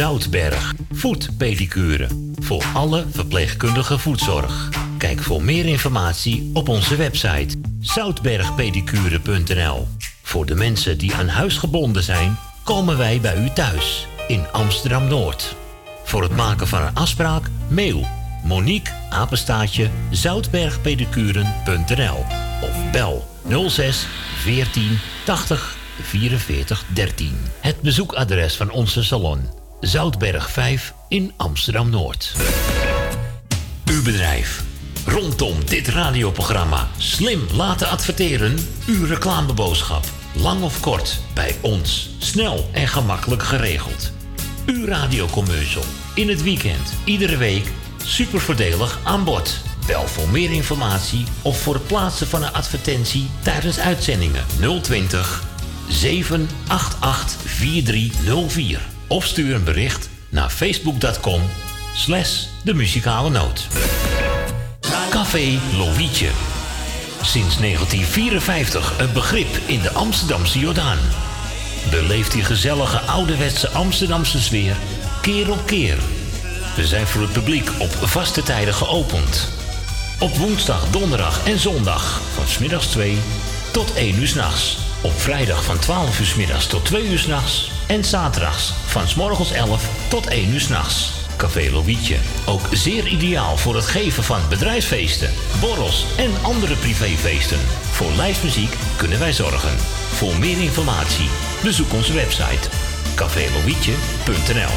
Zoutberg, voetpedicure. Voor alle verpleegkundige voetzorg. Kijk voor meer informatie op onze website zoutbergpedicure.nl. Voor de mensen die aan huis gebonden zijn, komen wij bij u thuis in Amsterdam Noord. Voor het maken van een afspraak, mail Monique apenstaatje zoutbergpedicuren.nl of bel 06 14 80 44 13. Het bezoekadres van onze salon Zoutberg 5 in Amsterdam Noord. Uw bedrijf. Rondom dit radioprogramma slim laten adverteren. Uw reclameboodschap. Lang of kort, bij ons. Snel en gemakkelijk geregeld. Uw radiocommercial. In het weekend, iedere week. Super voordelig aan bod. Bel voor meer informatie of voor het plaatsen van een advertentie tijdens uitzendingen 020 788 4304. Of stuur een bericht naar facebook.com slash de muzikale noot. Café Lovietje. Sinds 1954 een begrip in de Amsterdamse Jordaan. Beleeft die gezellige ouderwetse Amsterdamse sfeer keer op keer. We zijn voor het publiek op vaste tijden geopend. Op woensdag, donderdag en zondag van smiddags 2 tot 1 uur s'nachts. Op vrijdag van 12 uur s middags tot 2 uur s'nachts. En zaterdags van s morgens 11 tot 1 uur s'nachts. Café Lovietje. Ook zeer ideaal voor het geven van bedrijfsfeesten, borrels en andere privéfeesten. Voor lijstmuziek kunnen wij zorgen. Voor meer informatie bezoek onze website cafélovietje.nl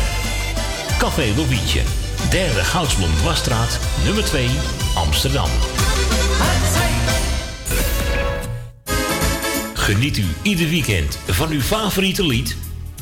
Café Lovietje, derde Goudsblom Wasstraat, nummer 2, Amsterdam. Geniet u ieder weekend van uw favoriete lied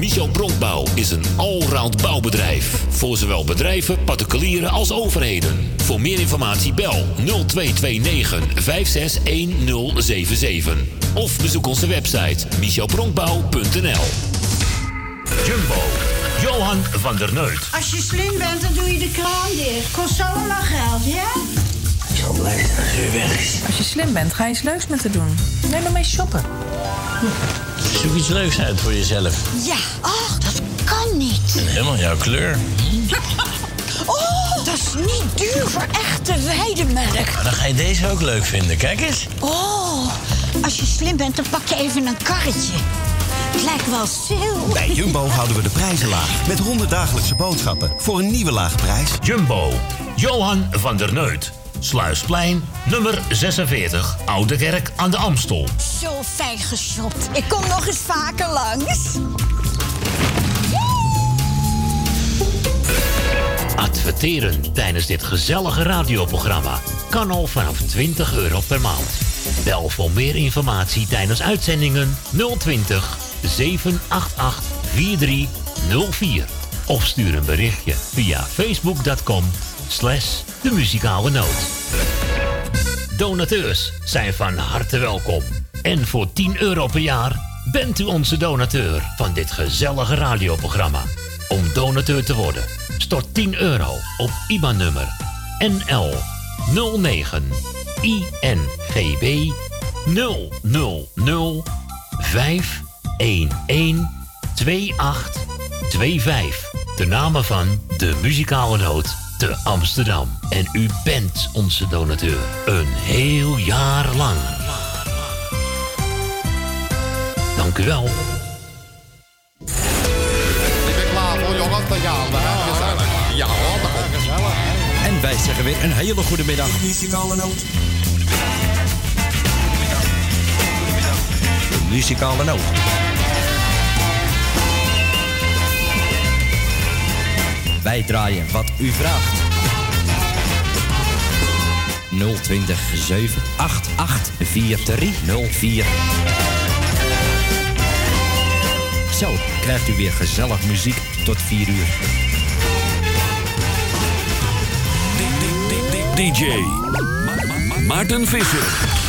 Michel Bronkbouw is een allround bouwbedrijf. Voor zowel bedrijven, particulieren als overheden. Voor meer informatie bel 0229 561077. Of bezoek onze website michelbronkbouw.nl Jumbo, Johan van der Neut. Als je slim bent, dan doe je de kraan dicht. Kost zo lang geld, ja? Ik zal blij zijn als u weg is. Als je slim bent, ga je iets leuks met te doen. Neem mee shoppen. Zoek iets leuks uit voor jezelf. Ja, ach, dat kan niet. En helemaal jouw kleur. Oh, dat is niet duur voor echte weidemelk. Maar dan ga je deze ook leuk vinden. Kijk eens. Oh, als je slim bent, dan pak je even een karretje. Het lijkt wel stil. Bij Jumbo houden we de prijzen laag. Met 100 dagelijkse boodschappen voor een nieuwe lage prijs. Jumbo, Johan van der Neut. Sluisplein, nummer 46, Oude Kerk aan de Amstel. Zo fijn geshopt. Ik kom nog eens vaker langs. Adverteren tijdens dit gezellige radioprogramma kan al vanaf 20 euro per maand. Bel voor meer informatie tijdens uitzendingen 020 788 4304. Of stuur een berichtje via facebook.com slash de muzikale noot. Donateurs zijn van harte welkom. En voor 10 euro per jaar bent u onze donateur van dit gezellige radioprogramma. Om donateur te worden, stort 10 euro op IBAN-nummer NL 09 INGB 000 511 2825. De namen van de muzikale noot te Amsterdam. En u bent onze donateur. Een heel jaar lang. Dank u wel. Ik ben klaar voor jongens, gaan we. hè. Gezellig. Ja hoor. En wij zeggen weer een hele goede middag. Muzikale noot. muzikale noot. Wij draaien wat u vraagt. 020 788 4304. Zo krijgt u weer gezellig muziek tot 4 uur. DJ Maarten Visser.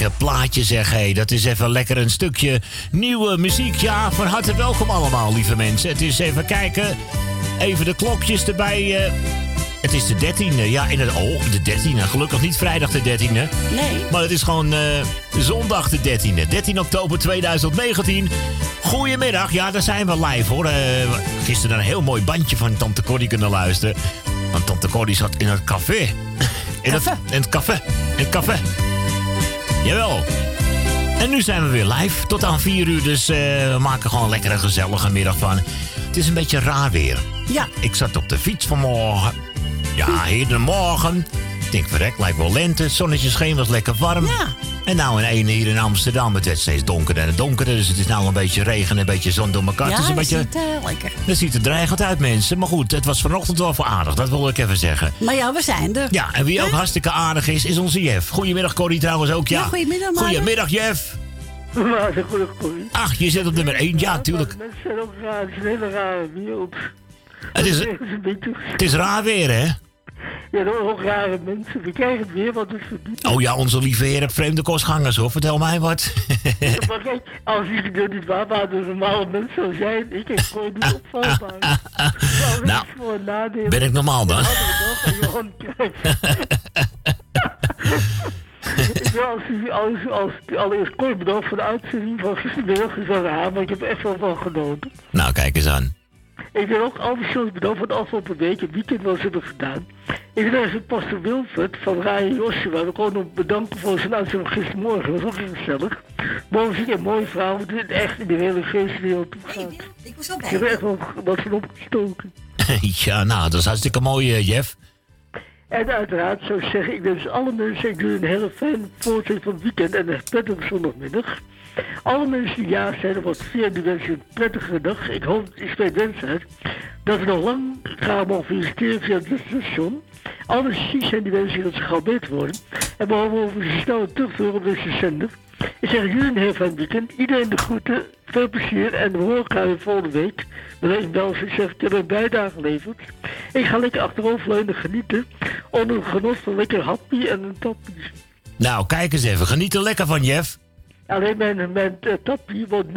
Lekker plaatje zeg hé. Dat is even lekker een stukje nieuwe muziek. Ja, van harte welkom allemaal, lieve mensen. Het is even kijken. Even de klokjes erbij. eh. het is de 13e. Ja, in het, oh, de 13e. Gelukkig niet vrijdag de 13e. Nee. Maar het is gewoon eh, zondag de 13e. 13 oktober 2019. Goedemiddag. Ja, daar zijn we live hoor. Eh, gisteren een heel mooi bandje van Tante Corrie kunnen luisteren. Want Tante Corrie zat in het café. In het, in het café. In het café. Jawel. En nu zijn we weer live tot aan 4 uur. Dus eh, we maken gewoon lekker een gezellige middag van. Het is een beetje raar weer. Ja. Ik zat op de fiets vanmorgen. Ja, hedenmorgen. Ik denk, verrek, lijkt wel lente. Het zonnetje scheen, was lekker warm. Ja. En nou in ene hier in Amsterdam, het werd steeds donkerder en donkerder. Dus het is nou een beetje regen en een beetje zon door elkaar. Ja, het is een dat beetje... ziet er lekker. Dat ziet er dreigend uit, mensen. Maar goed, het was vanochtend wel voor aardig. Dat wil ik even zeggen. Maar ja, we zijn er. Ja, en wie ook hartstikke aardig is, is onze Jeff. Goedemiddag, Corrie trouwens ook. Ja, Ja, goedemiddag, Maarten. Goedemiddag, Jeff. Maar goede Corrie. Ach, je zit op nummer 1. Ja, tuurlijk. Mensen zijn ook raar. Het is, Dat een beetje... het is raar weer, hè? Ja, dat ook rare mensen. We krijgen het weer wat is verdiend. Oh ja, onze lieve heeft vreemde kostgangers, hoor. Vertel mij wat. Maar kijk, als ik er niet waar waren, dus normale mensen zou zijn, ik heb gewoon niet opvalbaar. Nou, voor een nadeel. ben ik normaal dan? Ik wil als, als, als, allereerst kort bedankt voor de uitzending van gistermiddag. Gezellig haar, maar ik heb echt wel van genoten. Nou, kijk eens aan. Ik wil ook al die shows bedankt voor de afgelopen week. Het weekend wat ze hebben gedaan. Ik wil even Pastor Wilfred van Ryan Joshua. We gewoon nog bedanken voor zijn uitzending gistermorgen. Dat was ook heel gezellig. Mooi muziek en mooie vrouw. Het is echt in de hele geestwereld toegaat. Ik was al Ik heb er echt wel wat van opgestoken. ja, nou, dat is hartstikke mooi, eh, Jeff. En uiteraard zou ik zeggen, ik wens alle mensen, ik doe een hele fijne voorzet van het weekend en een prettige zondagmiddag. Alle mensen die ja of wat vier, die wensen een prettige dag. Ik hoop, ik spreek wens uit, dat we nog lang gaan mogen feliciteren via het station. Alle ziek zijn die wensen dat ze gauw beter worden. En behalve over ze snel terugvoeren op deze zender. Ik zeg jullie een heel fijn weekend. Iedereen de groeten. Veel plezier en we horen elkaar volgende week. Wanneer ik bel, ik heb een bijdrage geleverd. Ik ga lekker achteroverleunen genieten. Onder het genot van lekker happy en een tappie. Nou, kijk eens even. Geniet er lekker van, Jeff. Alleen mijn, mijn uh, tappie wordt 0%.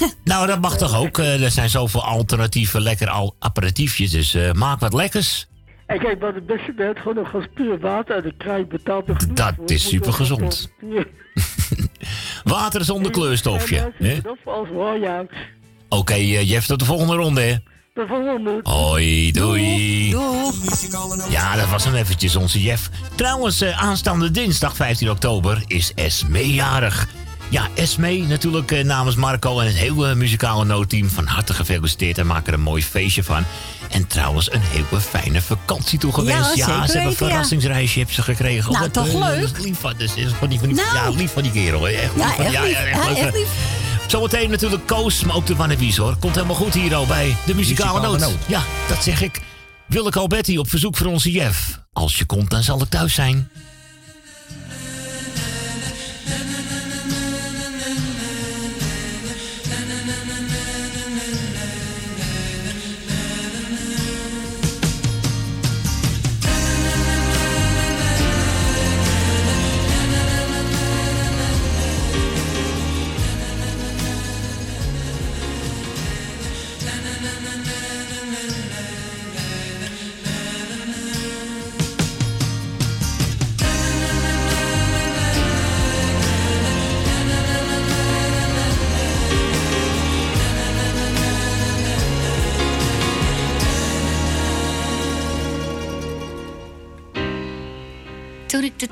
Nou, dat mag toch ook? Eh, er zijn zoveel alternatieve lekker al aperitiefjes, dus eh, maak wat lekkers. En kijk, wat het beste bent, gewoon nog als puur water uit de kraai betaald genoeg Dat voor. is super gezond. Water zonder kleurstofje. Hè? als. Oké, eh, Jeff, tot de volgende ronde, hè? De volgende. Hoi, doei. Ja, dat was hem eventjes, onze Jeff. Trouwens, eh, aanstaande dinsdag 15 oktober is Esme jarig. Ja, Esme natuurlijk eh, namens Marco en het hele muzikale noodteam van harte gefeliciteerd en maak er een mooi feestje van. En trouwens een hele fijne vakantie toegewenst. Ja, ze hebben een ja. verrassingsreisje hebben ze gekregen. Nou, Wat, toch leuk? lief van, dus, die, van die, Nou. ja, lief van die kerel. hè. Echt Ja, lief van- echt lief. Ja, leuk. echt lief. Zometeen natuurlijk Koos, maar ook de Wannabies hoor. Komt helemaal goed hier al bij de muzikale, Muzikale noot. Noot. Ja, dat zeg ik. Willeke Alberti op verzoek voor onze Jeff. Als je komt, dan zal ik thuis zijn.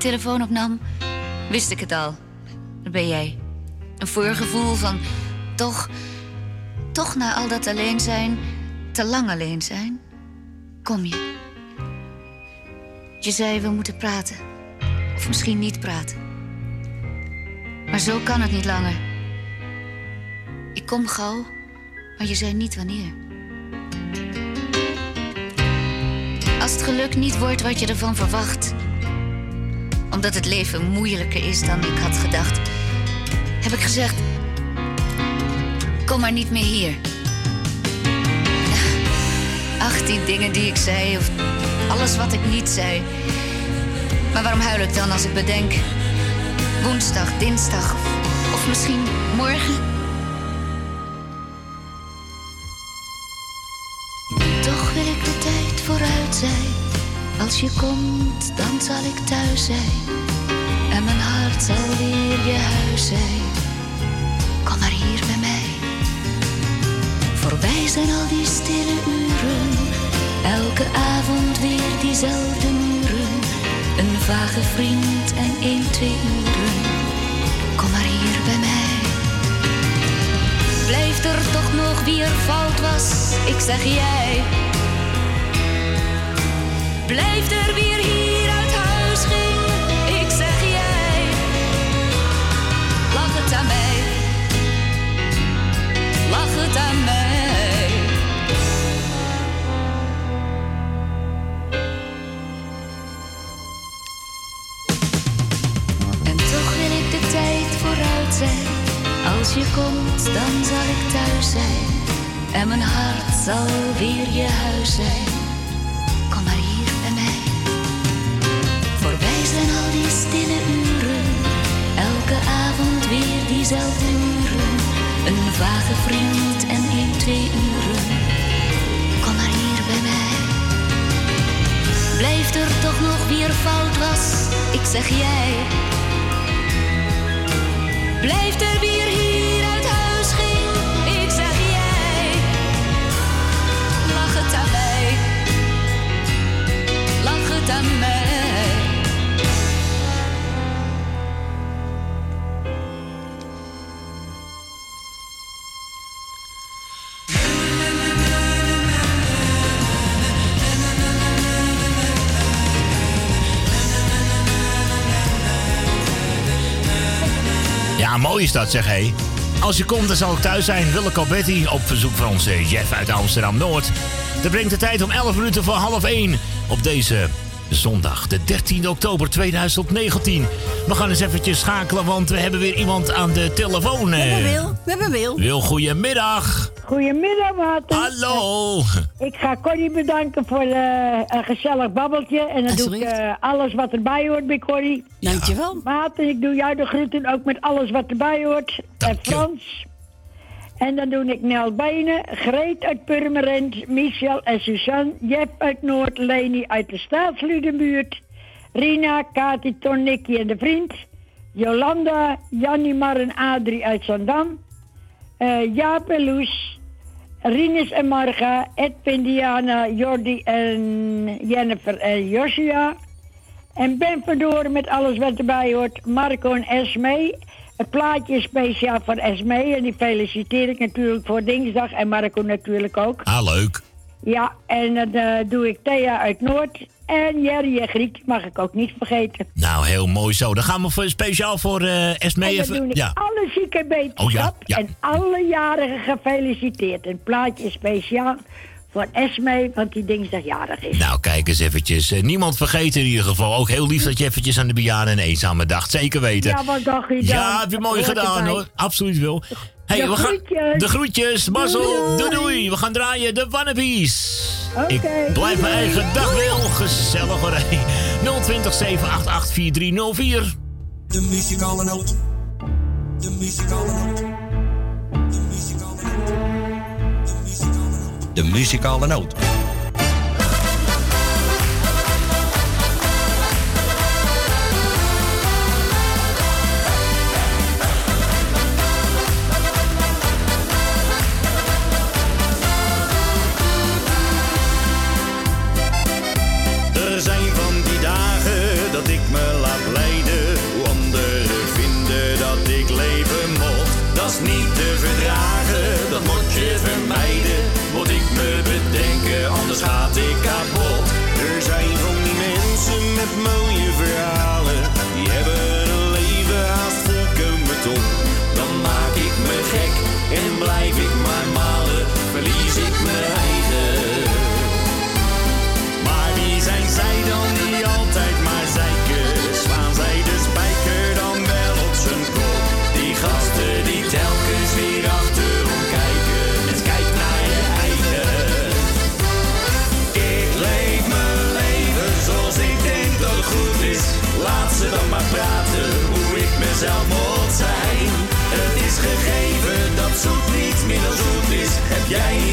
Telefoon opnam, wist ik het al. Dat ben jij. Een voorgevoel van toch, toch na al dat alleen zijn, te lang alleen zijn, kom je. Je zei we moeten praten. Of misschien niet praten. Maar zo kan het niet langer. Ik kom gauw, maar je zei niet wanneer. Als het geluk niet wordt wat je ervan verwacht, omdat het leven moeilijker is dan ik had gedacht, heb ik gezegd: Kom maar niet meer hier. Ach, die dingen die ik zei, of alles wat ik niet zei. Maar waarom huil ik dan als ik bedenk? Woensdag, dinsdag of, misschien morgen? Als je komt, dan zal ik thuis zijn. En mijn hart zal weer je huis zijn. Kom maar hier bij mij. Voorbij zijn al die stille uren. Elke avond weer diezelfde muren. Een vage vriend en één, twee uren. Kom maar hier bij mij. Blijft er toch nog wie er fout was? Ik zeg jij. Blijft er weer hier uit huis ging? Ik zeg jij. Lach het aan mij. Lach het aan mij. En toch wil ik de tijd vooruit zijn. Als je komt, dan zal ik thuis zijn. En mijn hart zal weer je huis zijn. Elke avond weer diezelfde uren. Een vage vriend en één, twee uren. Kom maar hier bij mij. Blijft er toch nog weer fout was, ik zeg jij. Blijft er weer hier uit huis ging, ik zeg jij. Lach het aan mij, lach het aan mij. Ja, mooi is dat, zeg hé. Als je komt, dan zal ik thuis zijn. Willeke Alberti op verzoek van onze Jeff uit Amsterdam-Noord. Dat brengt de tijd om 11 minuten voor half 1 op deze zondag, de 13 oktober 2019. We gaan eens eventjes schakelen, want we hebben weer iemand aan de telefoon. We hebben eh. Wil. We hebben Wil. Wil, goedemiddag. Goedemiddag, Maarten. Hallo. Ik ga Corrie bedanken voor eh, een gezellig babbeltje. En dan doe ik eh, alles wat erbij hoort bij Corrie. Dankjewel. Maarten, ik doe jou de groeten ook met alles wat erbij hoort. En Frans. En dan doe ik Nel Benen, Greet uit Purmerend, Michel en Suzanne, Jep uit Noord, Leni uit de Staatsludenbuurt, Rina, Kati, Ton, Nicky en de vriend, Jolanda, Jannie, Mar en Adrie uit Zandam, eh Jaap en Loes, Rinus en Marga, Edwin, Diana, Jordi en Jennifer en Josia. En Ben Verdoren met alles wat erbij hoort. Marco en Esme. Het plaatje is speciaal voor Esme. En die feliciteer ik natuurlijk voor Dinsdag. En Marco natuurlijk ook. Ah, leuk. Ja, en dan eh, doe ik Thea uit Noord. En Jerry en Griet mag ik ook niet vergeten. Nou, heel mooi zo. Dan gaan we voor, speciaal voor eh Esme en dan even... doe ik Ja. alle zieke wetenschap Oh ja, ja. en alle jarigen gefeliciteerd. Het plaatje speciaal voor Esme, want die dinsdag jarig is. Nou, kijk eens eventjes. Eh, niemand vergeten in ieder geval. Ook heel lief dat je eventjes aan de bejaarden en eenzame dacht. Zeker weten. Ja, wat dacht je dan? Ja, heb je mooi gedaan erbij. hoor. Absoluut wel. Hey, De we gaan, groetjes. de groetjes. Mazzel. Doei doei. We gaan draaien de Wannabies. Ik blijf mijn eigen dag wel. Gezellig hoor. hey. 020 788 4304. De muzikale noot. De muzikale noot. De muzikale noot. Er Het is gegeven dat zoet niet minder zoet is. Heb jij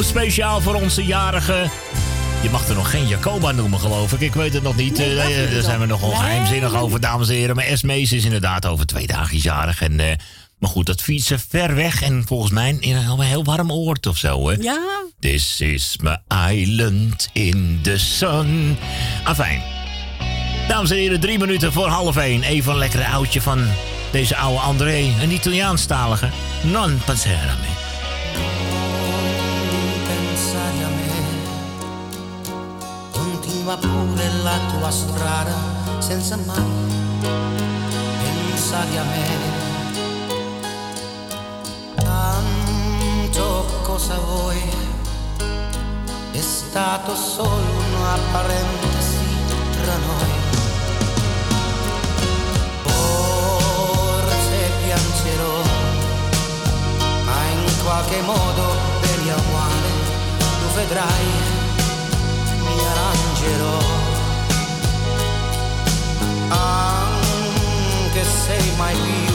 speciaal voor onze jarige. Je mag er nog geen Jacoba noemen, geloof ik. Ik weet het nog niet. Nee, Eh, daar zijn we nogal Nee, geheimzinnig over, dames en heren. Maar Esmees is inderdaad over twee dagen jarig. En, eh, maar goed, dat fietsen ver weg en volgens mij in een heel warm oord of zo. Hè? Ja. This is my island in the sun. Afijn. Dames en heren, drie minuten voor half één. Even een lekkere oudje van deze oude André. Een Italiaanstalige. Non pensare pure la tua strada senza mai pensare a me. Tanto cosa vuoi? È stato solo una parentesi tra noi. Forse piangerò ma in qualche modo bene o male tu vedrai arrangerò anche se mai più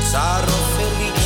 sarò felice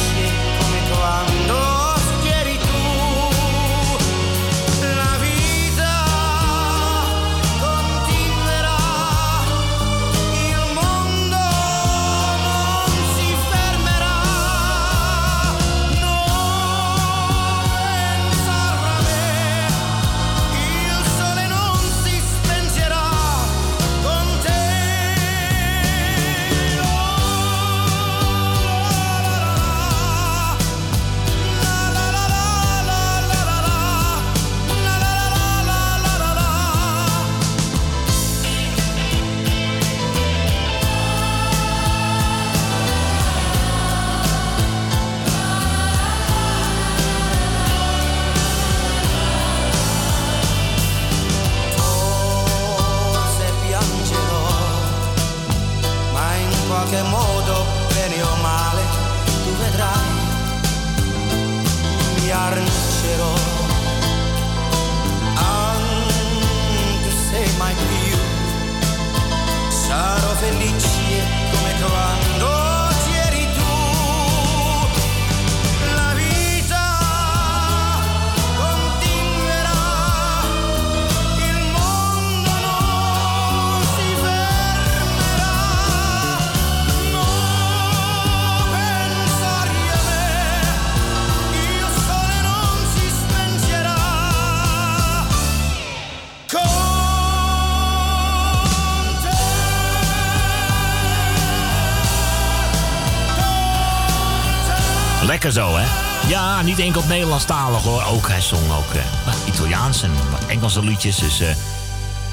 niet enkel Nederlandstalig hoor. Ook, hij zong ook eh, wat Italiaans en Engelse liedjes. Dus eh,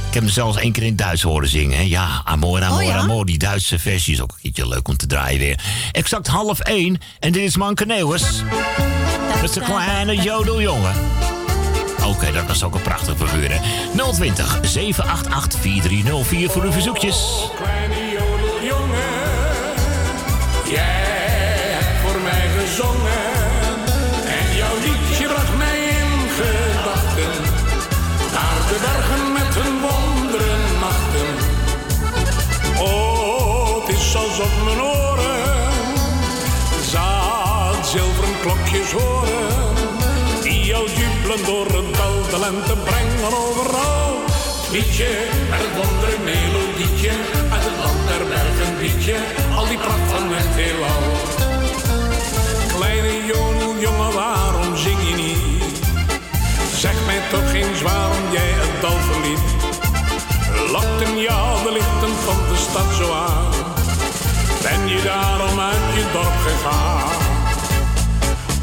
ik heb hem zelfs één keer in het Duits horen zingen. Hè? Ja, Amor, Amor, Oh, ja? Amor. Die Duitse versie is ook een keertje leuk om te draaien weer. Exact half één. En dit is Manke Neuwers. Dat is de kleine jodeljongen. Oké, dat was ook een prachtig figuur, hè? 020 788 4304 voor uw verzoekjes. De bergen met hun wonderen nachten. Oh, het is alsof mijn oren zaad zilveren klokjes horen. Die jou jubelen door het dal, de lente brengen overal. Liedje, met het wondere melodietje, uit het land der bergen liedje, al die pracht van het heelal. Kleine jongen, je niet? Toch eens waarom jij het dal verliet. Lokten jou de lichten van de stad zo aan? Ben je daarom uit je dorp gegaan?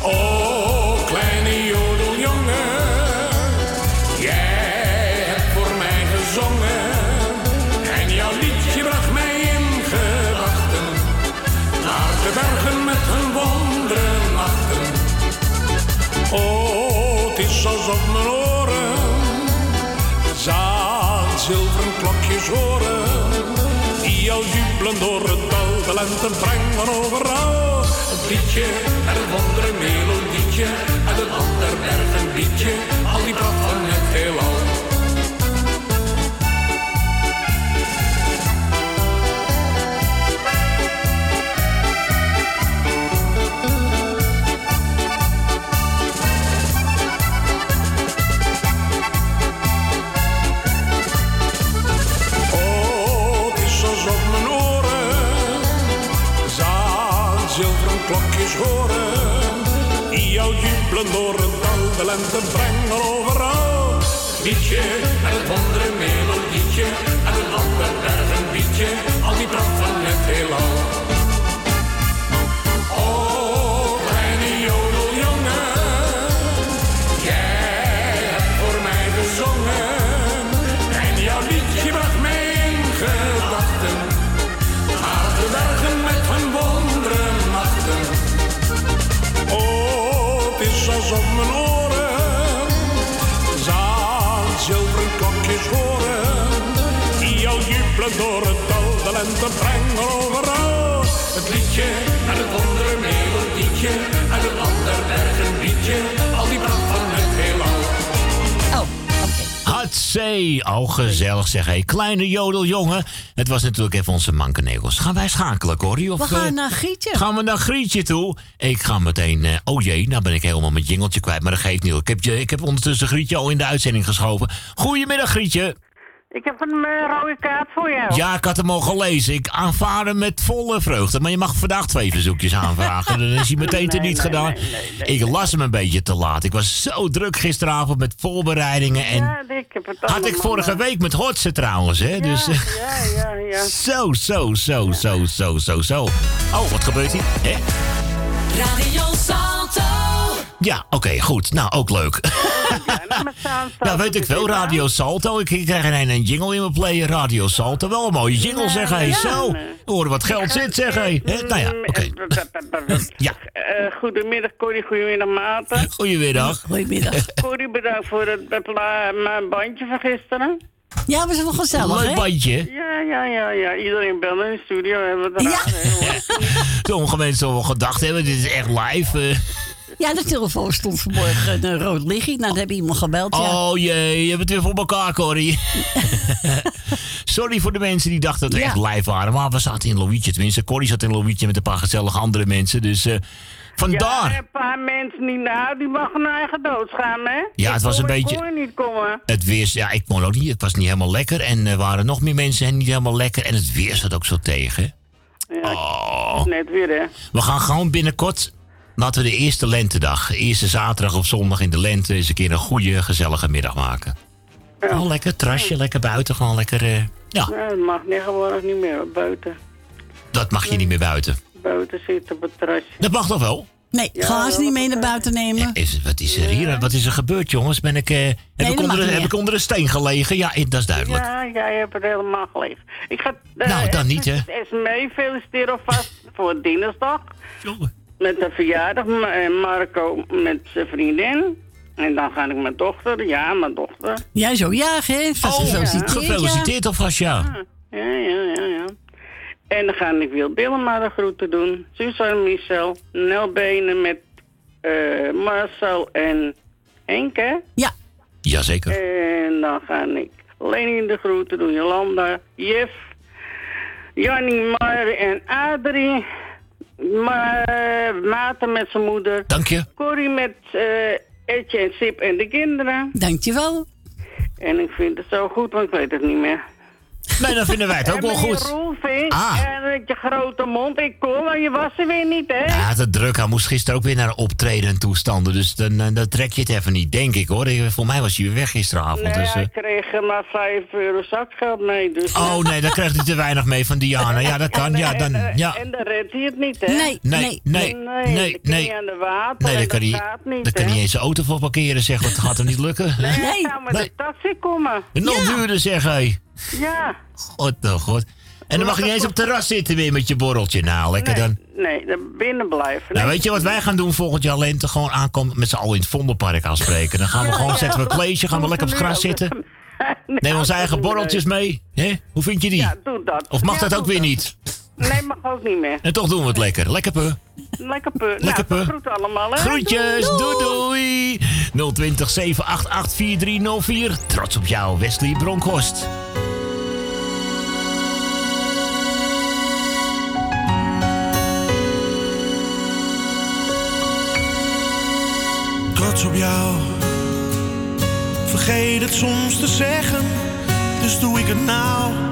Oh, kleine jodeljongen, jij hebt voor mij gezongen. En jouw liedje bracht mij in gedachten. Naar de bergen met hun wonderen nachten. Oh, is alsof mijn oren zaad zilveren klokjes horen. Die al jubelen door het dal, de lente brengen overal. Het liedje en het wondere melodietje, en het ander bergen liedje, al die pracht van het heelal. Horen. Die jou jubelen door het dal, de lente brengen overal. Liedje en het wondere melodietje en een ander bergen liedje, al die pracht van het heelal. Alsof mijn oren zaad zilveren klokjes horen. Die jou jubelen door het dal, de lente brengen overal. Het liedje en het wondere melodietje en het ander bergen liedje. Al die Hatsé, oh gezellig zeg hé. Kleine jodeljongen. Het was natuurlijk even onze mankenegels. Gaan wij schakelen, Corrie? Of, We gaan eh, naar Grietje. Gaan we naar Grietje toe? Ik ga meteen... eh, oh jee, nou ben ik helemaal mijn jingeltje kwijt. Maar dat geeft niet. hoor. Ik heb, je, ik heb ondertussen Grietje al in de uitzending geschoven. Goedemiddag, Grietje. Ik heb een eh, rode kaart voor jou. Ja, ik had hem al gelezen. Ik aanvaard hem met volle vreugde. Maar je mag vandaag twee verzoekjes aanvragen. Dan is hij meteen te Nee, niet nee, gedaan. nee, nee, nee. Ik las hem een beetje te laat. Ik was zo druk gisteravond met voorbereidingen. En Ja, ik heb het had ik vorige eh, week met Hortse trouwens, hè? dus, eh, Ja, ja, ja. Zo, zo, zo, zo, zo, zo, zo. Oh, wat gebeurt hier? Hè? Radio Salto. Ja, oké, goed. Nou, ook leuk. Ja, weet ik veel. Radio Salto. Ik, krijg een, een jingle in mijn player. Radio Salto. Wel een mooie jingle, zeg hij. Zo. We horen wat geld zit, zeg hij. Hè? Nou ja, oké. Ja. Eh, goedemiddag, Corrie. Goedemiddag, Maarten. Goedemiddag. Goedemiddag. Corrie, bedankt voor het mijn bandje van gisteren. Ja, was wel gezellig, Leuk hè? bandje. Ja, ja, ja, ja. Iedereen belde in de studio. Hebben we het ja. Sommige mensen zullen wel gedacht hebben, dit is echt live. eh. Ja, de telefoon stond vanmorgen een rood lichtje. Nou, dan heb je iemand gebeld. Ja. Oh jee, je hebt het weer voor elkaar, Corrie. Sorry voor de mensen die dachten dat we Ja. echt live waren. Maar we zaten in Louietje. Tenminste, Corrie zat in Louietje met een paar gezellige andere mensen. Dus eh, vandaar. Ja, een paar mensen niet nou, die mag hun eigen dood gaan, hè? Ja, het was een Ik beetje- kon niet komen. Het weer, ja, ik kon ook niet. Het was niet helemaal lekker. En er waren nog meer mensen en niet helemaal lekker. En het weer zat ook zo tegen. Ja, Oh. net weer, hè? We gaan gewoon binnenkort. Laten we de eerste lentedag, de eerste zaterdag of zondag in de lente, eens een keer een goede, gezellige middag maken. Gewoon lekker trasje, lekker buiten, gewoon lekker. eh, ja, Ja, dat mag tegenwoordig niet meer buiten. dat mag je niet meer buiten. Buiten zitten op het terrasje. Dat mag toch wel? Nee, glaas niet mee naar buiten nemen. Is, wat is er hier? Wat is er gebeurd, jongens? Ben ik, eh, heb, ik mag onder, niet heb meer. ik onder een steen gelegen? Ja, eh, dat is duidelijk. Ja, jij hebt het helemaal geleefd. Ik ga eh, Nou, dan niet, hè. Esmee feliciteren alvast voor Dinsdag. Met de verjaardag. En Marco met zijn vriendin. En dan ga ik mijn dochter. Ja, mijn dochter. Jij zo hè? Vast Oh, gefeliciteerd. gefeliciteerd alvast, ja. Ja, ja, ja, ja. En dan ga ik Wil Dillema de groeten doen. Suzanne Michel. Nel Benen met eh, Marcel en Henk, hè? Ja. Jazeker. En dan ga ik Leni de groeten doen. Jolanda, Jef, Jannie, Mar en Adrie. Ma Maarten met zijn moeder. Dank je. Corrie met eh Etje en Sip en de kinderen. Dankjewel. En ik vind het zo goed, want ik weet het niet meer. Nee, dan vinden wij het ook En wel goed. Roelvink, Ah. en met je grote mond, ik kom, maar je was er weer niet, hè? Ja, te druk. Hij moest gisteren ook weer naar optreden en toestanden. Dus dan, eh, dan trek je het even niet, denk ik hoor. Ik- Voor mij was hij weer weg gisteravond. nee, dus, eh, hij kreeg er maar 5 euro zakgeld mee, dus... Oh nee, daar krijgt hij te weinig mee van Diana. Ja, dat kan. Ja, dan, ja. En dan redt hij het niet, hè? Nee, Nee, nee, nee, nee, nee. aan de water Nee, kan, dat hij, gaat niet, daar kan hij eens zijn auto voor parkeren, zeg. Dat gaat hem niet lukken. Nee, Nee, hij zou met nee. de taxi komen. Nog duurder, zeg hij. Ja. God, oh god. En dan mag je niet eens op het terras zitten weer met je borreltje. Nou, lekker dan. Nee, dan binnen blijven. Nou, weet je wat wij gaan doen volgend jaar lente? Gewoon aankomen met z'n allen in het Vondelpark afspreken. Dan gaan we gewoon, zetten we een kleedje, gaan we lekker op het gras zitten. Neem onze eigen borreltjes mee. Hè? Hoe vind je die? Ja, doe dat. Of mag Ja, dat ook weer dat. niet? Nee, mag ook niet meer. En toch doen we het lekker. Lekker pu. Lekker pu. Lekker nou, pu. allemaal, hè? Groetjes, doei doei. 020 788 4304. Trots op jou, Wesley Bronkhorst. trots op jou. Vergeet het soms te zeggen, dus doe ik het nou.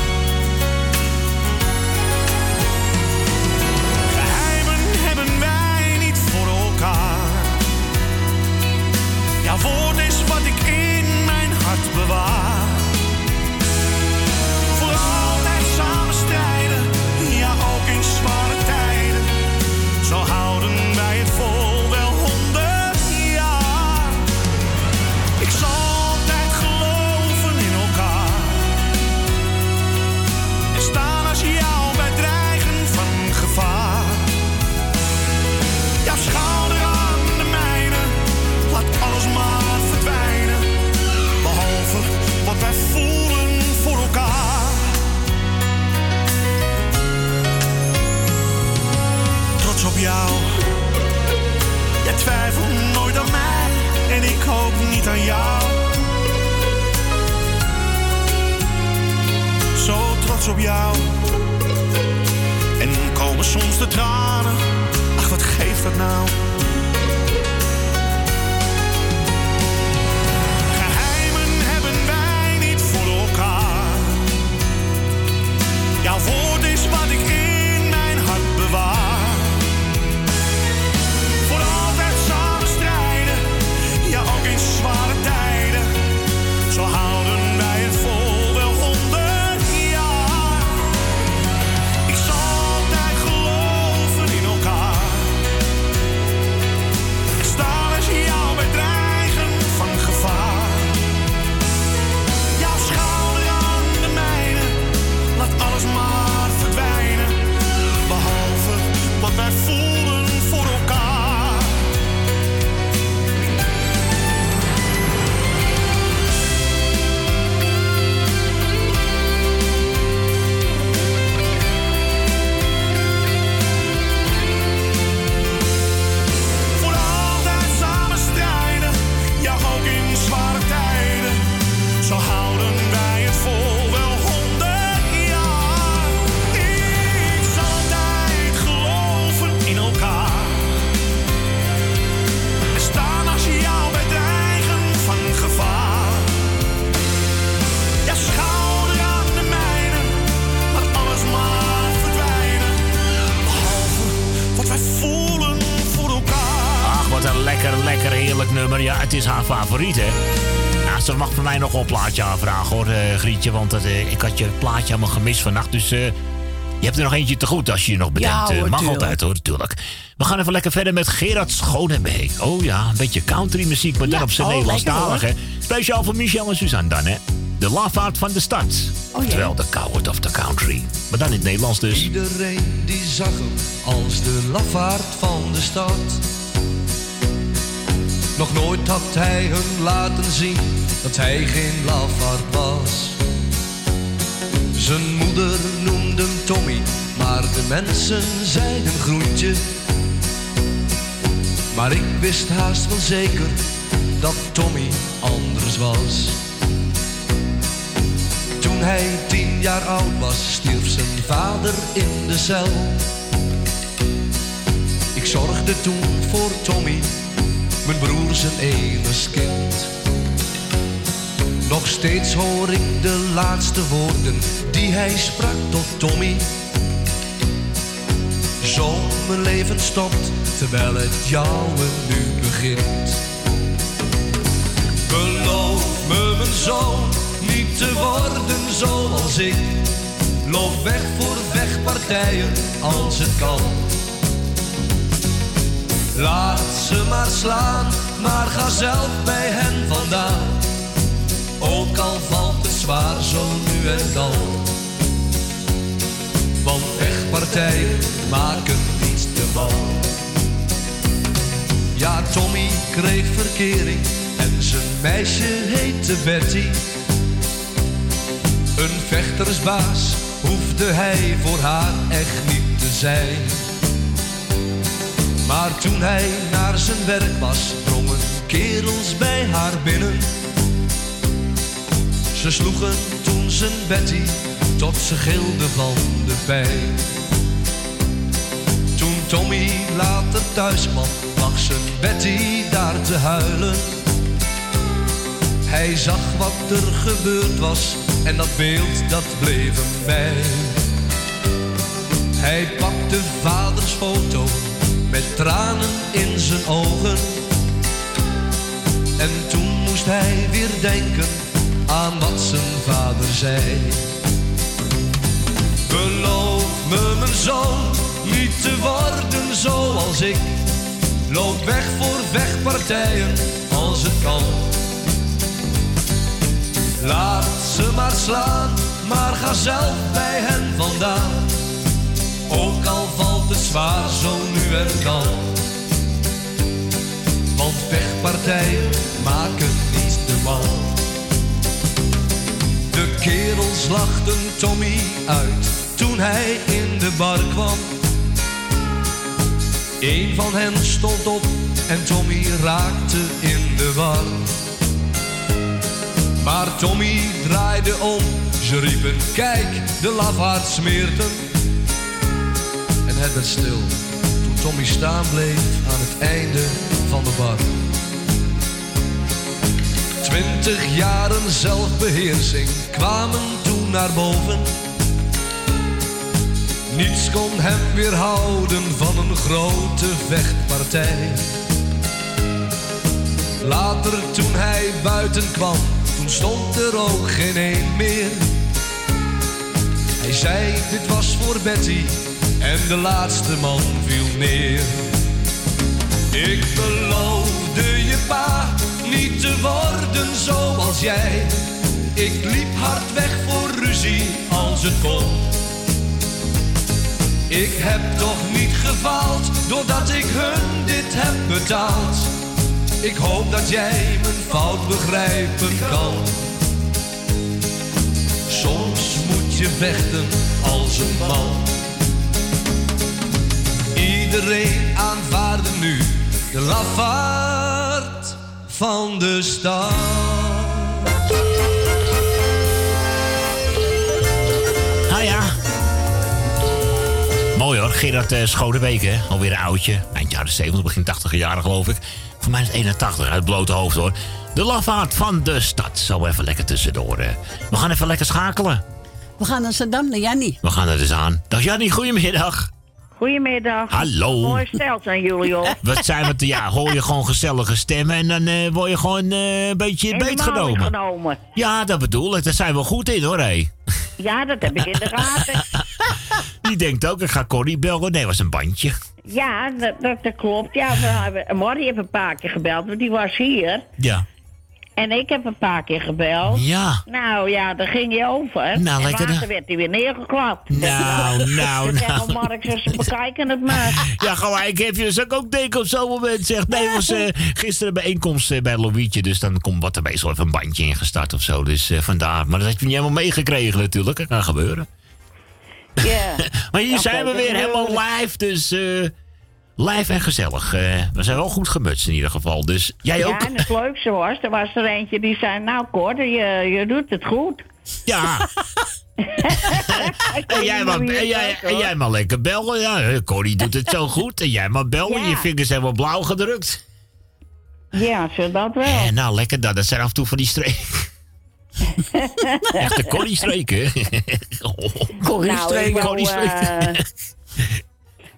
Jouw woord is wat ik in mijn hart bewaar. Aan jou. Zo trots op jou. En komen soms de tranen. Een plaatje aanvragen, hoor, eh, Grietje. Want dat, eh, ik had je plaatje helemaal gemist vannacht, dus... eh, je hebt er nog eentje te goed als je je nog bedenkt. Ja, hoor, mag tuurlijk. altijd hoor, natuurlijk. We gaan even lekker verder met Gerard Schoonenbeek. Oh ja, een beetje country muziek, maar dan Ja, op zijn oh, Nederlandstalig, hè. Speciaal voor Michel en Suzanne dan, hè. De lafaard van de stad. Oh, Oftewel de coward of the country. Maar dan in het Nederlands dus. Iedereen die zag hem als de lafaard van de stad. Nog nooit had hij hem laten zien dat hij geen lafaard was. Zijn moeder noemde hem Tommy, maar de mensen zeiden groentje. Maar ik wist haast wel zeker dat Tommy anders was. Toen hij tien jaar oud was, stierf zijn vader in de cel. Ik zorgde toen voor Tommy, mijn broer zijn enig kind. Nog steeds hoor ik de laatste woorden die hij sprak tot Tommy. Zo mijn leven stopt, terwijl het jouwe nu begint. Beloof me, mijn zoon, niet te worden zoals ik. Loop weg voor vechtpartijen als het kan. Laat ze maar slaan, maar ga zelf bij hen vandaan. Ook al valt het zwaar zo nu en dan. Want vechtpartijen maken niets te man. Ja, Tommy kreeg verkering en zijn meisje heette Betty. Een vechtersbaas hoefde hij voor haar echt niet te zijn. Maar toen hij naar zijn werk was, drongen kerels bij haar binnen. Ze sloegen toen zijn Betty tot ze gilde van de pijn. Toen Tommy later thuis kwam, lag zijn Betty daar te huilen. Hij zag wat er gebeurd was en dat beeld dat bleef hem bij. Hij pakte vaders foto met tranen in zijn ogen. En toen moest hij weer denken aan wat zijn vader zei. Beloof me, mijn zoon, niet te worden zoals ik. Loop weg voor vechtpartijen als het kan. Laat ze maar slaan, maar ga zelf bij hen vandaan. Ook al valt het zwaar zo nu en dan. Want vechtpartijen maken niet de man. Kerels lachten Tommy uit toen hij in de bar kwam. Een van hen stond op en Tommy raakte in de war. Maar Tommy draaide om, ze riepen kijk, de lafaard smeert. En het werd stil toen Tommy staan bleef aan het einde van de bar. Twintig jaren zelfbeheersing kwamen toen naar boven. Niets kon hem weerhouden van een grote vechtpartij. Later toen hij buiten kwam, toen stond er ook geen een meer. Hij zei, dit was voor Betty en de laatste man viel neer. Ik beloofde je pa niet te worden zoals jij. Ik liep hard weg voor ruzie als het kon. Ik heb toch niet gefaald doordat ik hun dit heb betaald. Ik hoop dat jij mijn fout begrijpen kan. Soms moet je vechten als een man. Iedereen aanvaarde nu de lafaard van de stad. Nou ja. Mooi hoor, Gerard uh, Schodebeek, hè. Alweer een oudje. Eind jaren 70, begin 80 jaren geloof ik. Voor mij is het 81, uit het blote hoofd hoor. De lafaard van de stad. Zo even lekker tussendoor. Hè. We gaan even lekker schakelen. We gaan naar Saddam, naar Jannie. We gaan er dus aan. Dag Jannie, goedemiddag. Goedemiddag. Hallo. Mooi stelt aan jullie op. Wat zijn we te... Ja, hoor je gewoon gezellige stemmen en dan eh, word je gewoon eh, een beetje beetgenomen. genomen. Ja, dat bedoel ik. Daar zijn we goed in hoor, hé. Ja, dat heb ik in de gaten. Die denkt ook, ik ga Corrie bellen. Nee, was een bandje. Ja, dat, dat, dat klopt. Ja, we hebben, Morrie heeft een paar keer gebeld, want die was hier. Ja. En ik heb een paar keer gebeld. Ja. Nou ja, daar ging hij over. Nou, en later hè? werd hij weer neergeklapt. Nou, nou, Ik nou. oh, Mark, ze bekijken het maar. Ja, gelijk heb je. Zou ik ook denken op zo'n moment. Zegt, nee, was eh, gisteren een bijeenkomst eh, bij Louietje. Dus dan komt wat er meestal even een bandje ingestart of zo. Dus eh, vandaar. Maar dat heb je niet helemaal meegekregen natuurlijk. Dat kan gebeuren. Ja. Maar hier zijn we weer helemaal live. Dus live en gezellig. Eh, we zijn wel goed gemutst in ieder geval. Dus jij Ja, ook? en het leukste was, er was er eentje die zei, nou Cor, je, je doet het goed. Ja. En jij, maar, en, jij, en jij maar lekker bellen. Ja, eh, Corrie doet het zo goed. En jij maar bellen. Ja. Je vingers zijn wel blauw gedrukt. Ja, zo dat wel. En nou, lekker dat. Dat zijn af en toe van die streken. Echte Corrie-streken. Nou, wou, Corrie-streken.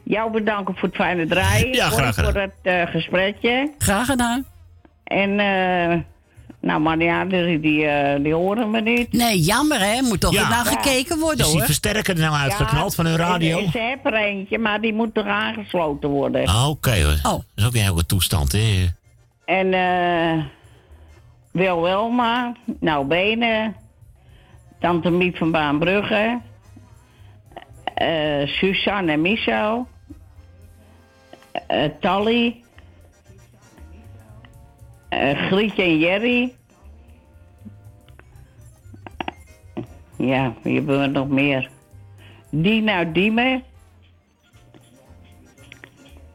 Jou bedanken voor het fijne draaien. Ja, graag Voor gedaan. het eh, gesprekje. Graag gedaan. En, eh nou, maar ja, die, die, eh, die horen me niet. Nee, jammer hè. Moet toch Ja. naar gekeken worden Is die hoor. versterker er nou uitgeknald van hun radio? Ze hebben er eentje, maar die moet toch aangesloten worden. Ah, Oké, hoor. Dat is ook een hele toestand, hè? En eh Wil Wilma, Nou Benen, Tante Miep van Baanbrugge, eh Suzanne en Michel, eh Tally, eh, Grietje en Jerry. Ja, wie hebben we nog meer? Dina Diemen.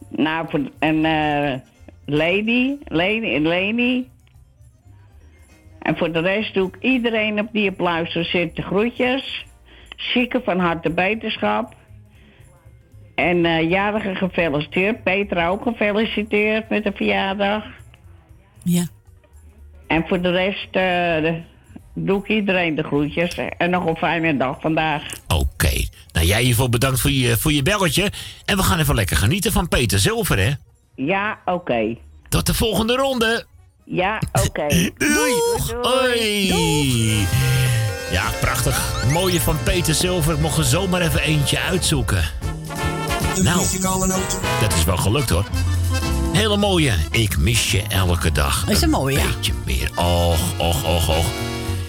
Nou, en eh Lady, Lady, Leni. En voor de rest doe ik iedereen op die op luisteren zit de groetjes. Zieken van harte beterschap. En eh jarige gefeliciteerd. Petra ook gefeliciteerd met de verjaardag. Ja. En voor de rest eh, doe ik iedereen de groetjes. En nog een fijne dag vandaag. Oké. Nou, jij hiervoor bedankt voor je, voor je belletje. En we gaan even lekker genieten van Peter Zilver, hè? Ja, oké. Tot de volgende ronde. Ja, oké. Doeg! Hoi! Ja, prachtig. Mooie van Peter Zilver. Ik mocht er zomaar even eentje uitzoeken. Nou, dat is wel gelukt hoor. Hele mooie. Ik mis je elke dag. Is een mooie, ja. Beetje meer. Och, och, och, och.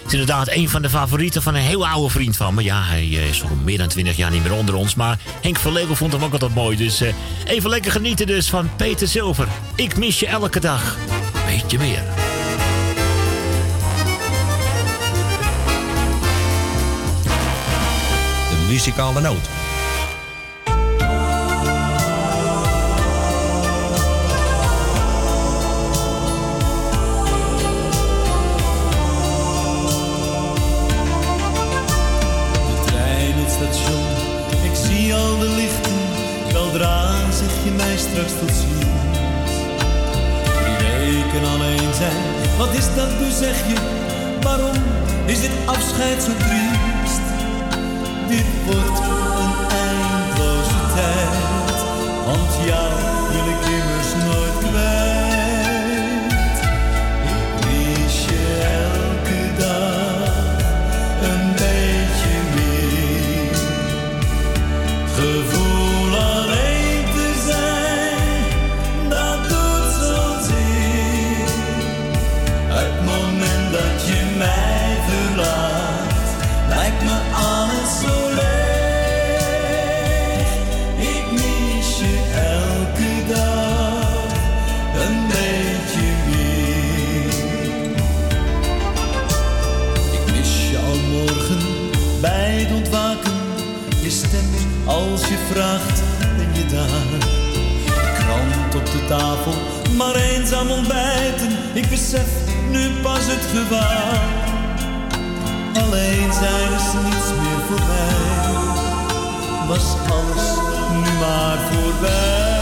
Het is inderdaad een van de favorieten van een heel oude vriend van me. Ja, hij eh, is al meer dan twintig jaar niet meer onder ons. Maar Henk Verlegel vond hem ook altijd mooi. Dus eh, even lekker genieten dus van Peter Zilver. Ik mis je elke dag. Beetje meer. De muzikale noot. Straks tot ziens. Drie weken alleen zijn, wat is dat nu zeg je? Waarom is dit afscheid zo triest? Dit wordt een eindloze tijd, want jou tafel, maar eenzaam ontbijten. Ik besef nu pas het gevaar. Alleen zijn is niets meer voor mij. Was alles nu maar voorbij.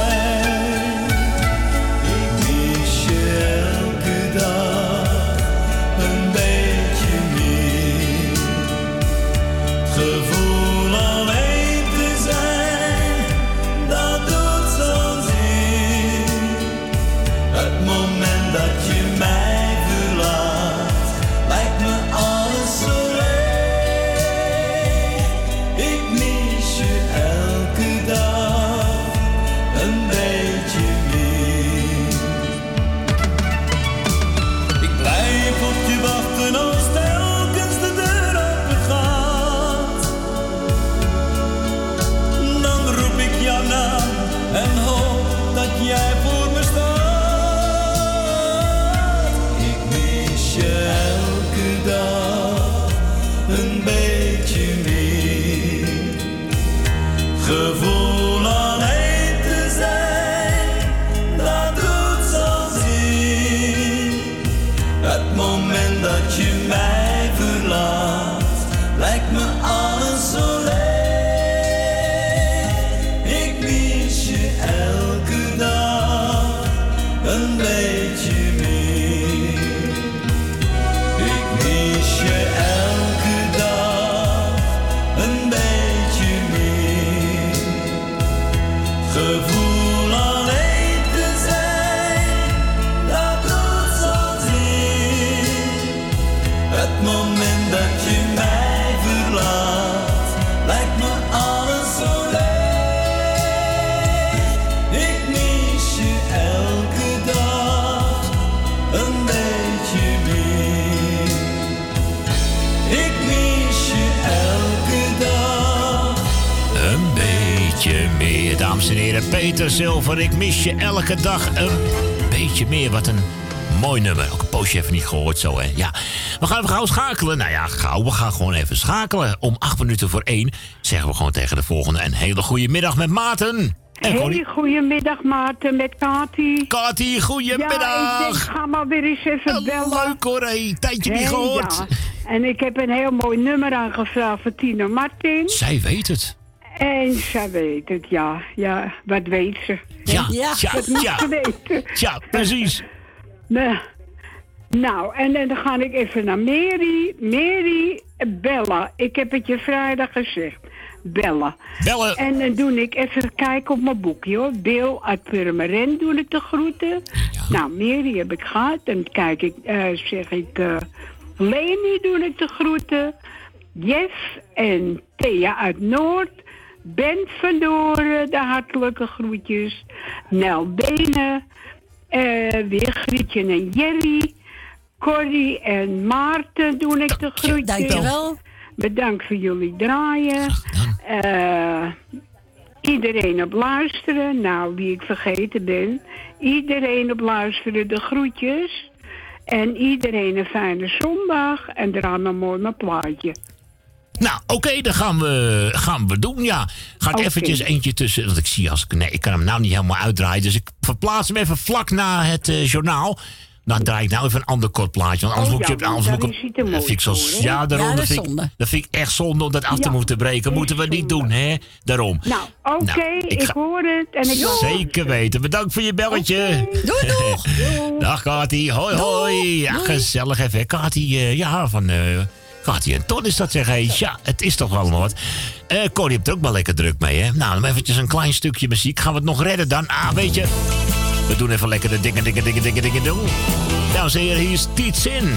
Peter Zilver, ik mis je elke dag een beetje meer. Wat een mooi nummer. Ook een poosje even niet gehoord zo, hè. Ja. We gaan even gauw schakelen. Nou ja, gauw. We gaan gewoon even schakelen. Om acht minuten voor één zeggen we gewoon tegen de volgende... een hele goede middag met Maarten. En. Hele goedemiddag Maarten met Kati. Kati, goedemiddag. Ja, ik denk, ga maar weer eens even bellen. Leuk hoor, hé. Tijdje niet gehoord. ja. En ik heb een heel mooi nummer aangevraagd voor Tina Martin. Zij weet het. En zij weet het, ja. Ja, wat weet ze? Ja, ja, dat moet ja. ze weten. Ja, precies. Nou, nou, en dan ga ik even naar Mary. Mary, bellen. Ik heb het je vrijdag gezegd. Bellen. Bellen. En dan doe ik even kijken op mijn boekje hoor. Bill uit Purmerend doe ik de groeten. Nou, Mary heb ik gehad. Dan kijk ik, eh, zeg ik, eh Leni doe ik de groeten. Jeff en Thea uit Noord. Ben Verloren, de hartelijke groetjes. Nel Benen. eh weer Grietje en Jerry. Corrie en Maarten doen ik de groetjes. dankjewel. Bedankt voor jullie draaien. Eh, iedereen op luisteren. Nou, wie ik vergeten ben. Iedereen op luisteren, de groetjes. En iedereen een fijne zondag. En eraan een mooi mijn plaatje. Nou, oké, dan gaan we, gaan we doen, ja. Ga ik Oké. eventjes eentje tussen... Want ik zie als ik... Nee, ik kan hem nou niet helemaal uitdraaien. Dus ik verplaats hem even vlak na het eh, journaal. Dan draai ik nou even een ander kort plaatje. Want anders Oh moet ja, je... Anders moet ik, dat vind ik zo... voor, hè? Ja, daarom, Ja, dat vind ik, zonde. dat vind ik echt zonde om dat af te Ja, moeten breken. Moeten we niet doen, hè? Daarom. Nou, oké, Nou, ik ik, hoor het. En ik Zeker weten. Bedankt voor je belletje. Doei, doeg. Dag Kati. Hoi, hoi. Ja, gezellig even. Kati, eh, ja, van... eh Kati en Ton is dat zeg. Hey. Ja, het is toch wel wat. Eh Corrie hebt er ook wel lekker druk mee, hè? Nou, dan eventjes een klein stukje muziek. Gaan we het nog redden dan? Ah, weet je... We doen even lekker de dingen, dingen, dingen, dingen, dingen doen. Dames en heren, hier is Tiet Zin.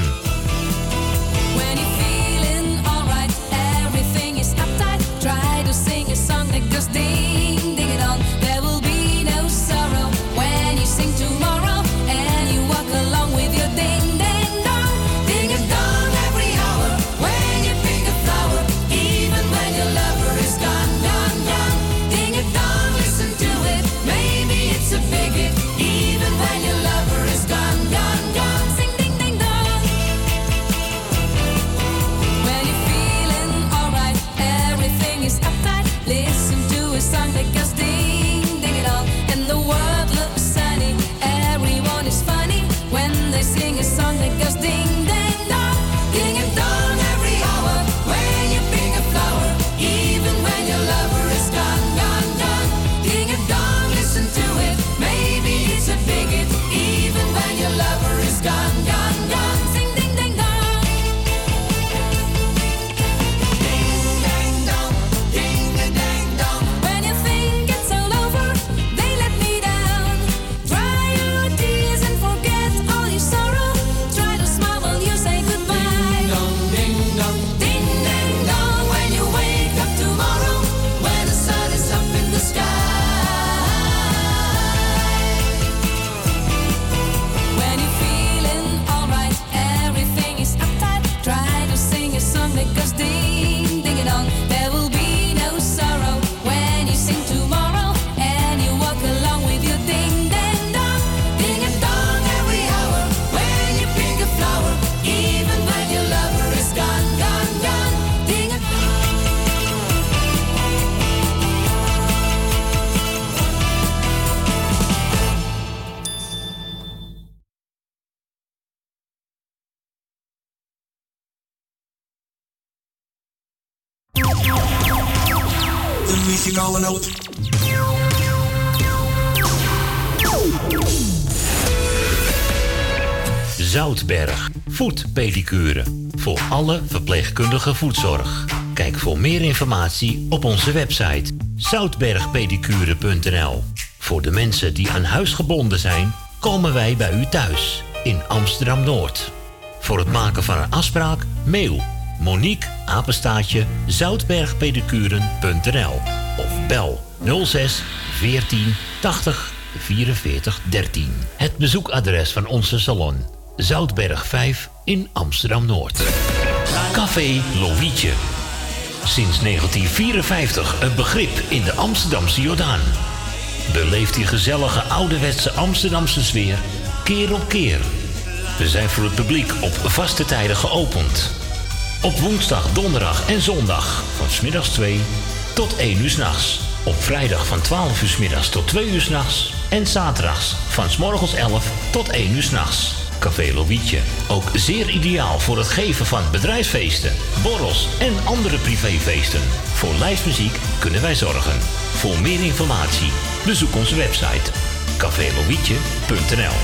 Zoutberg. Voetpedicure. Voor alle verpleegkundige voetzorg. Kijk voor meer informatie op onze website zoutbergpedicure.nl. Voor de mensen die aan huis gebonden zijn, komen wij bij u thuis in Amsterdam Noord. Voor het maken van een afspraak, mail Monique apenstaatje zoutbergpedicuren.nl of bel 06 14 80 44 13. Het bezoekadres van onze salon Zoutberg 5 in Amsterdam Noord. Café Lovietje. Sinds 1954 een begrip in de Amsterdamse Jordaan. Beleeft die gezellige ouderwetse Amsterdamse sfeer keer op keer. We zijn voor het publiek op vaste tijden geopend. Op woensdag, donderdag en zondag van smiddags 2 tot 1 uur s'nachts. Op vrijdag van 12 uur s middags tot 2 uur s'nachts. En zaterdags van s morgens 11 tot 1 uur s'nachts. Café Lovietje. Ook zeer ideaal voor het geven van bedrijfsfeesten, borrels en andere privéfeesten. Voor lijstmuziek kunnen wij zorgen. Voor meer informatie bezoek onze website cafélovietje.nl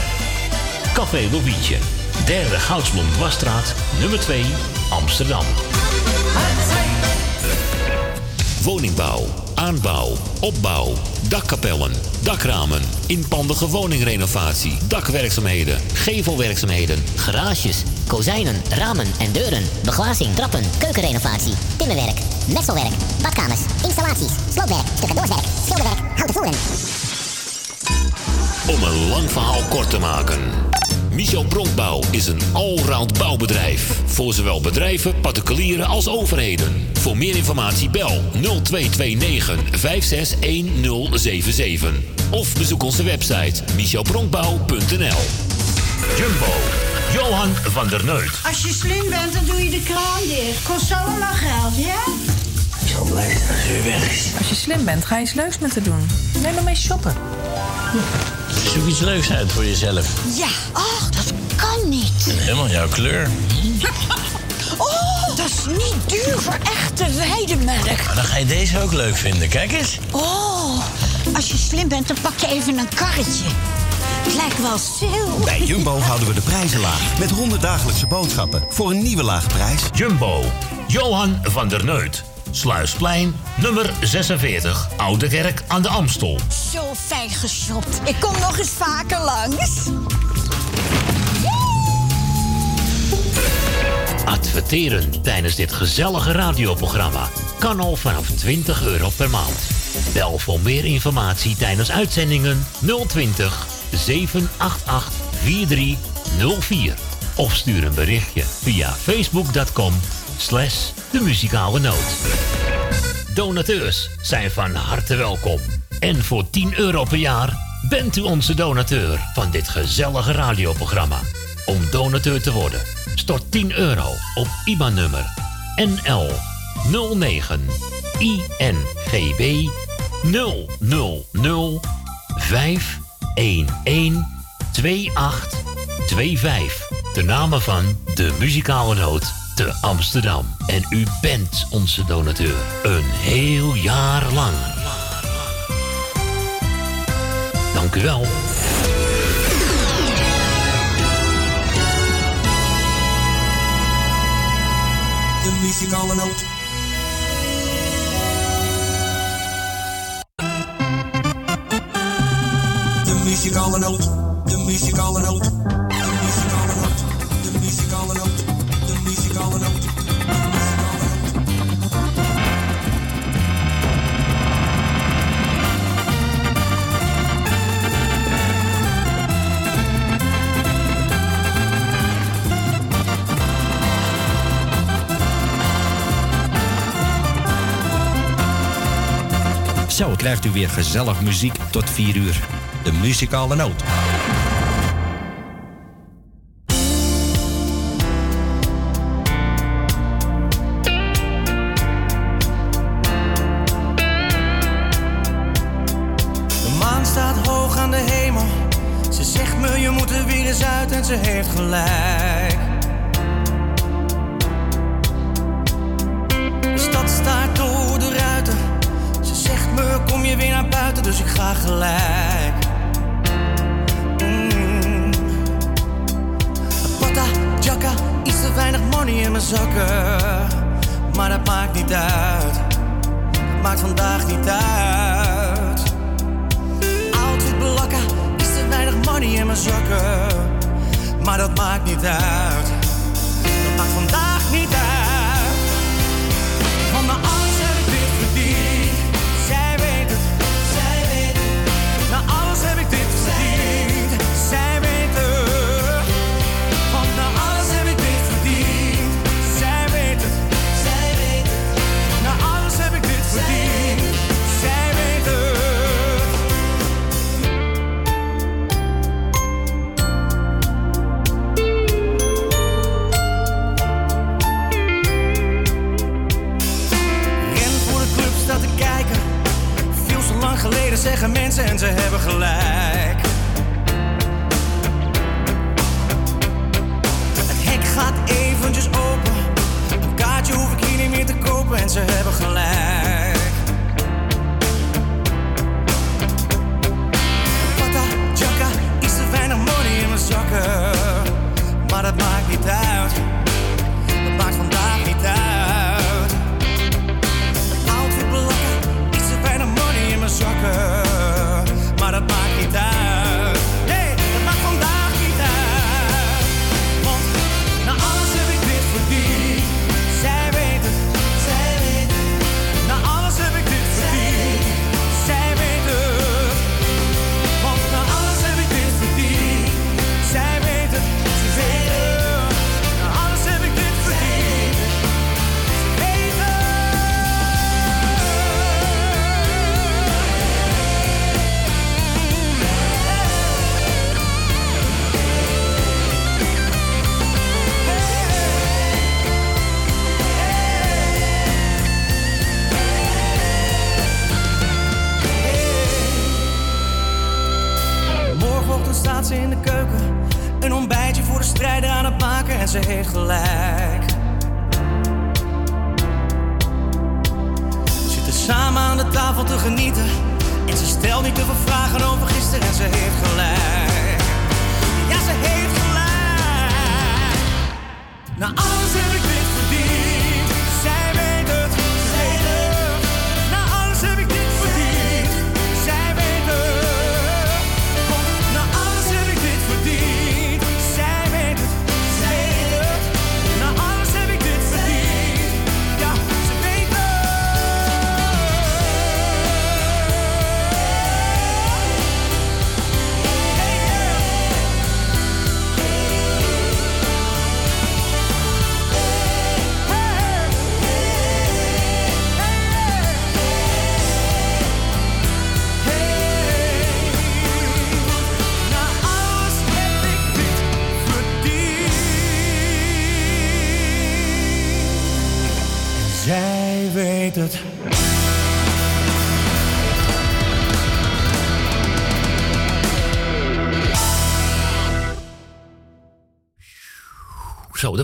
Café Lovietje, derde Goudsblom Wasstraat, nummer 2, Amsterdam. Woningbouw, aanbouw, opbouw, dakkapellen, dakramen, inpandige woningrenovatie, dakwerkzaamheden, gevelwerkzaamheden, Garages, kozijnen, ramen en deuren, beglazing, trappen, keukenrenovatie, timmerwerk, messelwerk, badkamers, installaties, sloopwerk, stucadoorswerk, schilderwerk, houten voeren. Om een lang verhaal kort te maken. Michel Bronkbouw is een allround bouwbedrijf. Voor zowel bedrijven, particulieren als overheden. Voor meer informatie bel 0229 561077. Of bezoek onze website michelbronkbouw.nl Jumbo, Johan van der Neut. Als je slim bent, dan doe je de kraan dicht. Kost allemaal geld, ja? Ik zal blij zijn als u weg is. Als je slim bent, ga je eens leuks met te doen. Neem maar mee shoppen. Zoek iets leuks uit voor jezelf. Ja, ach, dat kan niet. Helemaal jouw kleur. Oh, dat is niet duur voor echte weidemelk. Maar dan ga je deze ook leuk vinden. Kijk eens. Oh, als je slim bent, dan pak je even een karretje. Het lijkt wel sale. Bij Jumbo houden we de prijzen laag. Met 100 dagelijkse boodschappen voor een nieuwe lage prijs. Jumbo, Johan van der Neut. Sluisplein, nummer 46, Oude Kerk aan de Amstel. Zo fijn geshopt. Ik kom nog eens vaker langs. Adverteren tijdens dit gezellige radioprogramma kan al vanaf 20 euro per maand. Bel voor meer informatie tijdens uitzendingen 020 788 4304. Of stuur een berichtje via facebook.com slash de muzikale noot. Donateurs zijn van harte welkom. En voor 10 euro per jaar bent u onze donateur van dit gezellige radioprogramma. Om donateur te worden, stort 10 euro op IBAN-nummer NL 09 INGB 000 511 2825. De namen van de muzikale noot te Amsterdam. En u bent onze donateur. Een heel jaar lang. Dank u wel. De muzikale noot. De muzikale noot. De muzikale noot. Krijgt u weer gezellig muziek tot 4 uur. De muzikale noot.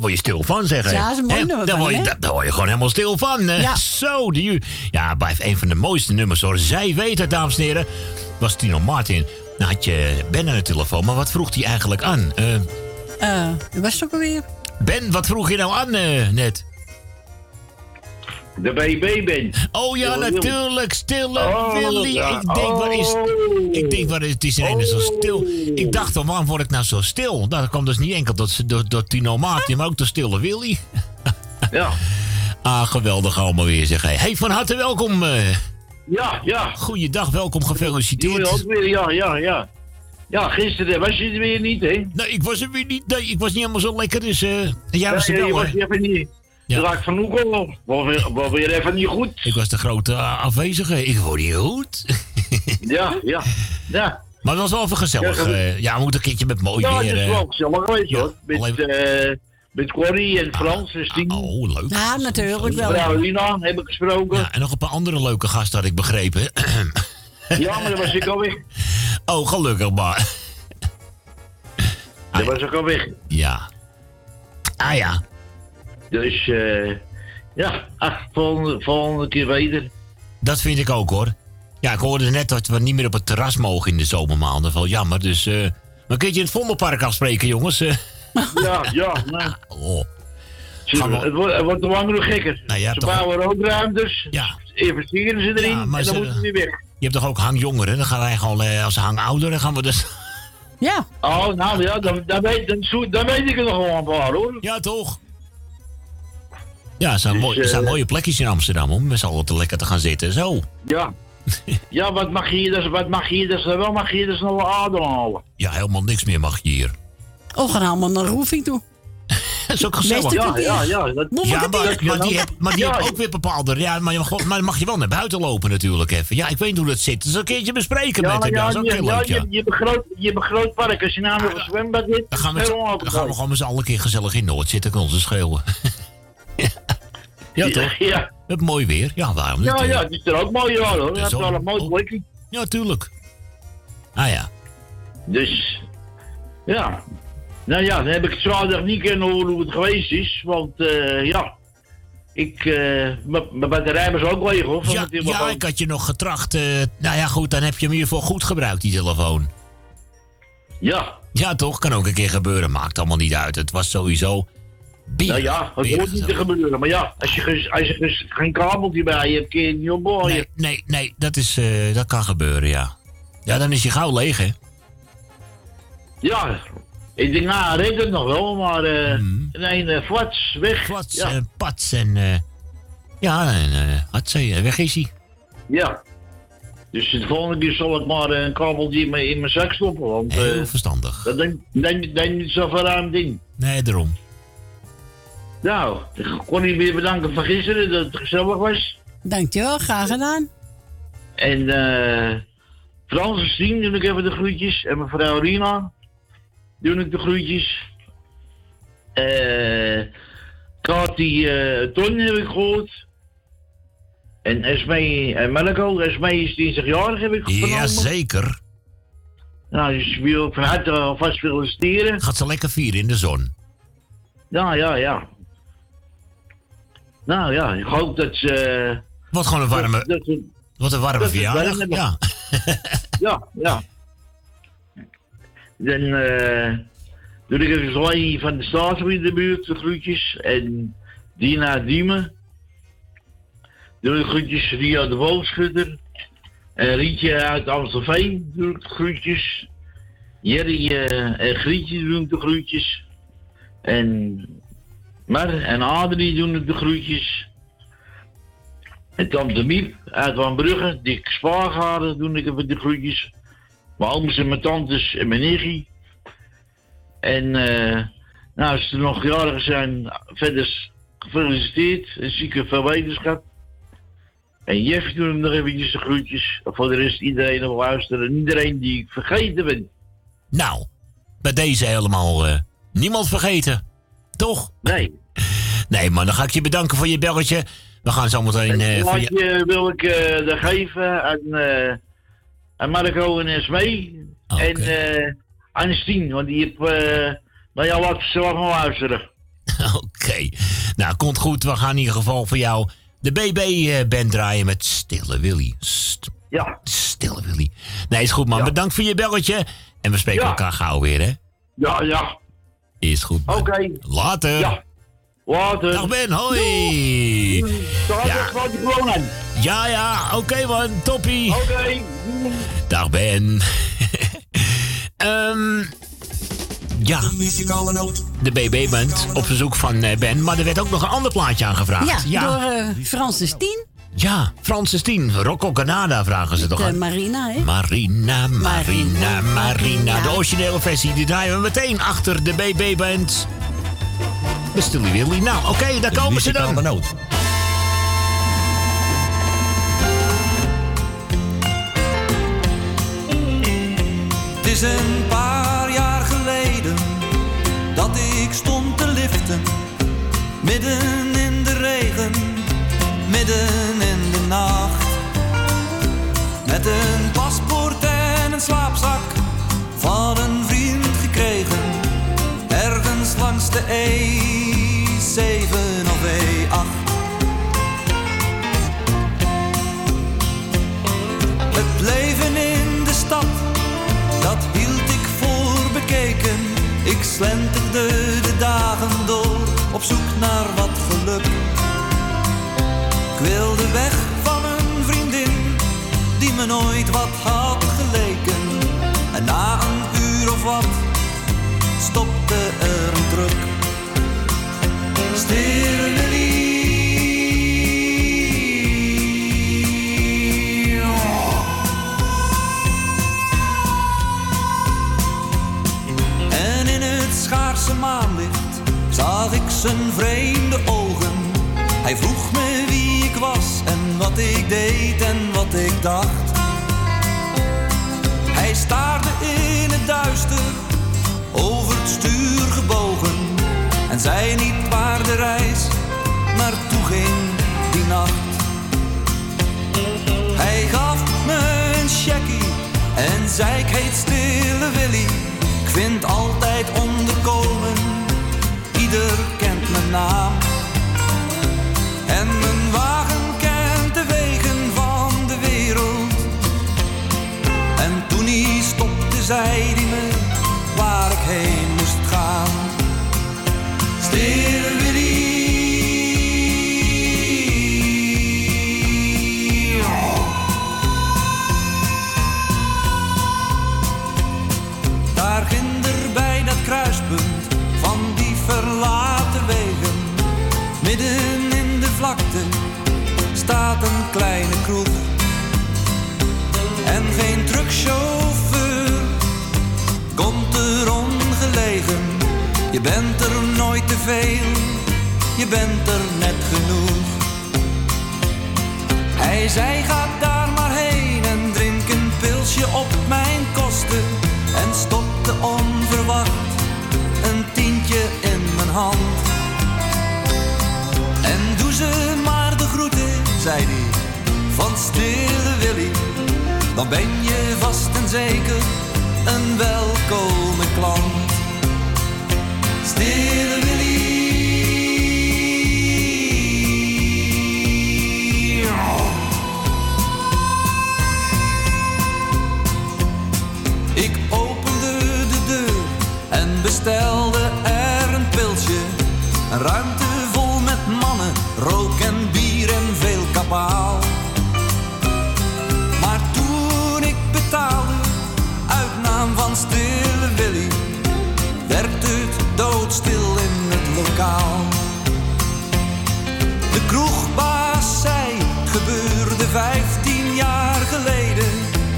Word je stil van, zeg. hè. Ja, dat is een mooi nummer Daar word, je, word gewoon helemaal stil van. hè. Ja. Zo, die, ja, blijft een van de mooiste nummers hoor. Zij weet het, dames en heren. Was Tino Martin. Nou had je Ben aan de telefoon, maar wat vroeg hij eigenlijk aan? Eh, Eh, dat was het ook alweer. ben, wat vroeg je nou aan eh, net? De BB ben. Oh ja, natuurlijk, Stille Oh, Willy. ja. Ik denk, waar is... Ik denk, is... Het is ineens zo stil. Ik dacht, dan, waarom word ik nou zo stil? Nou, dat kwam dus niet enkel door, door, door Tino Martin, maar ook door Stille Willy. Ja. Ah, geweldig allemaal weer, zeg hij. Hey, van harte welkom. eh. Ja, ja. Goeiedag, welkom, gefeliciteerd. Ook weer, ja, ja, ja. Ja, gisteren was je er weer niet, hè? Nee, ik was er weer niet. Nee, ik was niet helemaal zo lekker, dus... eh jij was er Ja, wel, je was even niet. Ja. Raak van. Was weer, was weer even niet goed. Ik was de grote eh, afwezige. Ik word niet goed. Ja, ja, ja. Maar het was wel even gezellig. Ja, eh. ja, we moeten een keertje met mooi Ja, weer... het is eh. wel gezellig geweest, Ja, hoor. Met, alleen- eh met Corrie en Frans en Stien. Oh, leuk. Ja, natuurlijk wel. Carolina heb ik gesproken. Ja, en nog een paar andere leuke gasten had ik begrepen. Ja, maar dan was ik al weg. Oh, gelukkig maar. Dan was ik al weg. Ja. Ah ja. Dus, eh ja, ach, volgende, volgende keer weder. Dat vind ik ook hoor. Ja, ik hoorde net dat we niet meer op het terras mogen in de zomermaanden. Wel jammer, dus... eh maar kun je in het Vondelpark afspreken, jongens? Eh, Ja, ja, nou. oh. Gaan we- Het wordt, het wordt te langer nog gekker. Nou, ze toch- bouwen rookruimtes, Ja. investeren ze erin Ja, en dan ze- moeten ze weer weg. Je hebt toch ook hangjongeren? Dan gaan wij gewoon, eh, als ze hangouder, dan gaan we dus... Ja. Oh, nou ja, dan, dan, weet, dan, weet ik er nog wel een paar hoor. Ja, toch? Ja, het zijn, Dus, mooi, het zijn mooie plekjes in Amsterdam om met z'n allen te lekker te gaan zitten. Zo. Ja. ja, wat mag je hier dus, wat mag je hier dus wel, mag je hier dus nog wel ademhalen. Ja, helemaal niks meer mag je hier. Oh, gaan allemaal naar Roefing toe. Dat is ook gezellig. Ja, ja, ja. Dat, Moet Ja, maar, die, heb, maar die Ja. heeft ook weer bepaalde... Ja, maar, je mag, maar mag je wel naar buiten lopen natuurlijk even. Ja, ik weet hoe dat zit. Dus een keertje bespreken ja, met hem. ja, Dat is ook ja, heel ja, leuk, ja. je, je, hebt een groot, je hebt een groot park. Als je nou nog een zwembad hebt, Dan gaan we, dan gaan we gewoon met z'n allen een keer gezellig in Noord zitten. Kunnen ze schreeuwen. ja, toch? Ja, Het mooi weer. Ja, waarom niet? ja, eh? ja, het is er ook mooi ja, hoor. Hebt zon. wel een mooi plekje. Ja, tuurlijk. Ah ja. Dus, ja. Nou ja, dan heb ik het zaterdag niet kunnen horen hoe het geweest is. Want, eh, ja. Ik, eh, m- mijn batterij was ook leeg, hoor. van Ja, ja, ik had je nog getracht. eh, nou ja, goed, dan heb je hem in ieder geval goed gebruikt, die telefoon. Ja. Ja, toch? Kan ook een keer gebeuren. Maakt allemaal niet uit. Het was sowieso... Nou ja, het hoort niet te gebeuren. Maar ja, als je, als je geen kabeltje bij je hebt, kun je het niet opbouwen. Nee, nee, nee, dat, is, eh, dat kan gebeuren, ja. Ja, dan is je gauw leeg, hè? Ja, ik denk, nou, reed het nog wel, maar eh nee, eh, flats, weg. Flats, ja. eh, pats en... eh, ja, en uh, weg is hij. ja. Dus de volgende keer zal ik maar een kabeltje in mijn, in mijn zak stoppen, want... Heel verstandig. Dat denk denk- denk niet zo verruimd ding. Nee, daarom. Nou, ik kon je weer bedanken voor gisteren, dat het gezellig was. Dankjewel, graag gedaan. En eh Frans en Stien doe ik even de groetjes. En mevrouw Rina doe ik de groetjes. Eh Kati eh Ton heb ik gehoord. En Esmee en Marco. Esmee is dinsdagjarig heb ik vernomen. Jazeker. Nou, dus ik wil van harte alvast feliciteren. Gaat ze lekker vieren in de zon. Nou ja, ja. Nou ja, ik hoop dat ze... Wat gewoon een warme... Dat, dat ze- Wat een warme verjaardag. warm. Ja. Ja, ja. Dan eh doe ik even Zwaai van de Staatsgebied in de buurt de groetjes. En Dina Diemen. Doe ik groetjes Ria de Wolfschutter. En Rietje uit Amstelveen doe ik de groetjes. Jerry eh, en Grietje doen de groetjes. En Mar en Adrie doen de groetjes. En tante Miep uit Van Brugge, Dick Spaargaren doen ik even de groetjes. Mijn ooms en mijn tantes en mijn nichtje. En eh, nou, als ze nog jarigen zijn, verder gefeliciteerd. En zieke veel wetenschap. En Jeff doet hem nog eventjes de groetjes. Voor de rest iedereen op luisteren. En iedereen die ik vergeten ben. Nou, bij deze helemaal eh, niemand vergeten. Toch? Nee. Nee, man, dan ga ik je bedanken voor je belletje. We gaan zo meteen... eh, voor je... Laatje wil ik eh er geven aan, eh aan Marco en Esmee. En eh aan Stien, want die eh nou ja, laat ze wel gaan luisteren. Oké. Nou, komt goed. We gaan in ieder geval voor jou de BB-band draaien met Stille Willy. St- ja. Stille Willy. Nee, is goed, man. Bedankt voor je belletje. En we spreken Ja. elkaar gauw weer, hè? Ja, ja. Is goed. Oké. Later. Ja. Later. Dag Ben, hoi. Dag, Ja. ja. Ja, ja. Oké, man. Toppie. Oké. Dag Ben. Ehm ja. De BB-band op verzoek van eh, Ben. Maar er werd ook nog een ander plaatje aangevraagd. Ja, door eh Francis Tien. Ja, Francis Tien. Rocco Canada vragen ze toch De aan? Marina, hè? Marina, Marina, Marina. Marina. De originele versie die draaien we meteen achter de BB-band. Met Stilly Willy. Nou, oké, daar komen ze dan. Het is een paar jaar geleden dat ik stond te liften. Midden in de regen, midden in de nacht. Met een paspoort en een slaapzak van een vriend gekregen. Ergens langs de E7 Ik slenterde de dagen door op zoek naar wat geluk. Ik wilde weg van een vriendin die me nooit wat had geleken. En na een uur of wat stopte er een truck. Stille maanlicht zag ik zijn vreemde ogen. Hij vroeg me wie ik was en wat ik deed en wat ik dacht. Hij staarde in het duister, over het stuur gebogen. En zei niet waar de reis naartoe ging die nacht. Hij gaf me een cheque zei ik heet Stille Willy. Vind altijd onderkomen, ieder kent mijn naam. En mijn wagen kent de wegen van de wereld. En toen hij stopte, zei hij me staat een kleine kroeg. En geen truckchauffeur komt er ongelegen. Je bent er nooit te veel, je bent er net genoeg. Hij zei ga daar maar heen en drink een pilsje op mijn kosten. En stopte onverwacht een tientje in mijn hand. En doe ze zei hij, van stille Willy. Dan ben je vast en zeker een welkome klant. Stille Willy. Ik opende de deur en bestelde er een pilsje. Een ruimte vol met mannen, rook en De kroegbaas zei, gebeurde vijftien jaar geleden.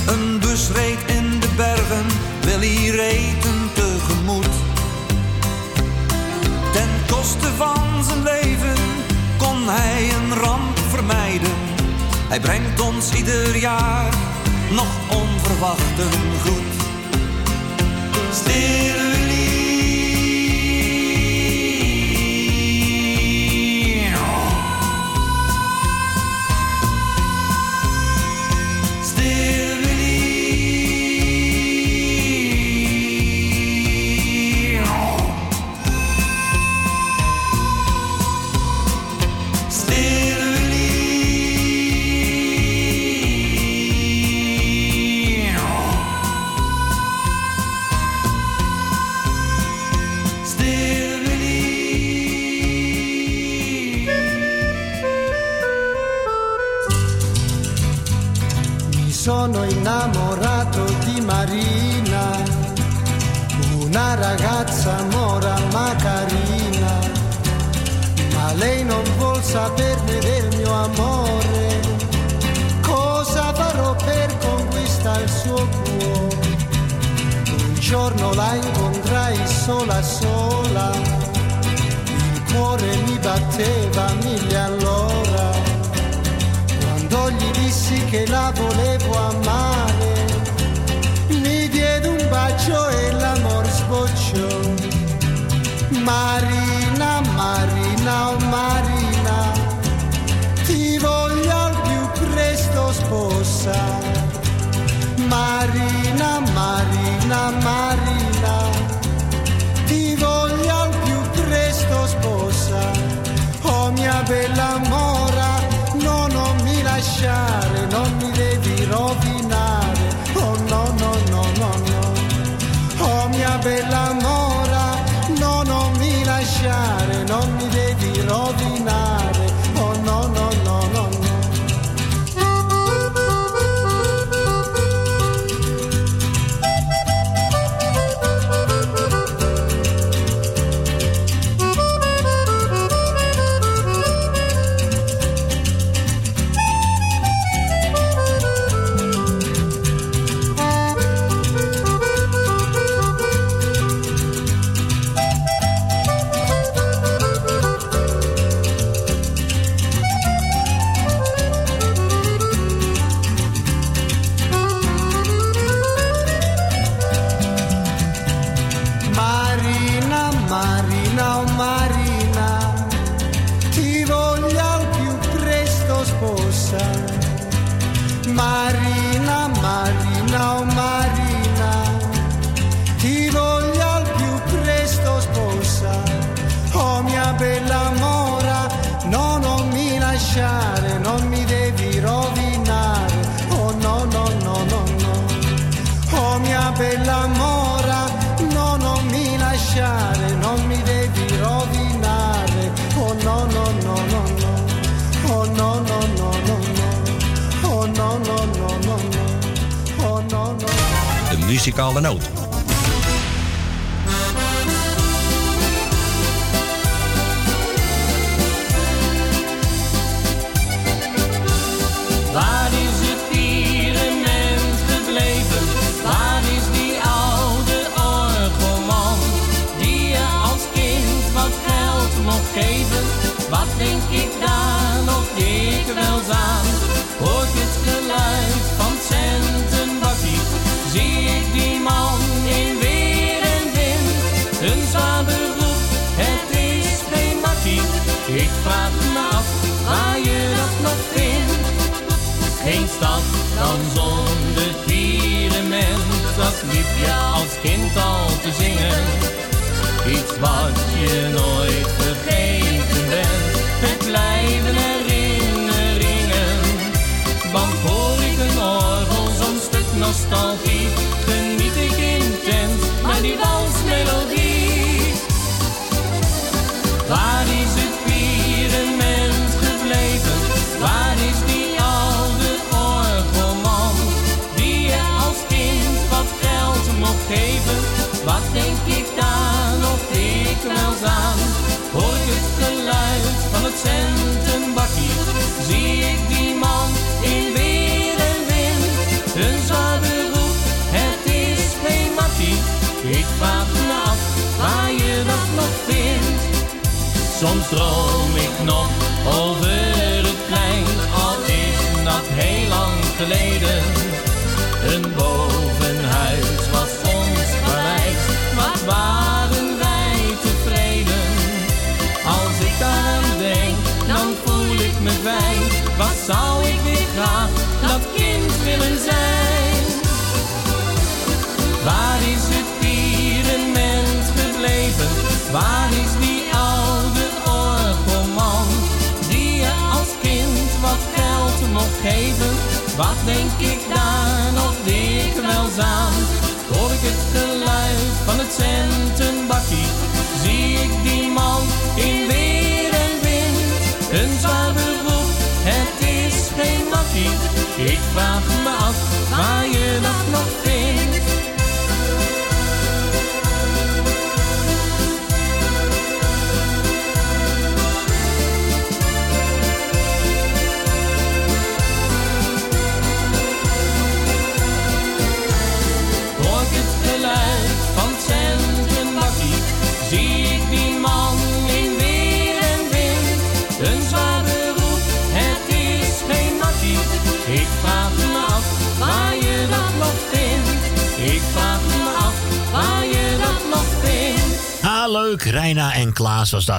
Een bus reed in de bergen, Willy reed hem tegemoet. Ten koste van zijn leven kon hij een ramp vermijden. Hij brengt ons ieder jaar nog onverwacht een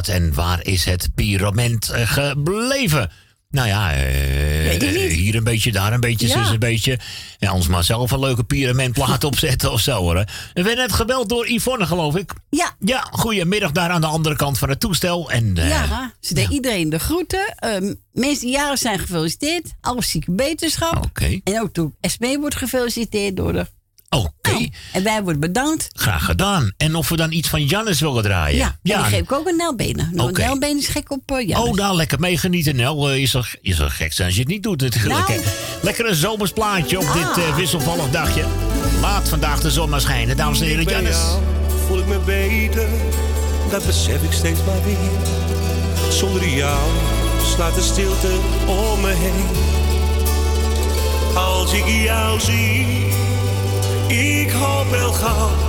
en waar is het Pirament eh, gebleven? Nou ja, eh, hier een beetje, daar een beetje, zus een beetje. Ja, ons maar zelf een leuke pyramentplaat opzetten of zo hoor. We werden net gebeld door Yvonne, geloof ik. Ja. Ja, goedemiddag daar aan de andere kant van het toestel. En, eh, ja, ze deed iedereen de groeten. Ehm, meeste jaren zijn gefeliciteerd. Alle zieke beterschap. Oké. En ook toen SB wordt gefeliciteerd door de en wij worden bedankt. Graag gedaan. En of we dan iets van Jannes willen draaien. Ja, ja. geef ik ook een Nelbenen. Nou, okay. Nelbenen is gek op uh, Oh, nou, lekker meegenieten. Nel eh, is, er, is er gek zijn als je het niet doet. Natuurlijk. Nou. Lekker een zomersplaatje op dit ah. eh, wisselvallig dagje. Laat vandaag de zon maar schijnen, dames en heren. Jannes. voel ik me beter. Dat besef ik steeds maar weer. Zonder jou slaat de stilte om me heen. Als ik jou zie ik hoop wel gauw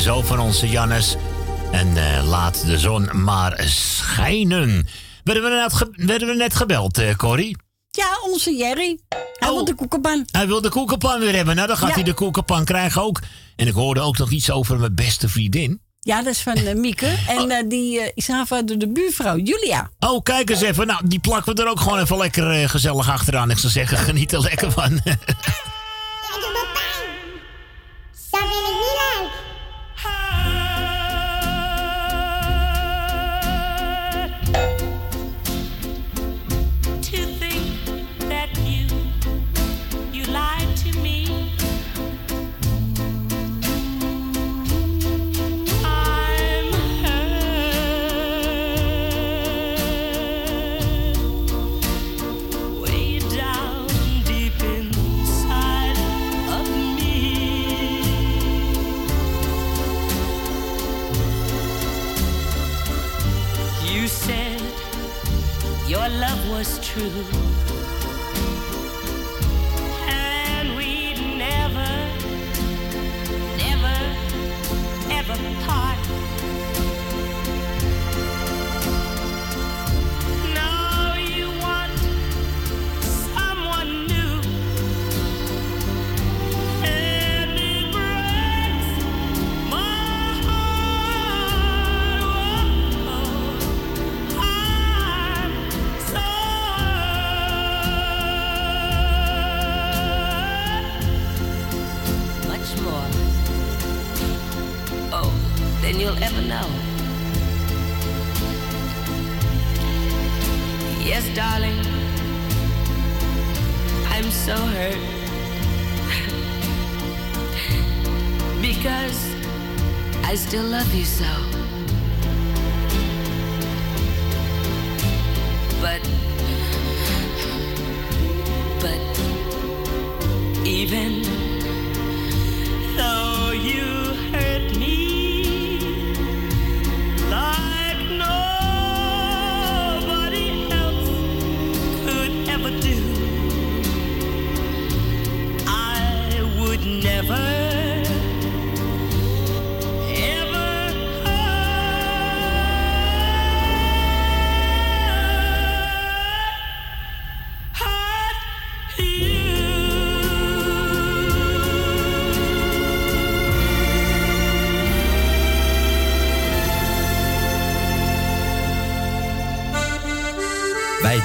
zo van onze Jannes. En eh, laat de zon maar schijnen. Werden we net, net gebeld, uh, Corrie? Ja, onze Jerry. Hij oh. wil de koekenpan. Hij wil de koekenpan weer hebben. Nou, dan gaat hij de koekenpan krijgen ook. En ik hoorde ook nog iets over mijn beste vriendin. Ja, dat is van uh, Mieke. En oh. die uh, is haar de buurvrouw, Julia. Oh, kijk eens even. Nou, die plakken we er ook gewoon even lekker gezellig achteraan. Ik zou zeggen, geniet er lekker van.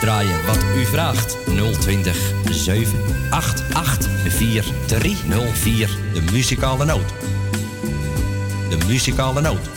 draaien wat u vraagt. 020 788 4304. De muzikale noot. De muzikale noot.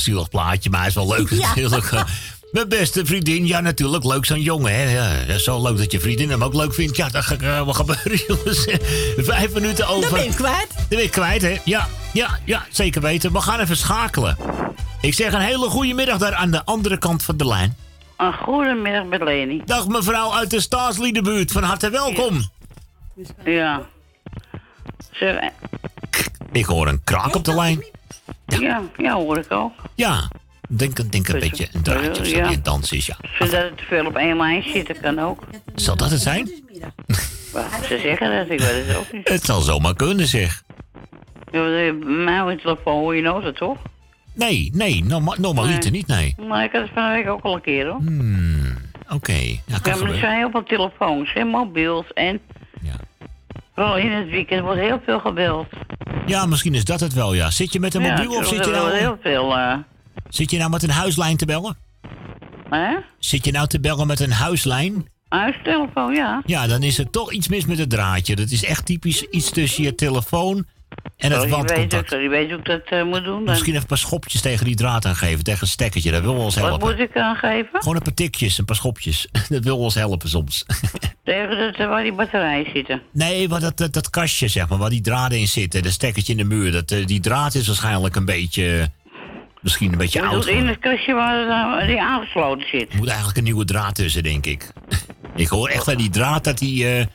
Zielig plaatje, maar hij is wel leuk Ja. natuurlijk. Mijn beste vriendin, ja natuurlijk, leuk zo'n jongen. Hè? Ja, zo leuk dat je vriendin hem ook leuk vindt. Ja, dat gaat wat gebeuren, jongens. Vijf minuten over. Dan ben je kwijt. Dan ben je kwijt, hè? Ja, ja, ja, zeker weten. We gaan even schakelen. Ik zeg een hele goede middag daar aan de andere kant van de lijn. Een goedemiddag met Leni. Dag mevrouw uit de Staatsliedenbuurt, van harte welkom. Ja. Zeg, eh, Ik hoor een kraak op de lijn. ja, ja, hoor ik ook. Ja, denk, denk een beetje een draadje of zo Ja. die dans is, ja. Zodat het te veel op één lijn zitten kan ook. Zal dat het zijn? Ze zeggen dat, ik weet het ook niet. Het zal zomaar kunnen, zeg. Ja, Bij mij op de telefoon hoor je nooit, toch? Nee, nee, norma normaliter niet, nee. Maar ik had het van de week ook al een keer, hoor. Hmm, oké. Ja, Ja, maar er zijn heel veel telefoons en mobiels en... Vooral in het weekend wordt heel veel gebeld. Ja, misschien is dat het wel, ja. Zit je met een mobiel of zit je nou... heel veel... eh Zit je nou met een huislijn te bellen? hè? Zit je nou te bellen met een huislijn? Huistelefoon, ja. Ja, dan is er toch iets mis met het draadje. Dat is echt typisch iets tussen je telefoon en het Oh, weet wandcontact. weet hoe ik dat eh, moet doen. Dan. Misschien even een paar schopjes tegen die draad aangeven, tegen een stekkertje. Dat wil wel eens Wat helpen. moet ik aangeven? Gewoon een paar tikjes, een paar schopjes. Dat wil eens helpen soms. Tegen dat, eh, waar die batterijen zitten. Nee, maar dat, dat, dat kastje, zeg maar, waar die draden in zitten, dat stekkertje in de muur, dat, eh, die draad is waarschijnlijk een beetje... Misschien een beetje Je oud. in het kastje waar eh, die aangesloten zit. Er moet eigenlijk een nieuwe draad tussen, denk ik. ik hoor echt aan die draad dat die... eh,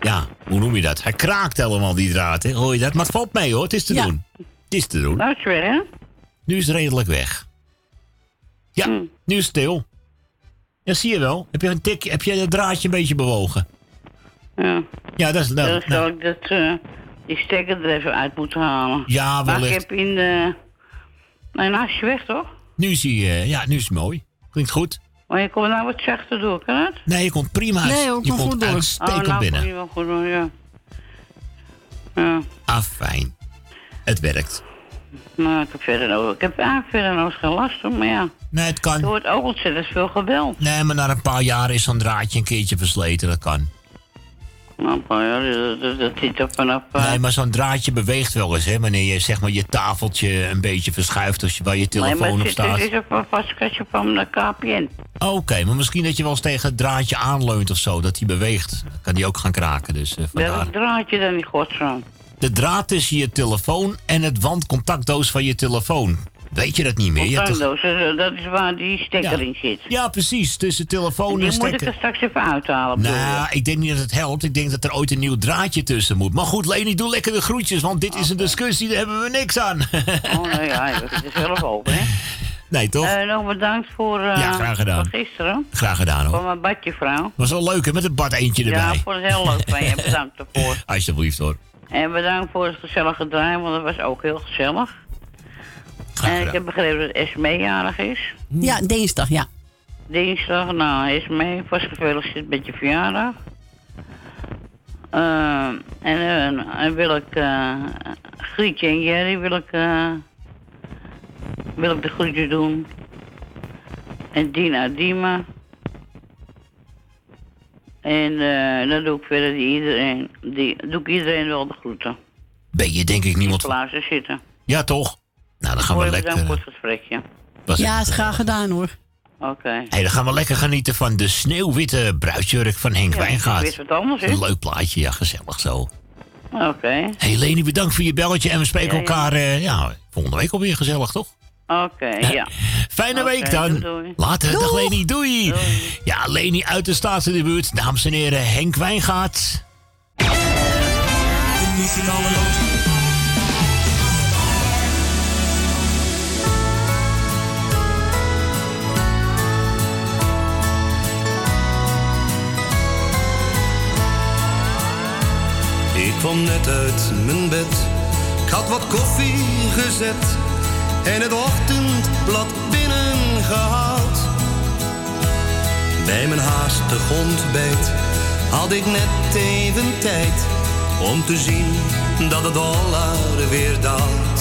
ja, hoe noem je dat? Hij kraakt helemaal, die draad. Hè? Hoor je dat? Maar het valt mee, hoor. Het is te doen. Het is te doen. Nou, is weer, hè? Nu is het redelijk weg. Ja, Hm. nu is het stil. Ja, zie je wel. Heb je, een tik, heb je het draadje een beetje bewogen? Ja. Ja, dat is... Nou, Dan zal ik dat, eh, die stekker er even uit moeten halen. Ja, Maar ik wellicht. heb in de... Nee, nou is je weg, toch? Nu hij... eh, ja, nu is het mooi. Klinkt goed. Maar je komt nou wat zachter door, kan het? Nee, je komt prima uit. Nee, ook je komt goed door. uitstekend oh, nou, binnen. kom je wel goed door, ja. Ja. Ah, fijn. Het werkt. Nou, ik heb verder nog, ik heb eigenlijk verder nog geen last van, maar ja. Nee, het kan. Er wordt ook ontzettend veel gebeld. Nee, maar na een paar jaar is zo'n draadje een keertje versleten. Dat kan. Dat, zit Nee, maar zo'n draadje beweegt wel eens, hè. Wanneer je zeg maar je tafeltje een beetje verschuift als je, waar je nee, telefoon maar op staat. het is op een vast kastje van de KPN. Oké, maar misschien dat je wel eens tegen het draadje aanleunt of zo, dat die beweegt. Dan kan die ook gaan kraken, dus eh, vandaar. Welk draadje dan in godsnaam? De draad tussen je telefoon en het wandcontactdoos van je telefoon. Weet je dat niet meer? Toch- dat is waar die stekker in zit. Ja, precies. Tussen telefoon Die en moet ik er straks even uithalen. Nou, ik denk niet dat het helpt. Ik denk dat er ooit een nieuw draadje tussen moet. Maar goed, Leni, doe lekker de groetjes, want dit is een discussie, daar hebben we niks aan. Oh, nou ja, het er zelf over, hè? nee, toch? Eh, nog bedankt voor, eh, Ja, graag gedaan. voor gisteren. Graag gedaan, hoor. Voor mijn badjevrouw. Was wel leuk, hè, met het bad eentje Ja, erbij. ik vond het heel leuk van je. Bedankt ervoor. Alsjeblieft, hoor. En bedankt voor het gezellige draaien, want het was ook heel gezellig. En ik heb begrepen dat Esme jarig is. Ja, dinsdag, ja. Dinsdag, nou, Esme, vast gefeliciteerd met je verjaardag. Eh, en en wil ik eh Grietje en Jerry wil ik, eh, wil ik de groetjes doen. En Dina Dima. En eh, dan doe ik verder die iedereen, die, doe ik iedereen wel de groeten. Ben je denk ik niemand. Plaatsen zitten. Ja, toch? Nou, dan gaan we Mooi lekker... bedankt voor het. Was Ja, is graag gedaan hoor. Oké. Hey, dan gaan we lekker genieten van de sneeuwwitte bruidsjurk van Henk Ja, Wijngaard. weet wat anders, hè? Een leuk plaatje, ja, gezellig zo. Oké. Hey Leni, bedankt voor je belletje en we spreken Ja, ja. elkaar eh, ja, volgende week alweer gezellig, toch? Oké, ja. Fijne week dan. doei, doei. Later, dag Doeg. Leni, doei. Ja, Leni uit de Staatsenbuurt, dames en heren, Henk Wijngaard. De kwam net uit mijn bed, ik had wat koffie gezet en het ochtendblad binnengehaald. Bij mijn haastig ontbijt had ik net even tijd om te zien dat de dollar weer daalt.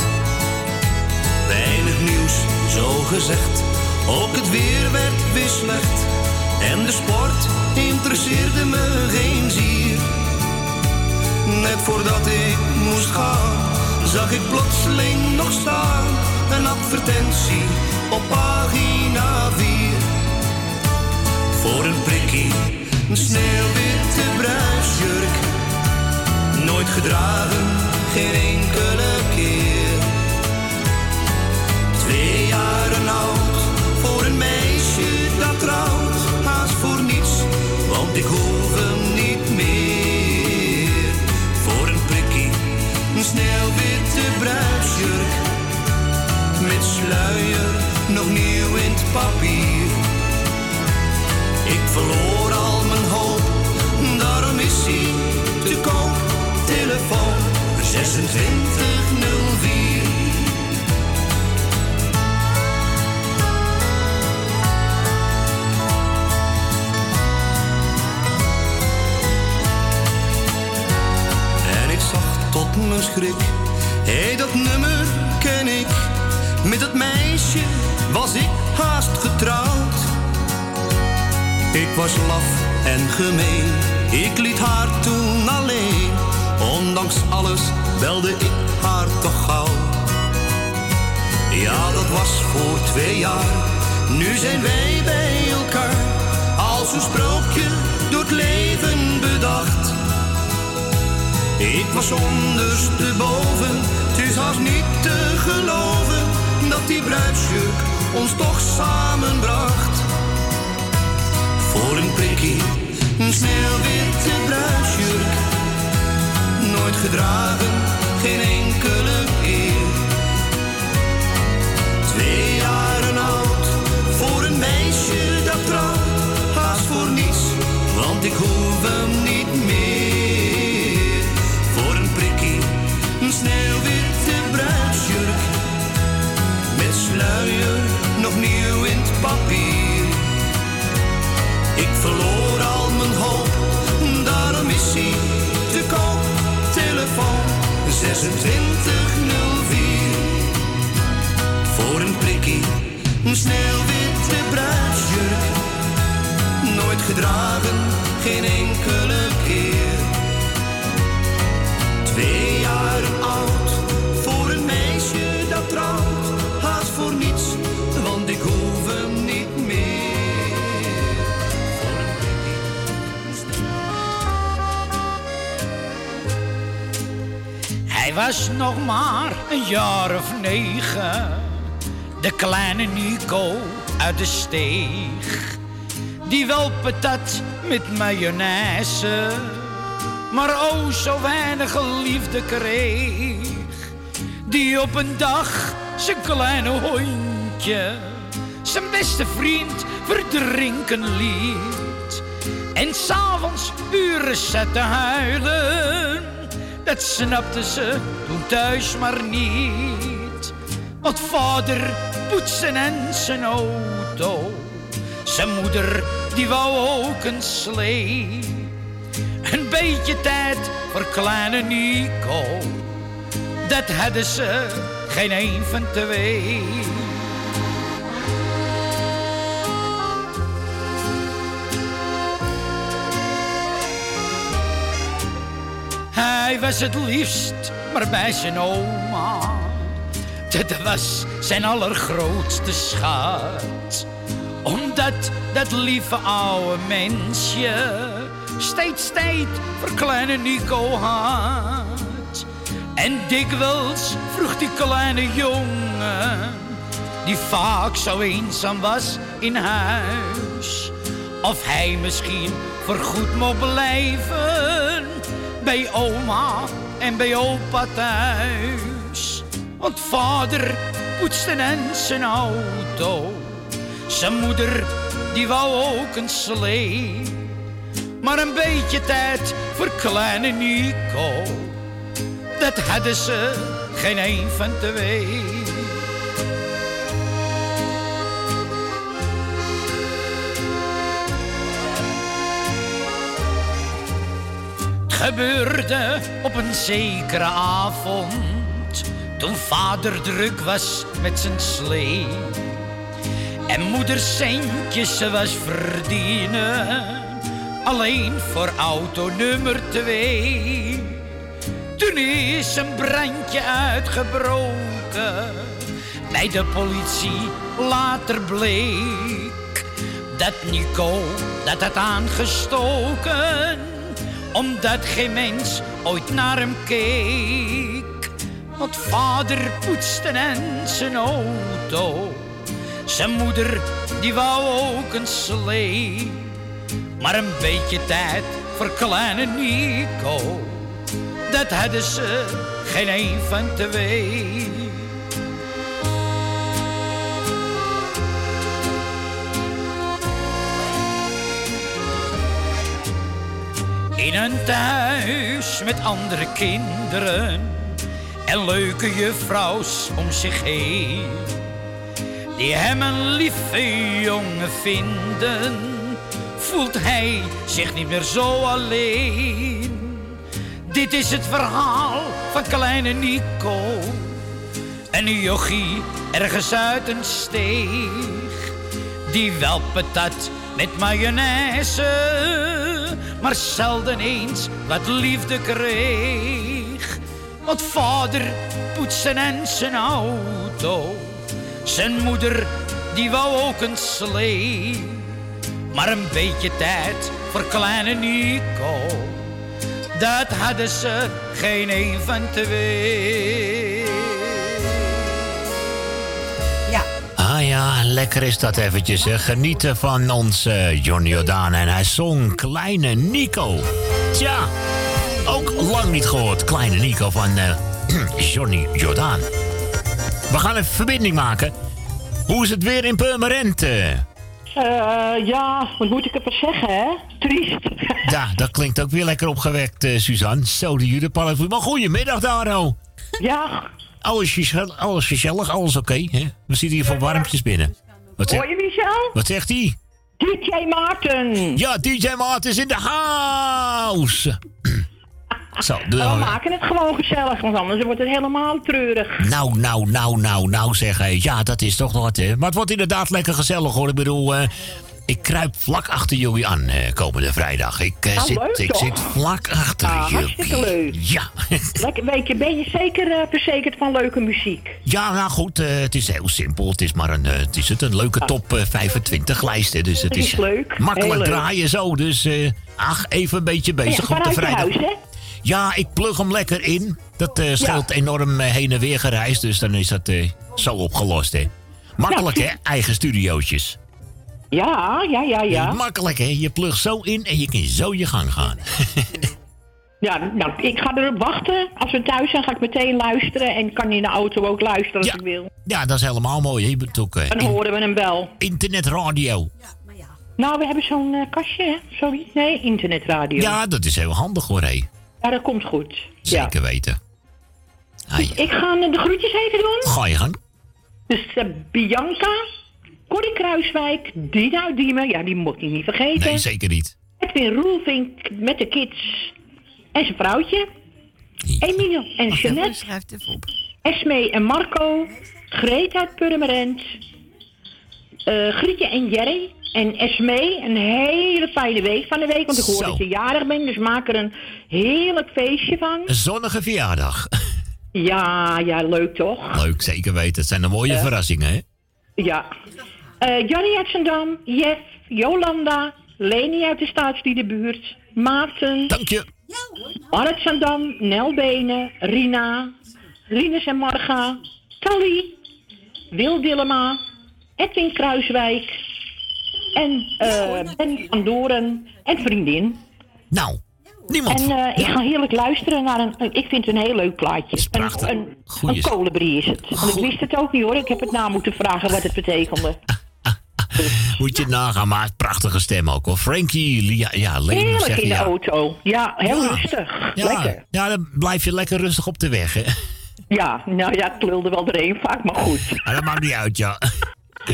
Weinig nieuws, zo gezegd, ook het weer werd weer slecht en de sport interesseerde me geen zier. Net voordat ik moest gaan, zag ik plotseling nog staan een advertentie op pagina 4. Voor een prikkie, een sneeuwwitte bruisjurk. Nooit gedragen, geen enkele keer. Twee jaren oud, voor een meisje dat trouwt, haast voor niets, want ik hoef Met sluier, nog nieuw in het papier. Ik verloor al mijn hoop, daarom is hij te koop. Telefoon 2604. En ik zag tot mijn schrik, hé dat nummer ken ik. Met dat meisje was ik haast getrouwd. Ik was laf en gemeen, ik liet haar toen alleen. Ondanks alles belde ik haar toch gauw. Ja, dat was voor twee jaar, nu zijn wij bij elkaar. Als een sprookje door het leven bedacht. Ik was ondersteboven, het is haast niet te geloven. Dat die bruidsjurk ons toch samenbracht. Voor een prikkie, een sneeuwwitte bruidsjurk. Nooit gedragen, geen enkele keer. Twee jaren oud, voor een meisje dat trouwt, haast voor niets, want ik hoef hem niet meer. Papier. Ik verloor al mijn hoop, daarom is hij te koop. Telefoon 2604 voor een prikkie, een sneeuwwitte bruidsjurk. Nooit gedragen, geen enkele keer. Was nog maar een jaar of negen. De kleine Nico uit de steeg. Die wel patat met mayonaise. Maar oh zo weinig liefde kreeg. Die op een dag zijn kleine hondje. Zijn beste vriend verdrinken liet. En s'avonds uren zat te huilen. Dat snapte ze toen thuis maar niet. Want vader poetsen en zijn auto. Zijn moeder die wou ook een slee. Een beetje tijd voor kleine Nico. Dat hadden ze geen een van twee. Hij was het liefst maar bij zijn oma. Dat was zijn allergrootste schat. Omdat dat lieve oude mensje steeds tijd voor kleine Nico had. En dikwijls vroeg die kleine jongen, die vaak zo eenzaam was in huis, of hij misschien voorgoed mocht blijven bij oma en bij opa thuis. Want vader poetste en zijn auto. Zijn moeder, die wou ook een slee. Maar een beetje tijd voor kleine Nico. Dat hadden ze geen een van twee. Gebeurde op een zekere avond. Toen vader druk was met zijn slee. En moeder centjes was verdienen. Alleen voor auto nummer twee. Toen is een brandje uitgebroken. Bij de politie later bleek. Dat Nico dat had aangestoken omdat geen mens ooit naar hem keek. Want vader poetste en zijn auto. Zijn moeder, die wou ook een slee. Maar een beetje tijd voor kleine Nico. Dat hadden ze geen een van twee. In een thuis met andere kinderen en leuke juffrouws om zich heen. Die hem een lieve jongen vinden, voelt hij zich niet meer zo alleen. Dit is het verhaal van kleine Nico, een jochie ergens uit een steeg. Die wel patat met mayonaise maar zelden eens wat liefde kreeg. Want vader poetste en zijn auto. Zijn moeder, die wou ook een slee. Maar een beetje tijd voor kleine Nico. Dat hadden ze geen een van twee. Ja, ja, lekker is dat eventjes. Hè. Genieten van ons eh, Johnny Jordaan. En hij zong Kleine Nico. Tja, ook lang niet gehoord. Kleine Nico van eh, Johnny Jordaan. We gaan even verbinding maken. Hoe is het weer in Purmerend? eh? Eh, ja, wat moet ik ervan zeggen, hè? Triest. Ja, dat klinkt ook weer lekker opgewekt, Suzanne. Zo, de judepannen. Maar goedemiddag, Daro. Ja. Alles, gezellig, alles gezellig, alles oké. We zitten hier voor warmpjes binnen. Wat, Hoor je Michel? wat zegt hij? DJ Maarten. Ja, DJ Maarten is in de house. Zo, doe We maken het gewoon gezellig, want anders wordt het helemaal treurig. Nou, nou, nou, nou, nou, zeg. Ja, dat is toch wat, hè. Maar het wordt inderdaad lekker gezellig, hoor. Ik bedoel, eh, ik kruip vlak achter jullie aan eh, komende vrijdag. Ik, eh, Nou, zit, leuk ik zit vlak achter Ah, jullie. hartstikke leuk. Ja. Lekker, weet je, ben je zeker eh, verzekerd van leuke muziek? Ja, nou goed, het is heel simpel. Het is maar een, het is het, een leuke top eh, 25 lijst. Hè. Dus het is, is leuk. makkelijk leuk. draaien zo. Dus ach, even een beetje bezig op de vrijdag. huis, hè? Ja, ik plug hem lekker in. Dat eh, scheelt enorm heen en weer gereisd. Dus dan is dat zo opgelost, hè. Makkelijk, hè? Eigen studiootjes. Ja, ja, ja, ja. Makkelijk, hè? Je plugt zo in en je kan zo je gang gaan. Ja, nou, ik ga erop wachten. Als we thuis zijn, ga ik meteen luisteren. En kan in de auto ook luisteren als ik wil. Ja, dat is helemaal mooi. hè. Je bent ook eh, Dan in- horen we hem wel. internetradio. Nou, we hebben zo'n eh, kastje, hè? Sorry. Nee, internetradio. Ja, dat is heel handig, hoor, hé. Ja, dat komt goed. Zeker weten. Ai, Ik ga eh, de groetjes even doen. ga je gang. Dus eh, Bianca, Corrie Kruiswijk, Dina uit Diemen. Ja, die moet ik niet vergeten. Nee, zeker niet. Edwin Roelvink met de kids en zijn vrouwtje. Emile en Jeannette. Schrijf het even op. Esme en Marco. Greet uit Purmerend. eh Grietje en Jerry. En Esme, een hele fijne week van de week. Want ik hoor Zo. dat je jarig bent. Dus maak er een heerlijk feestje van. Een zonnige verjaardag. Ja, ja, leuk toch? Leuk, zeker weten. Het zijn de mooie Ja. verrassingen, hè? Ja. Eh Johnny uit Zandam, Jeff, Jolanda, Leni uit de Staatsliedenbuurt, Maarten. Dank je. Marit Zandam, Nel Benen, Rina, Rinus en Marga, Tally, Wil Dillema, Edwin Kruiswijk en eh, Ben van Doren en vriendin. Nou, niemand. En eh, ik ga heerlijk luisteren naar een, ik vind het een heel leuk plaatje. Een, een, een kolibrie is het. Want ik wist het ook niet hoor, ik heb het na moeten vragen wat het betekende. Moet je nagaan, maar prachtige stem ook, hoor. Frankie, Lia, ja, Leni Heerlijk zeg in de ja. auto. Ja, heel Ja. rustig. Ja, Lekker. ja, dan blijf je lekker rustig op de weg, hè? Ja, nou ja, het klulde wel doorheen vaak, maar goed. Maar dat maakt niet uit, ja.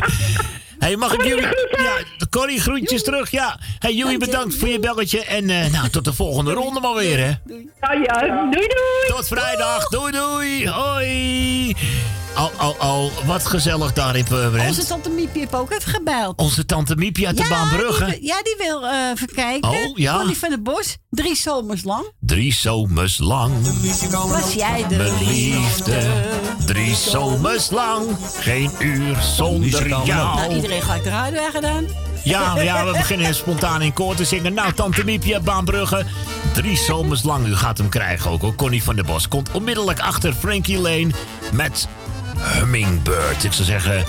hey, mag ik jullie... Ja, Corrie, groetjes terug, ja. hey, jullie bedankt voor je belletje. En eh, nou, tot de volgende ronde maar weer, hè. Ja, ja, doei doei. Tot vrijdag, doei doei, hoi. Oh, oh, oh, wat gezellig daar in Purmerend. Onze tante Miepje heeft ook even gebeld. Onze tante Miepje uit de Baanbrugge. Die, ja, die wil eh even kijken. Oh, ja. Connie van de Bos, drie zomers lang. Drie zomers lang. Was jij de Mijn liefde, drie zomers lang. Geen uur zonder Nou, jou. iedereen gelijk de radio gedaan. Ja, ja, we beginnen spontaan in koor te zingen. Nou, Tante Miepje, Baanbrugge. Drie zomers lang, u gaat hem krijgen ook. hoor. Connie van der Bos komt onmiddellijk achter Frankie Lane met Hummingbird. Ik zou zeggen,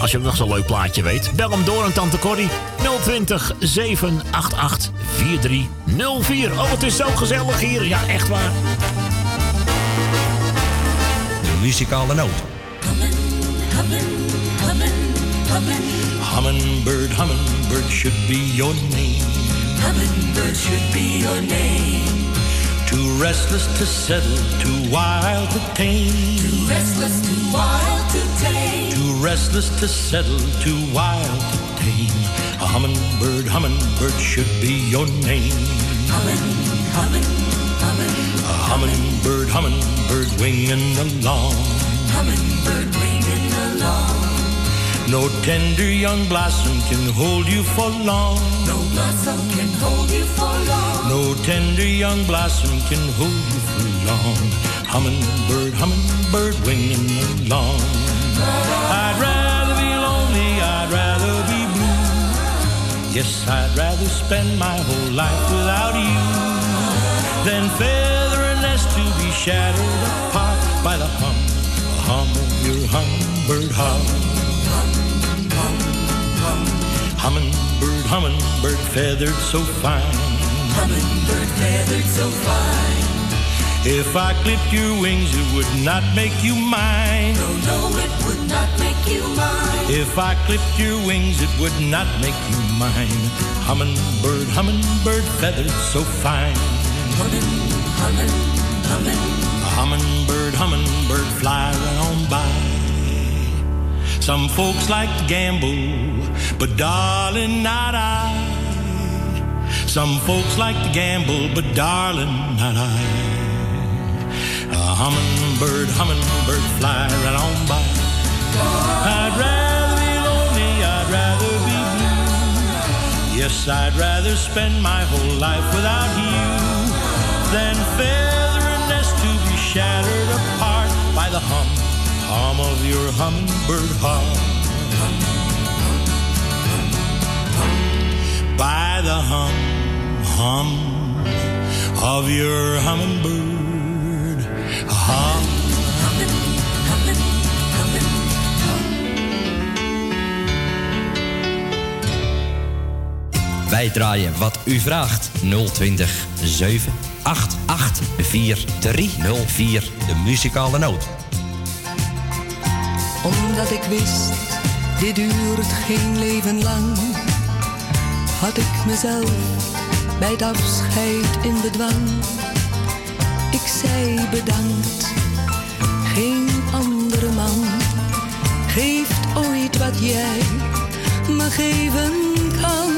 als je ook nog zo'n leuk plaatje weet, bel hem door aan Tante Corrie. 020 788 4304. Oh, het is zo gezellig hier. Ja, echt waar. De muzikale noot. Hummingbird, hummingbird should be your name. Hummingbird should be your name. Too restless to settle, too wild to tame. Too restless, too wild to tame. Too restless to settle, too wild to tame. A hummingbird, hummingbird should be your name. Hummin, hummin, hummin. A hummingbird, hummingbird winging along. Hummingbird winging along. No tender young blossom can hold you for long. No blossom can hold you for long. No tender young blossom can hold you for long. Hummingbird, hummingbird winging along. I'd rather be lonely, I'd rather be blue. Yes, I'd rather spend my whole life without you than feather a nest to be shattered apart by the hum, hum of your hummingbird hum. Hummingbird, hummingbird, feathered so fine. Hummingbird feathered so fine. If I clipped your wings, it would not make you mine. No, no, it would not make you mine. If I clipped your wings, it would not make you mine. Hummingbird, hummingbird, feathered so fine. Hummin, hummin, hummin. A hummingbird, hummingbird, fly on by. Some folks like to gamble, but darling, not I. Some folks like to gamble, but darling, not I. A hummingbird, hummingbird, fly right on by. I'd rather be lonely, I'd rather be blue. Yes, I'd rather spend my whole life without you than feather a nest to be shattered apart by the hum, hum of your hummingbird heart. By the hum, hum of your hummingbird heart. Wij draaien wat u vraagt. 020 788 4304. De muzikale noot. Omdat ik wist, dit duurt geen leven lang, had ik mezelf bij het afscheid in bedwang. Ik zei bedankt, geen andere man geeft ooit wat jij me geven kan.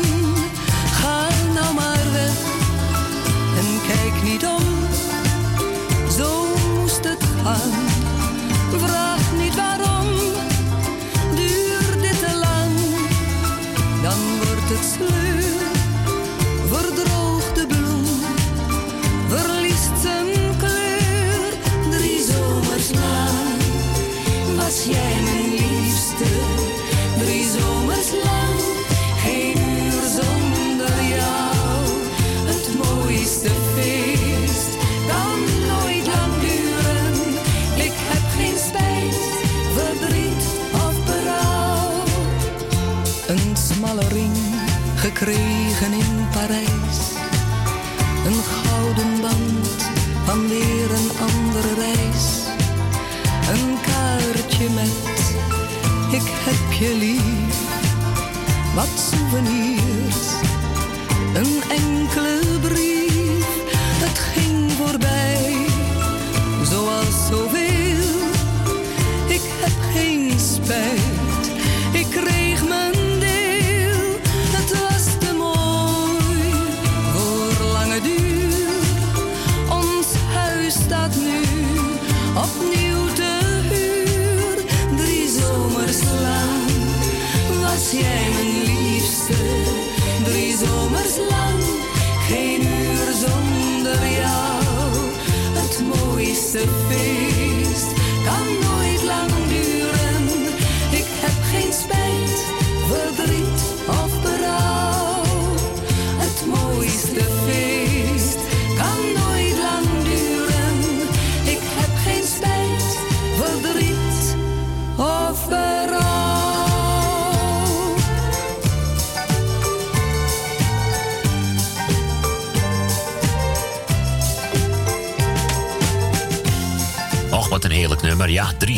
Ga nou maar weg en kijk niet om, zo moest het gaan.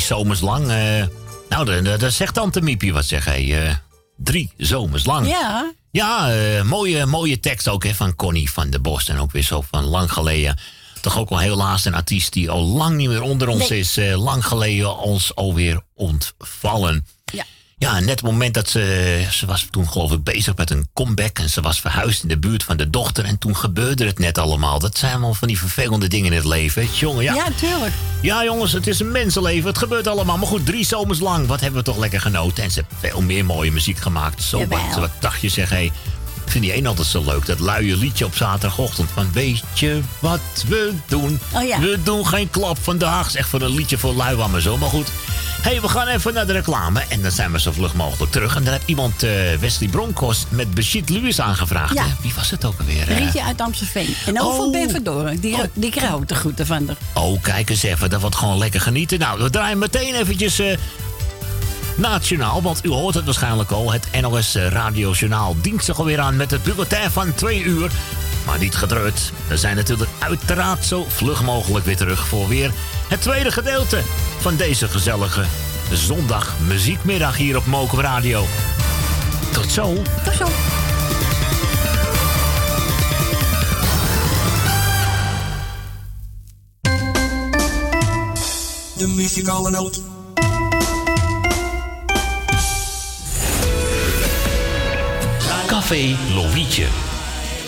Zomers lang. eh, nou, dat- zegt Tante Miepie wat zeg hij. eh, drie zomers lang. Ja. Ja, eh, mooie, mooie tekst ook hè, van Connie van der Bos. En ook weer zo van lang geleden. Toch ook wel helaas een artiest die al lang niet meer onder ons Nee. is. lang geleden ons alweer ontvallen. Ja. Net het moment dat ze... Ze was toen geloof ik bezig met een comeback. En ze was verhuisd in de buurt van de dochter. En toen gebeurde het net allemaal. Dat zijn allemaal van die vervelende dingen in het leven. hè, Jongen, ja. Ja, tuurlijk. Ja, jongens, het is een mensenleven. Het gebeurt allemaal. Maar goed, drie zomers lang. Wat hebben we toch lekker genoten. En ze hebben veel meer mooie muziek gemaakt. Zo wat, wat dacht je, zeg hé. Ik vind die een altijd zo leuk. Dat luie liedje op zaterdagochtend. Van weet je wat we doen? Oh ja. We doen geen klap vandaag. Is echt voor een liedje voor lui maar zo. Maar goed. Hé, hey, we gaan even naar de reclame. En dan zijn we zo vlug mogelijk terug. En dan heeft iemand eh, Wesley Bronkhorst met Beshit Lewis aangevraagd. Ja. hè? Wie was het ook alweer? eh? Rietje uit Amstelveen. En voor Oh. Ben Verdoren. Die, die krijgen ook de groeten van haar. Oh, kijk eens even. Dat wordt gewoon lekker genieten. Nou, we draaien meteen eventjes... eh, nationaal, want u hoort het waarschijnlijk al. Het NOS Radiojournaal dient zich alweer aan met het bulletin van twee uur. Maar niet gedreurd. We zijn natuurlijk uiteraard zo vlug mogelijk weer terug voor weer het tweede gedeelte van deze gezellige zondag muziekmiddag hier op Mokum Radio. Tot zo. Tot zo. De muzikale noot. Café Lovietje.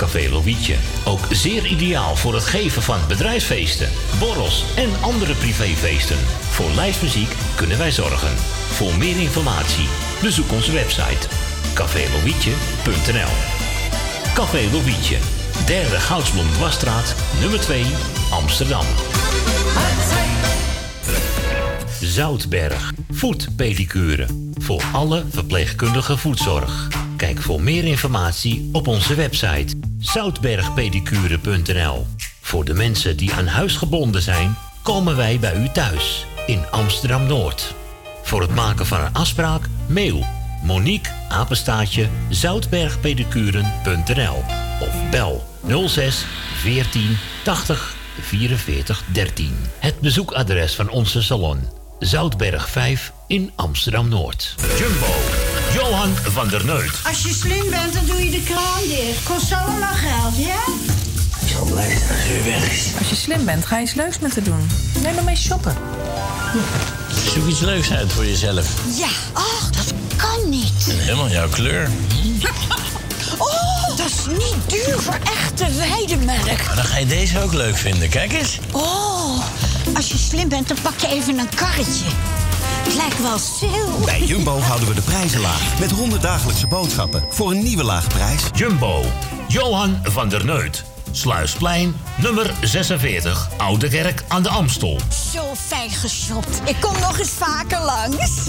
Café Lovietje. Ook zeer ideaal voor het geven van bedrijfsfeesten, borrels en andere privéfeesten. Voor lijstmuziek kunnen wij zorgen. Voor meer informatie bezoek onze website cafélovietje.nl Café Lovietje, derde Goudsblom Dwarsstraat, nummer 2, Amsterdam. Zoutberg, voetpedicure. Voor alle verpleegkundige voetzorg. Kijk voor meer informatie op onze website zoutbergpedicure.nl. Voor de mensen die aan huis gebonden zijn, komen wij bij u thuis in Amsterdam Noord. Voor het maken van een afspraak, mail Monique apenstaatje zoutbergpedicuren.nl of bel 06 14 80 44 13. Het bezoekadres van onze salon Zoutberg 5 in Amsterdam Noord. Jumbo, Johan van der Neut. Als je slim bent, dan doe je de kraan dicht. Kost zo allemaal geld, ja? Ik zal blij zijn als weer weg is. Als je slim bent, ga je iets leuks met haar doen. Neem maar mee shoppen. Zoek iets leuks uit voor jezelf. Ja, ach, dat kan niet. Helemaal jouw kleur. Oh, dat is niet duur voor echte weidemelk. Maar dan ga je deze ook leuk vinden. Kijk eens. Oh, als je slim bent, dan pak je even een karretje. Het lijkt wel stil. Bij Jumbo houden we de prijzen laag. Met 100 dagelijkse boodschappen voor een nieuwe lage prijs. Jumbo, Johan van der Neut. Sluisplein, nummer 46, Oude Kerk aan de Amstel. Zo fijn geshopt. Ik kom nog eens vaker langs.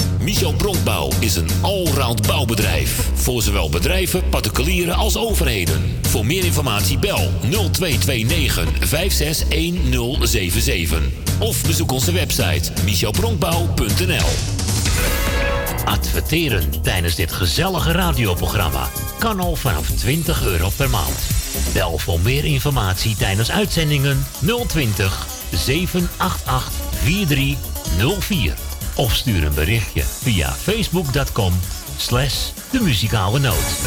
Michel Bronkbouw is een allround bouwbedrijf. Voor zowel bedrijven, particulieren als overheden. Voor meer informatie bel 0229 561077. Of bezoek onze website michelbronkbouw.nl Adverteren tijdens dit gezellige radioprogramma kan al vanaf 20 euro per maand. Bel voor meer informatie tijdens uitzendingen 020 788 4304. Of stuur een berichtje via facebook.com slash de muzikale noot.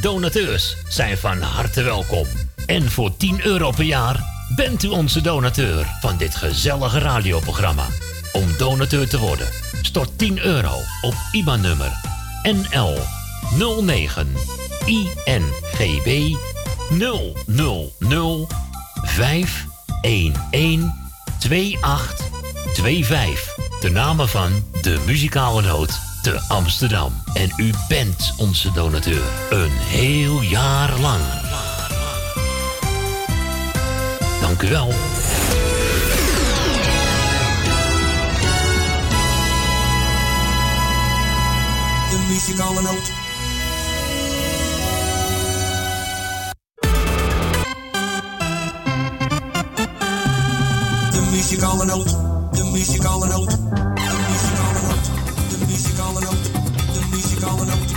Donateurs zijn van harte welkom. En voor 10 euro per jaar bent u onze donateur van dit gezellige radioprogramma. Om donateur te worden, stort 10 euro op IBAN-nummer NL 09 INGB 000 511 2825. De namen van de muzikale noot te Amsterdam. En u bent onze donateur. Een heel jaar lang. Dank u wel. De muzikale noot. De muzikale noot muzikale noot. De muzikale noot. De muzikale noot. De muzikale noot.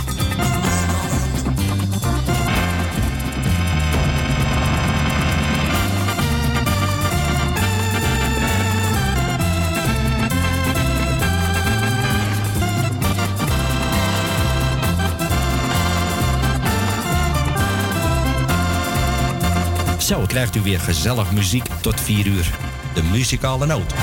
Zo krijgt u weer gezellig muziek tot 4 uur. De muzikale noot.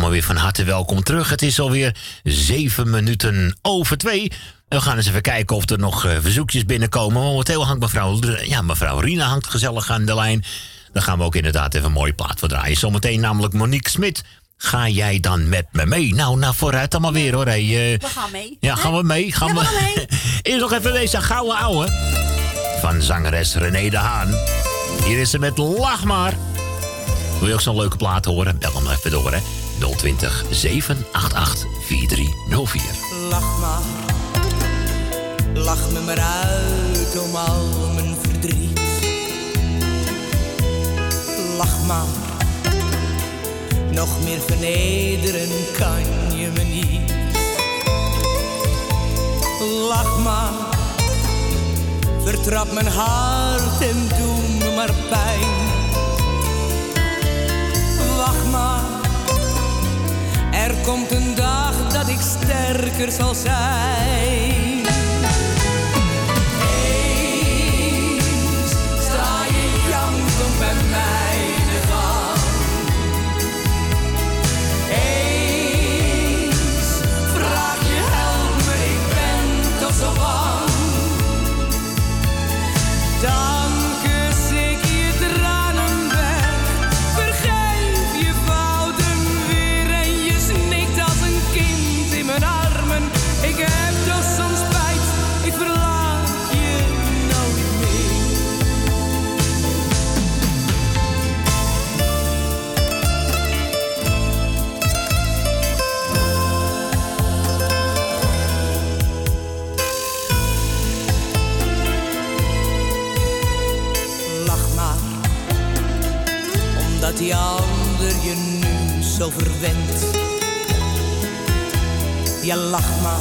Allemaal weer van harte welkom terug. Het is alweer zeven minuten over twee. We gaan eens even kijken of er nog eh, verzoekjes binnenkomen. Momenteel hangt mevrouw, ja, mevrouw Rina hangt gezellig aan de lijn. Dan gaan we ook inderdaad even een mooie plaat voor draaien. Zometeen namelijk Monique Smit. Ga jij dan met me mee? Nou, nou vooruit maar weer hoor. Hey, eh. We gaan mee. Ja, gaan we mee? Gaan Ja, we mee. Eerst nog even deze gouden ouwe. Van zangeres René de Haan. Hier is ze met Lach maar. Wil je ook zo'n leuke plaat horen? Bel hem even door, hè. 020 788 4304. Lach maar, lach me maar uit om al mijn verdriet. Lach maar, nog meer vernederen kan je me niet. Lach maar, vertrap mijn hart en doe me maar pijn. Komt een dag dat ik sterker zal zijn. Zo verwendt. Ja, lach maar,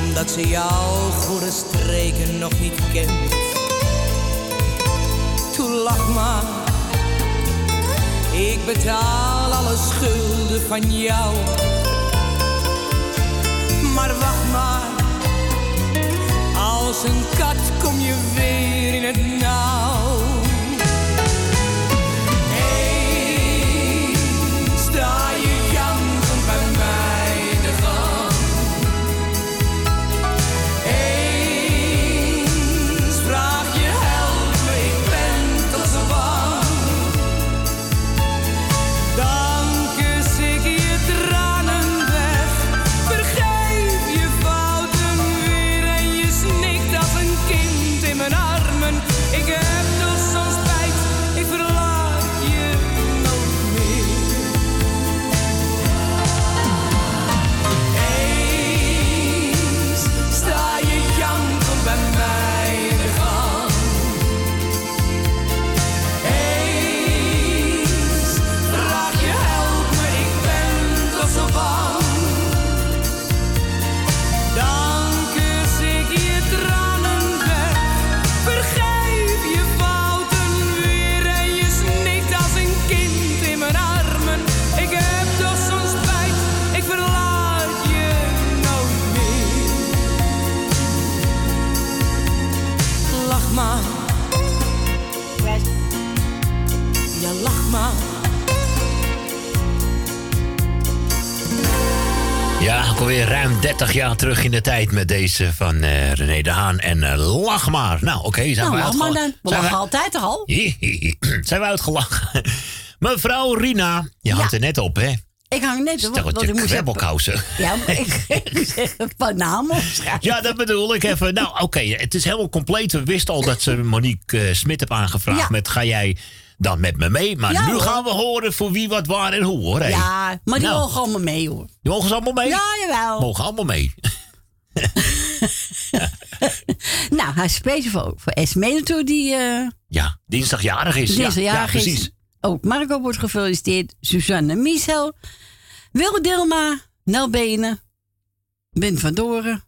omdat ze jouw goede streken nog niet kent. Toe lach maar, ik betaal alle schulden van jou. Maar wacht maar, als een kat kom je weer in het nauw. 30 jaar terug in de tijd met deze van eh, René de Haan. En eh, lach maar. Nou, oké, zijn Nou, we uitgelachen. dan. We Zijn lachen altijd toch al? zijn we uitgelachen. Mevrouw Rina, je hangt er net op, hè? Ik hang net op. Stel je kwebbelkousen. Ja, maar ik, ik zeg van naam. Ja, dat bedoel ik even. Nou, oké, het is helemaal compleet. We wisten al dat ze Monique eh, Smit heb aangevraagd Ja. met ga jij dan met me mee? Maar Ja, nu hoor. gaan we horen voor wie, wat, waar en hoe, hoor. Ja, maar die Nou. mogen allemaal mee hoor. Die mogen ze allemaal mee? Ja, jawel. Mogen allemaal mee. Nou, hij is speciaal voor Esme natuurlijk die uh, Ja, dinsdagjarig is. ja, dinsdagjarig ja, is. precies. Ook Marco wordt gefeliciteerd. Suzanne Michel. Wil Dilma. Nel Benen. Ben van Doren.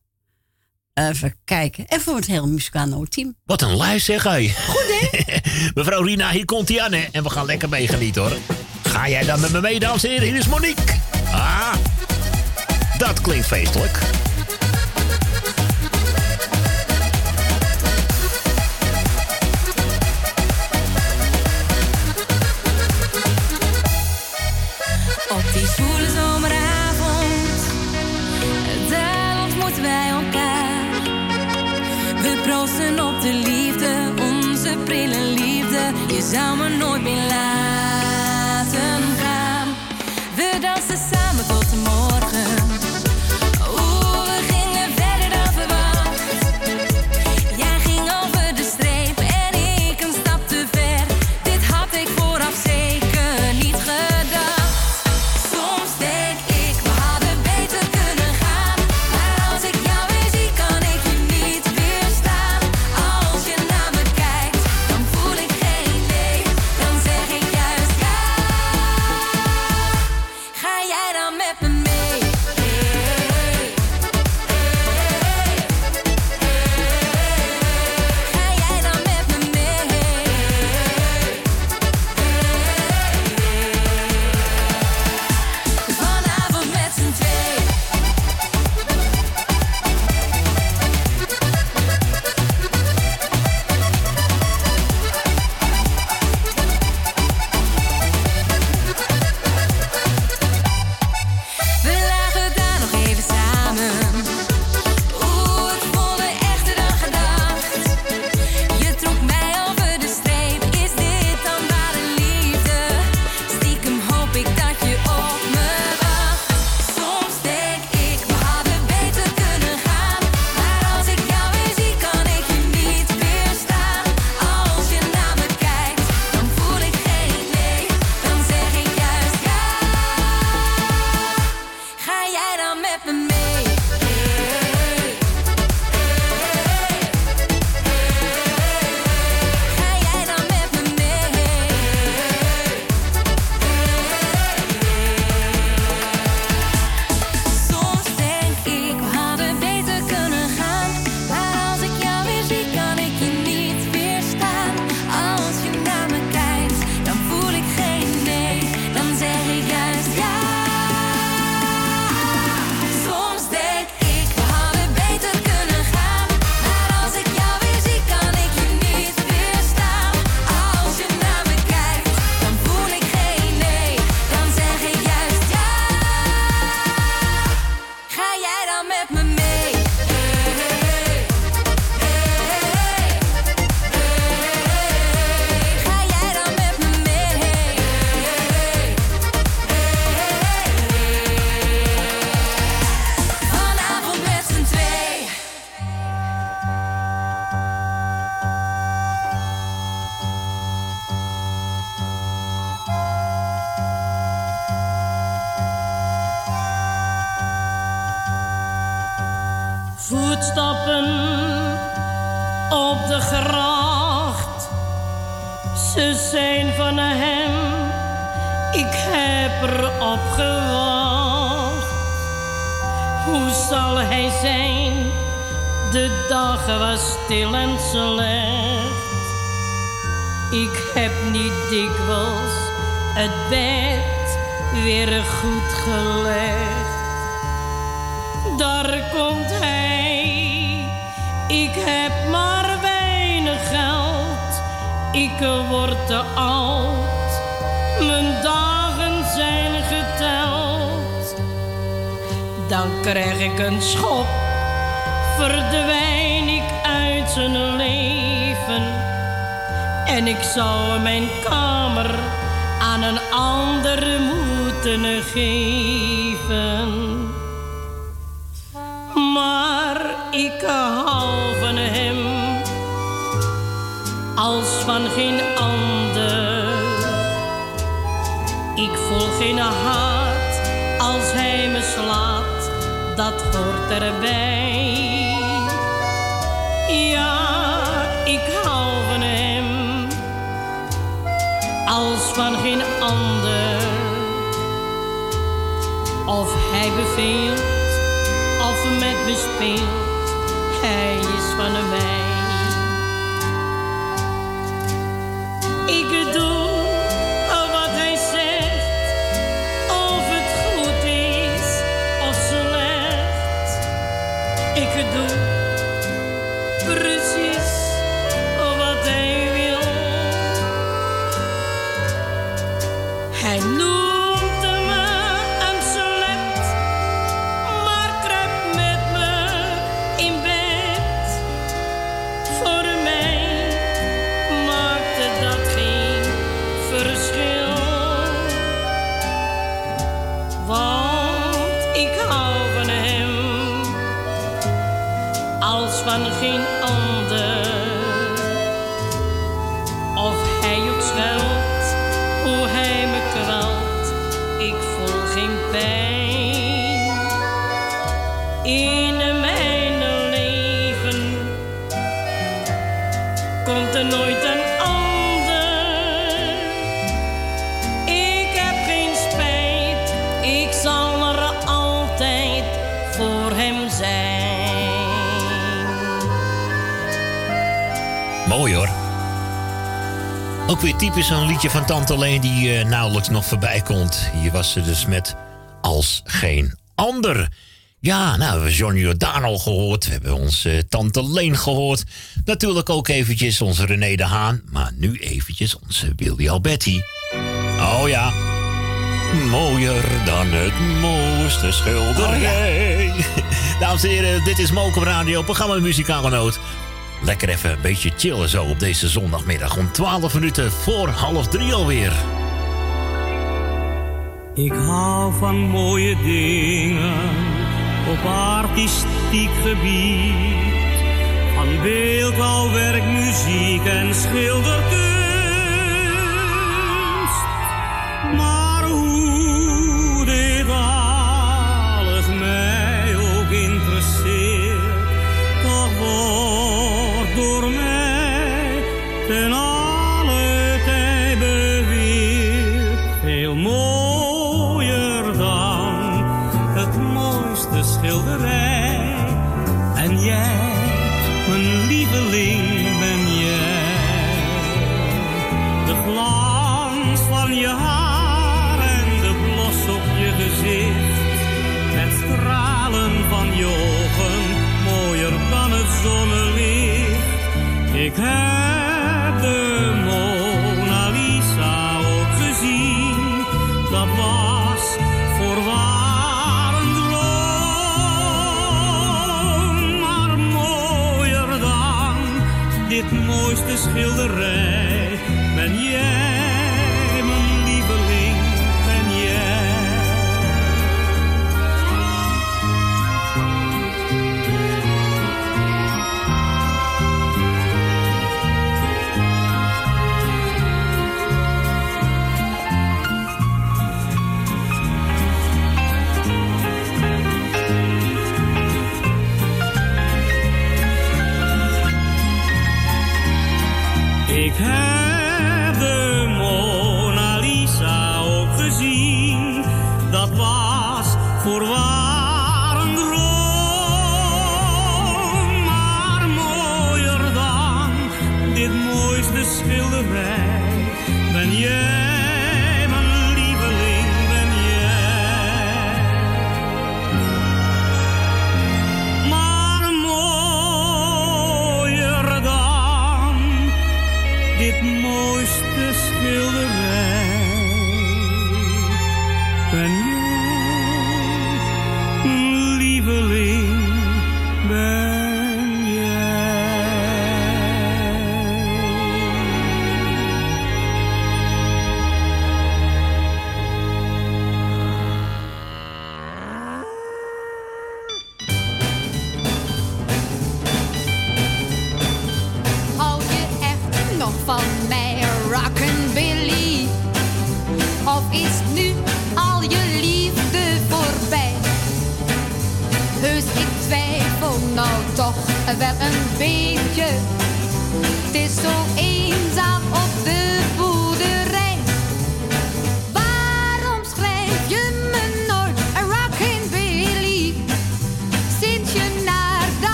Even kijken. En voor het hele muzikale team. Wat een lijst zeg hij. Goed hè? Mevrouw Rina, hier komt hij aan hè. En we gaan lekker meegenieten hoor. Ga jij dan met me mee, dames en heren? Hier is Monique. Ah, dat klinkt feestelijk. Typisch een liedje van Tante Leen die eh, nauwelijks nog voorbij komt. Hier was ze dus met Als Geen Ander. Ja, nou, we hebben Johnny Jordaan al gehoord. We hebben onze Tante Leen gehoord. Natuurlijk ook eventjes onze René de Haan. Maar nu eventjes onze Willy Alberti. Oh ja. Mooier dan het mooiste schilderij. Dames en heren, dit is Mokum Radio, programma Muzikale Noot. Lekker even een beetje chillen zo op deze zondagmiddag. Om 12 minuten voor half drie alweer. Ik hou van mooie dingen op artistiek gebied. Van beeldhouwwerk, muziek en schilderkunst. Mooier dan het zonnelicht. Ik heb de Mona Lisa ook gezien. Dat was voorwaar een droom. Maar mooier dan dit mooiste schilderij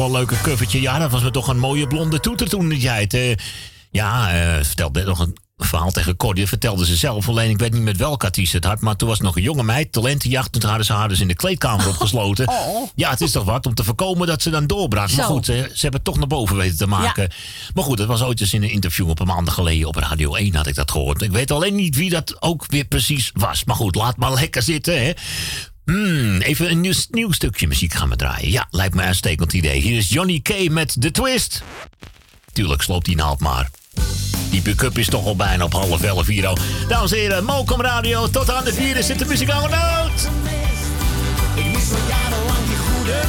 wel een leuke covertje. Ja, dat was me toch een mooie blonde toeter toen die tijd. eh. ja, eh vertelde nog een verhaal tegen Cordy. Dat vertelde ze zelf. Alleen ik weet niet met welke artiest het had. Maar toen was het nog een jonge meid. Talentenjacht. Toen hadden ze haar dus in de kleedkamer opgesloten. Ja, het is toch wat om te voorkomen dat ze dan doorbrak. Maar goed, ze, ze hebben het toch naar boven weten te maken. Maar goed, dat was ooit eens in een interview op een maand geleden op Radio 1 had ik dat gehoord. Ik weet alleen niet wie dat ook weer precies was. Maar goed, laat maar lekker zitten, hè. Hmm, even een nieuw, stukje muziek gaan we draaien. Ja, lijkt me een uitstekend idee. Hier is Johnny K. met The Twist. Tuurlijk, sloopt die naald maar. Die pick-up is toch al bijna op half elf hier al. Dames en heren, Mokum Radio. Tot aan de vierde zit de muzikale noot. Ik mis al jarenlang die goede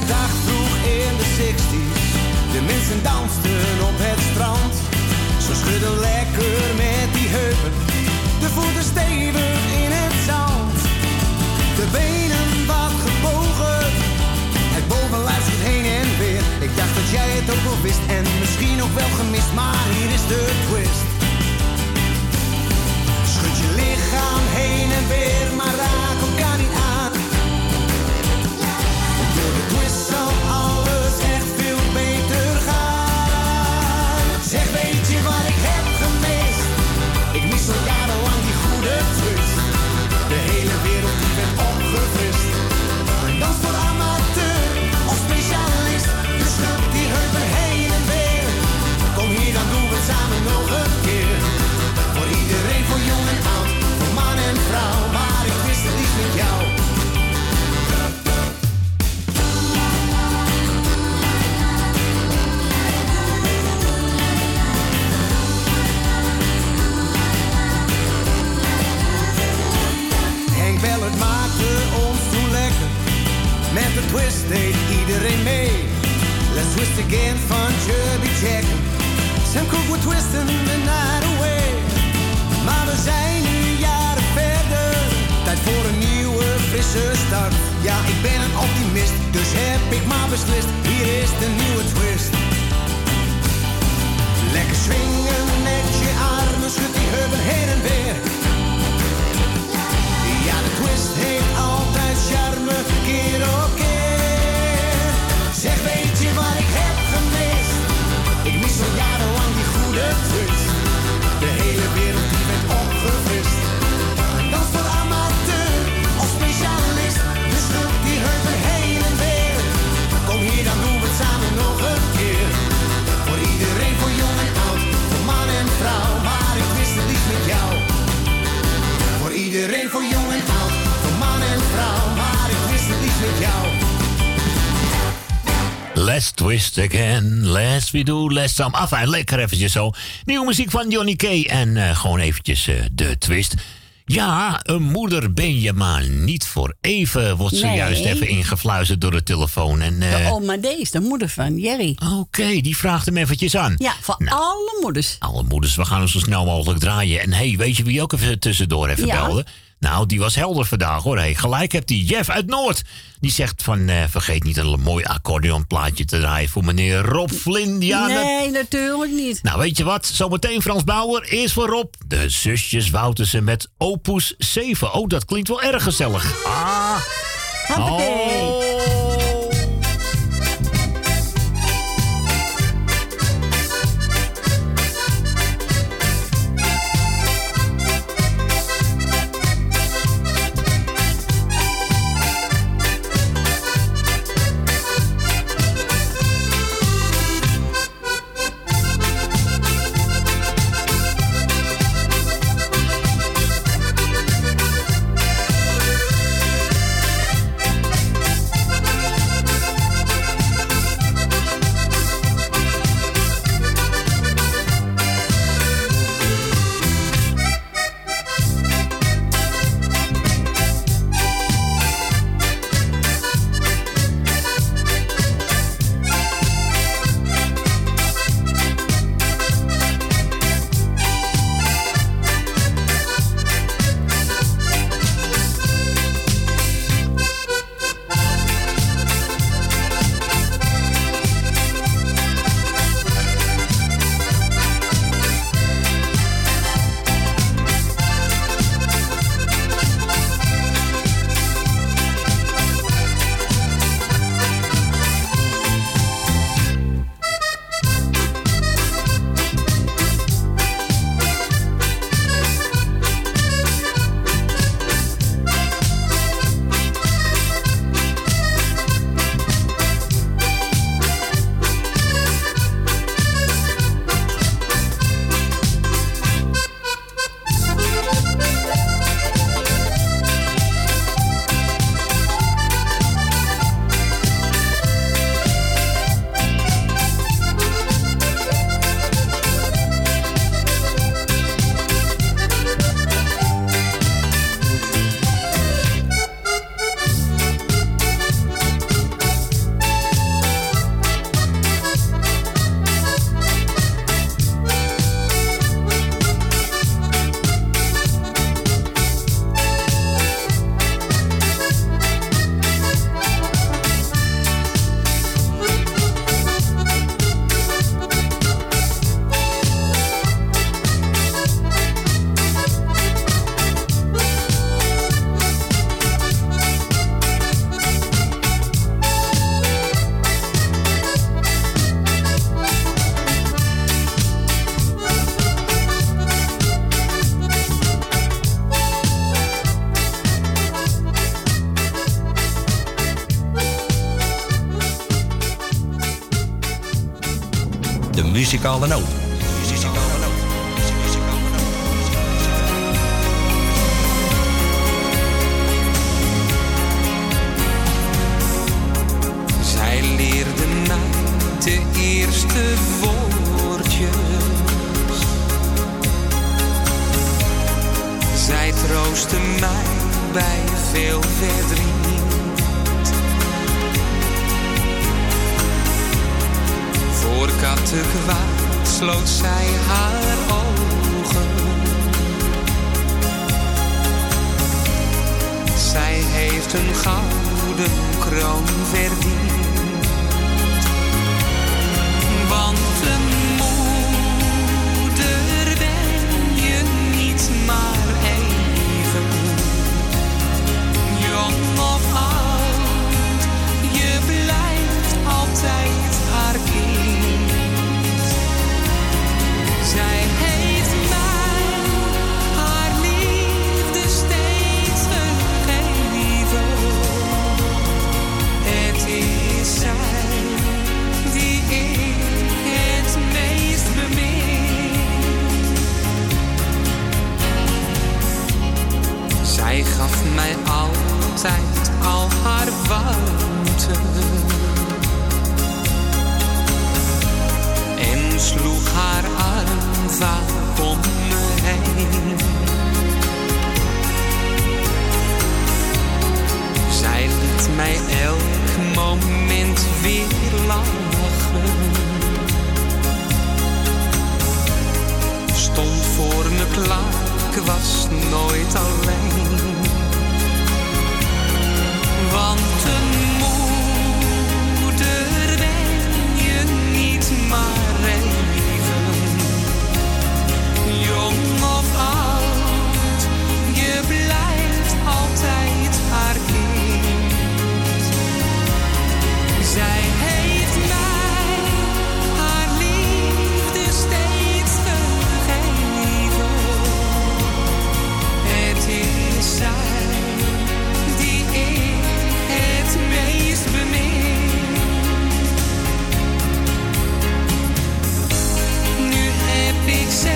bedacht vroeg in de 60s. De mensen dansten op het strand. Ze schudden lekker met die heupen. De voeten stevig in het zand. De benen wat gebogen. Het bovenlijf schudt heen en weer. Ik dacht dat jij het ook wel wist. En misschien ook wel gemist. Maar hier is de twist. Schud je lichaam heen en weer. Maar twist again van Chubby Check. Sam Cooke wordt twisting the night away. Maar we zijn nu jaren verder. Tijd voor een nieuwe, frisse start. Ja, ik ben een optimist, dus heb ik maar beslist. Hier is de nieuwe twist. Lekker swingen met je armen, schud die heupen heen en weer. Ja, de twist heeft altijd charme, keer op keer. Zeg, Let's twist again, let's we do, let's some. Enfin, lekker eventjes zo. Nieuwe muziek van Johnny K. En eh, gewoon eventjes eh, de twist. Ja, een moeder ben je maar niet voor even. Wordt zojuist Nee. even ingefluisterd door de telefoon. En, eh, De oma Dees, de moeder van Jerry. Oké, die vraagt hem eventjes aan. Ja, voor alle moeders. Alle moeders, we gaan hem zo snel mogelijk draaien. En hey, weet je wie ook even tussendoor even Ja. belde? Nou, die was helder vandaag hoor. Hey, gelijk hebt die Jeff uit Noord. Die zegt van, eh, vergeet niet een mooi accordeonplaatje te draaien voor meneer Rob Flynn. Nee, natuurlijk niet. Nou, weet je wat? Zometeen Frans Bauer. Eerst voor Rob. De zusjes Woutersen met Opus 7. Oh, dat klinkt wel erg gezellig. Ah. Oh. Muzikale noot. Zij leerde mij de eerste woordjes. Zij troostte mij bij veel verdriet. Door kattenkwaad sloot zij haar ogen. Zij heeft een gouden kroon verdiend. Want een al haar warmte. En sloeg haar arm vaak om me heen. Zij liet mij elk moment weer lachen. Stond voor me klaar, ik was nooit alleen. Jong of oud, je blijft heb ik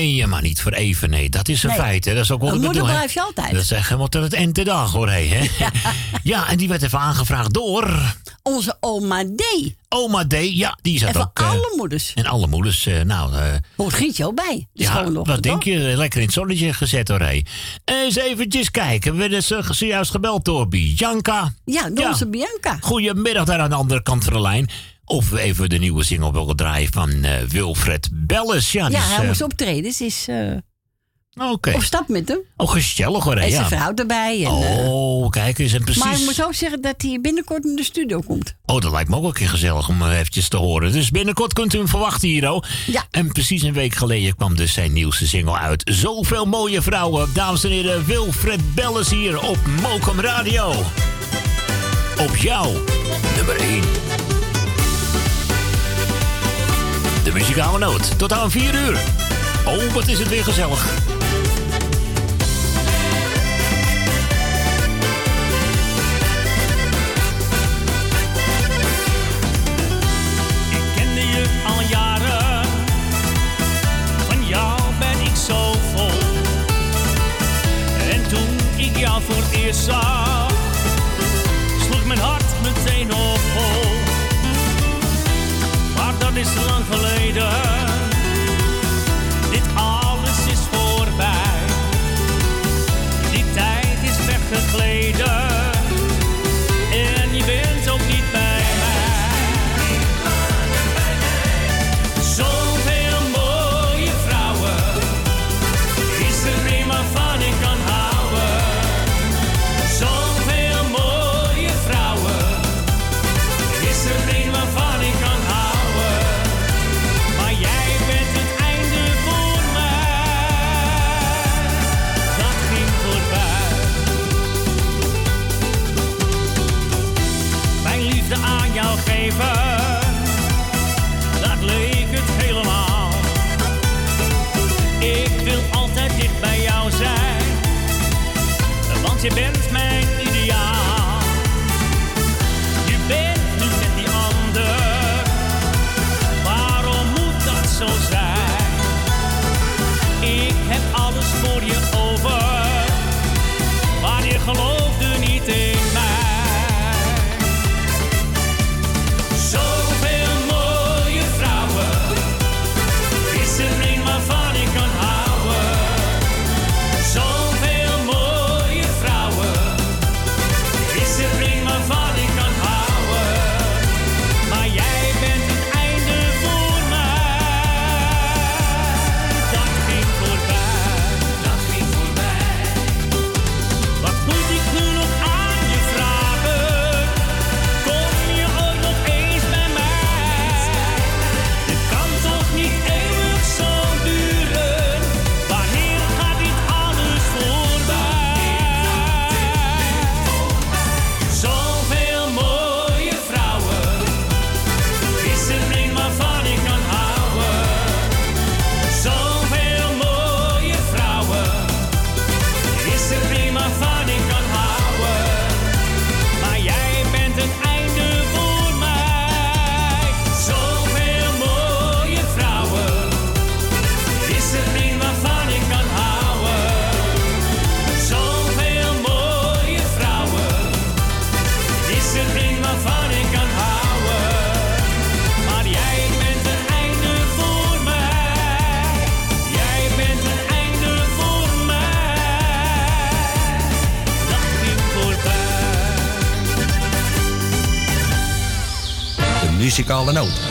je, maar niet voor even, nee. Dat is een Nee. feit, hè. Dat is ook wel de moeder bedoeling, blijf je altijd. Dat is echt helemaal tot het ente dag, hoor, hè. Ja. en die werd even aangevraagd door... Onze oma D. Oma D, ja, die zat En ook... eh, alle moeders. en alle moeders, eh, nou... eh, Hoort Grietje ook bij. De ja, wat denk je? Lekker in het zonnetje gezet hoor, hé. Eens eventjes kijken. We zo- zojuist gebeld door Bianca. Ja, door onze Bianca. Goedemiddag daar aan de andere kant van de lijn. Of we even de nieuwe single willen draaien van eh, Wilfred Belles. Ja, hij eh, moest optreden. Ze is eh, Oké. op stap met hem. Oh, gezellig hoor, hè, En zijn vrouw erbij. En, Oh, kijk eens. En precies. Maar ik moet ook zeggen dat hij binnenkort in de studio komt. Oh, dat lijkt me ook een keer gezellig om eventjes te horen. Dus binnenkort kunt u hem verwachten hier, oh. Ja. En precies een week geleden kwam dus zijn nieuwste single uit. Zoveel mooie vrouwen. Dames en heren, Wilfred Belles hier op Mokum Radio. Op jou, nummer 1. De muzikale noot. Tot aan 4 uur. Oh, wat is het weer gezellig. Ik kende je al jaren, van jou ben ik zo vol. En toen ik jou voor het eerst zag, sloeg mijn hart meteen op is lang geleden. De muzikale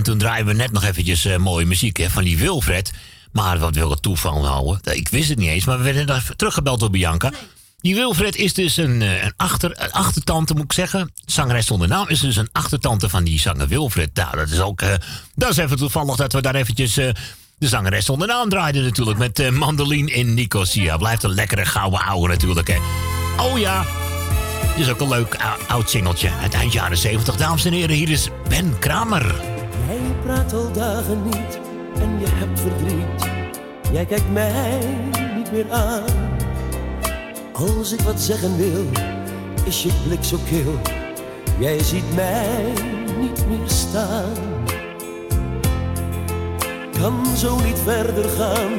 En toen draaien we net nog eventjes eh, mooie muziek hè, van die Wilfred. Maar wat wil het toeval houden? Ik wist het niet eens, maar we werden teruggebeld door Bianca. Die Wilfred is dus een, eh, een, achter, een achtertante, moet ik zeggen. Zangeres zonder naam is dus een achtertante van die zanger Wilfred. Nou, dat is ook... eh, dat is even toevallig dat we daar eventjes... de zangeres zonder naam draaiden natuurlijk met eh Mandoline in Nicosia. Blijft een lekkere gouden ouwe natuurlijk, hè. Oh ja, dit is ook een leuk ou- oud singeltje uit eind jaren 70. Dames en heren, hier is Ben Kramer. Al dagen niet en je hebt verdriet. Jij kijkt mij niet meer aan. Als ik wat zeggen wil, is je blik zo kil. Jij ziet mij niet meer staan. Kan zo niet verder gaan,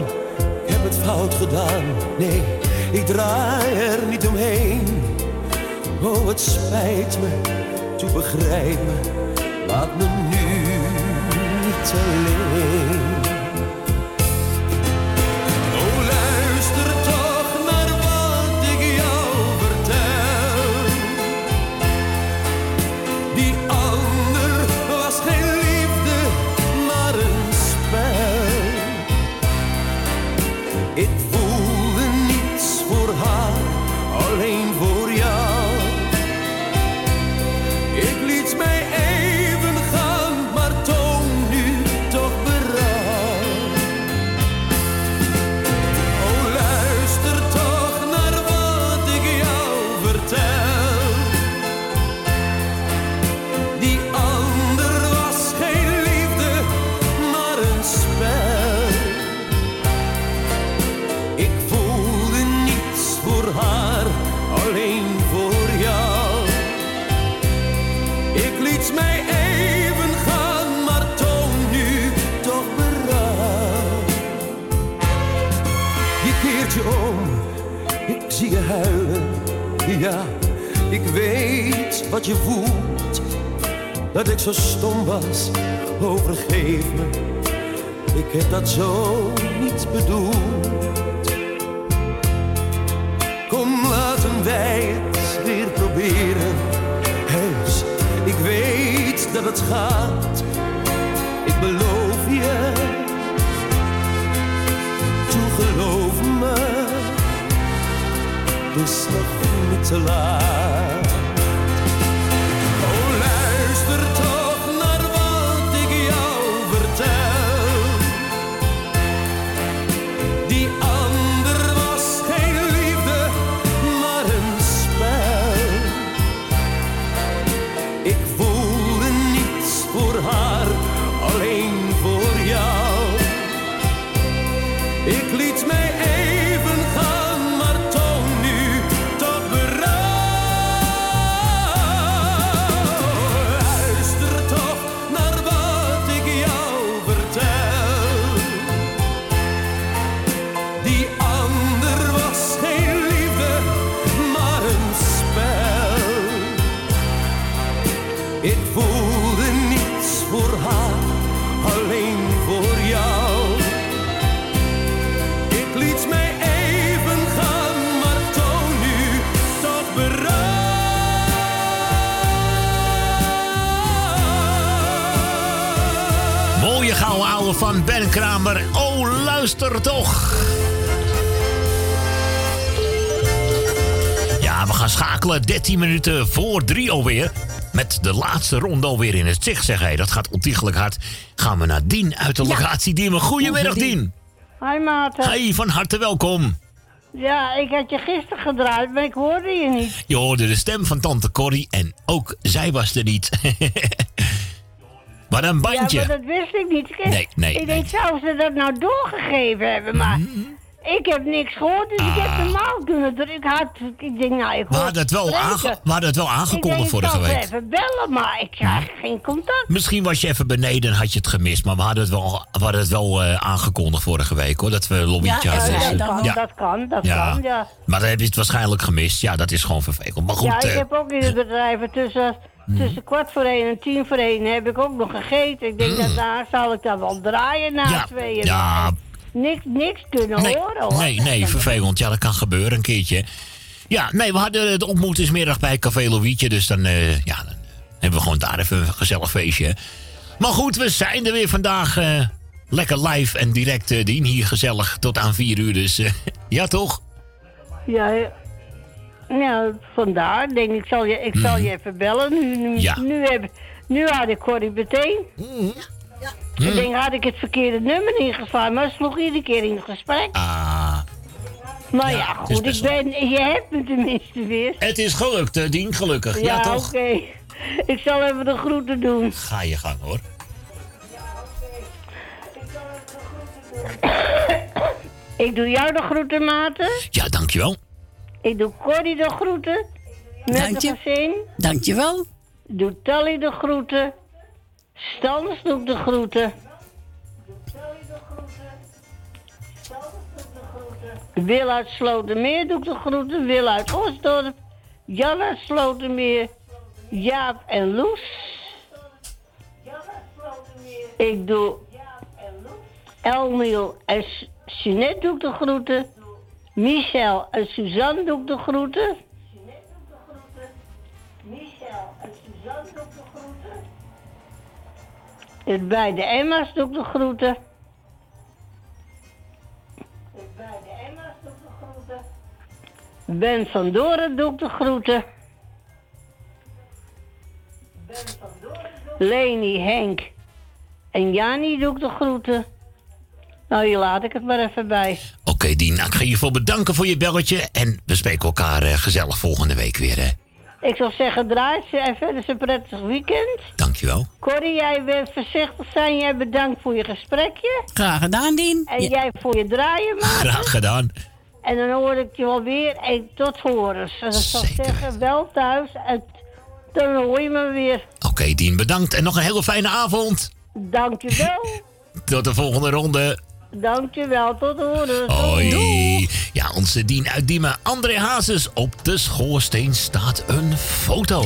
ik heb het fout gedaan. Nee, ik draai er niet omheen. Oh, het spijt me, toe begrijp me, laat me nu niet wat je voelt. Dat ik zo stom was, overgeef me. Ik heb dat zo niet bedoeld. Kom, laten wij het weer proberen. Heus, ik weet dat het gaat. Ik beloof je. Geloof me. Het is nog niet te laat. Ben Kramer. Oh, luister toch. Ja, we gaan schakelen 13 minuten voor 3 alweer. Met de laatste ronde alweer in het zicht, zeg hij. Dat gaat ontiegelijk hard. Gaan we naar Dien uit de locatie Diemen. Goedemiddag, Dien. Hi Maarten. Hey, van harte welkom. Ja, ik had je gisteren gedraaid, maar ik hoorde je niet. Je hoorde de stem van tante Corrie en ook zij was er niet. Maar een bandje. Ja, maar dat wist ik niet. Ik, Nee, nee, Ik nee. denk, zou ze dat nou doorgegeven hebben? Maar ik heb niks gehoord, dus ik heb normaal kunnen drukken. Ik had, ik denk, nou, ik Ah. We hoor hadden het wel, spreken. aange- we hadden het wel aangekondigd ik denk, vorige ik week. ze even bellen, maar ik krijg geen contact. Misschien was je even beneden en had je het gemist. Maar we hadden het wel, we hadden het wel eh, aangekondigd vorige week hoor. Dat we een lobbytje ja, hadden. ja, dat kan, ja. dat kan, dat Ja. kan, ja. Maar dan heb je het waarschijnlijk gemist. Ja, dat is gewoon vervelend. Maar goed, ja, ik eh, heb ook in het bedrijf tussen, tussen kwart voor één en tien voor één heb ik ook nog gegeten. Ik denk, dat daar zal ik dan wel draaien na Mm. Ja, tweeën. ja. Niks, niks kunnen nee, horen hoor. nee, nee, vervelend. Ja, dat kan gebeuren een keertje. Ja, nee, we hadden de ontmoetingsmiddag bij Café Louietje. Dus dan, eh, ja, dan hebben we gewoon daar even een gezellig feestje. Maar goed, we zijn er weer vandaag. eh, lekker live en direct, eh, Dien. Hier gezellig tot aan vier uur. Dus ja, toch? Ja, ja, vandaar. Denk ik, zal je, ik zal je even bellen. Nu, nu. Ja. nu, heb, nu had ik Corrie meteen. Mm. Ik denk, had ik het verkeerde nummer ingeslagen, maar het sloeg iedere keer in het gesprek. Ah. Maar ja, is goed, best ik ben, je hebt me tenminste weer. Het is gelukt, eh, Dien, gelukkig. Ja, toch? oké. Ik zal even de groeten doen. Ga je gang, hoor. Ik doe jou de groeten, Maarten. Ja, dankjewel. Ik doe Corrie de groeten. Met Dank je. gezin. Dankjewel. Doe Tally de groeten. Stans doe ik de groeten. Wil uit Slotermeer doe ik de groeten. Wil uit Osdorp. Jan uit Slotermeer. Jaap en Loes. Ik doe Elmiel en S- Jeanette doe ik de groeten. Michel en Suzanne doe ik de groeten. En bij de Emma's doe ik de groeten. Ben van Doren doe ik de groeten. Leni, Henk en Jani doe ik de groeten. Nou, hier laat ik het maar even bij. Oké, Dien, nou, ik ga je voor bedanken voor je belletje. En we spreken elkaar eh, gezellig volgende week weer, hè. Ik zou zeggen, draai ze en verder een prettig weekend. Dankjewel. Corrie, jij bent voorzichtig zijn. Jij bedankt voor je gesprekje. Graag gedaan, Dien. En jij voor je draaien, man. Graag gedaan. En dan hoor ik je wel weer. En tot horens. En dan zou ik zeggen, wel thuis. En dan hoor je me weer. Oké, Dien, bedankt. En nog een hele fijne avond. Dankjewel. Tot de volgende ronde. Dankjewel. Tot horens. Hoi. Ja, onze Dien uit Diemen, André Hazes. Op de schoorsteen staat een foto.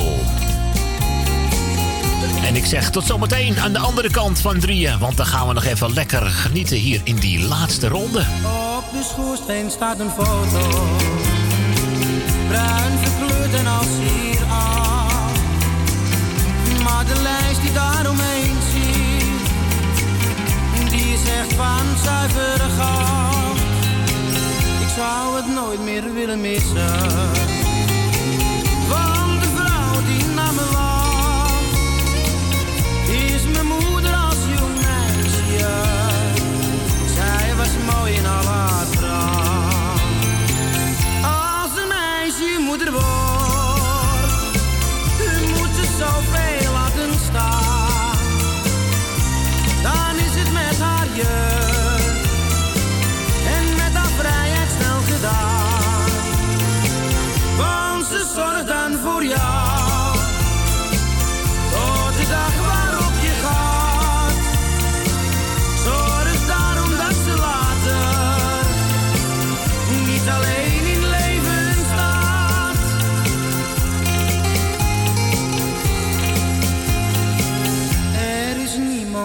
En ik zeg tot zometeen aan de andere kant van drieën. Want dan gaan we nog even lekker genieten hier in die laatste ronde. Op de schoorsteen staat een foto. Bruin verkleurd en als hier af. Maar de lijst die daaromheen echt van zuivere goud. Ik zou het nooit meer willen missen.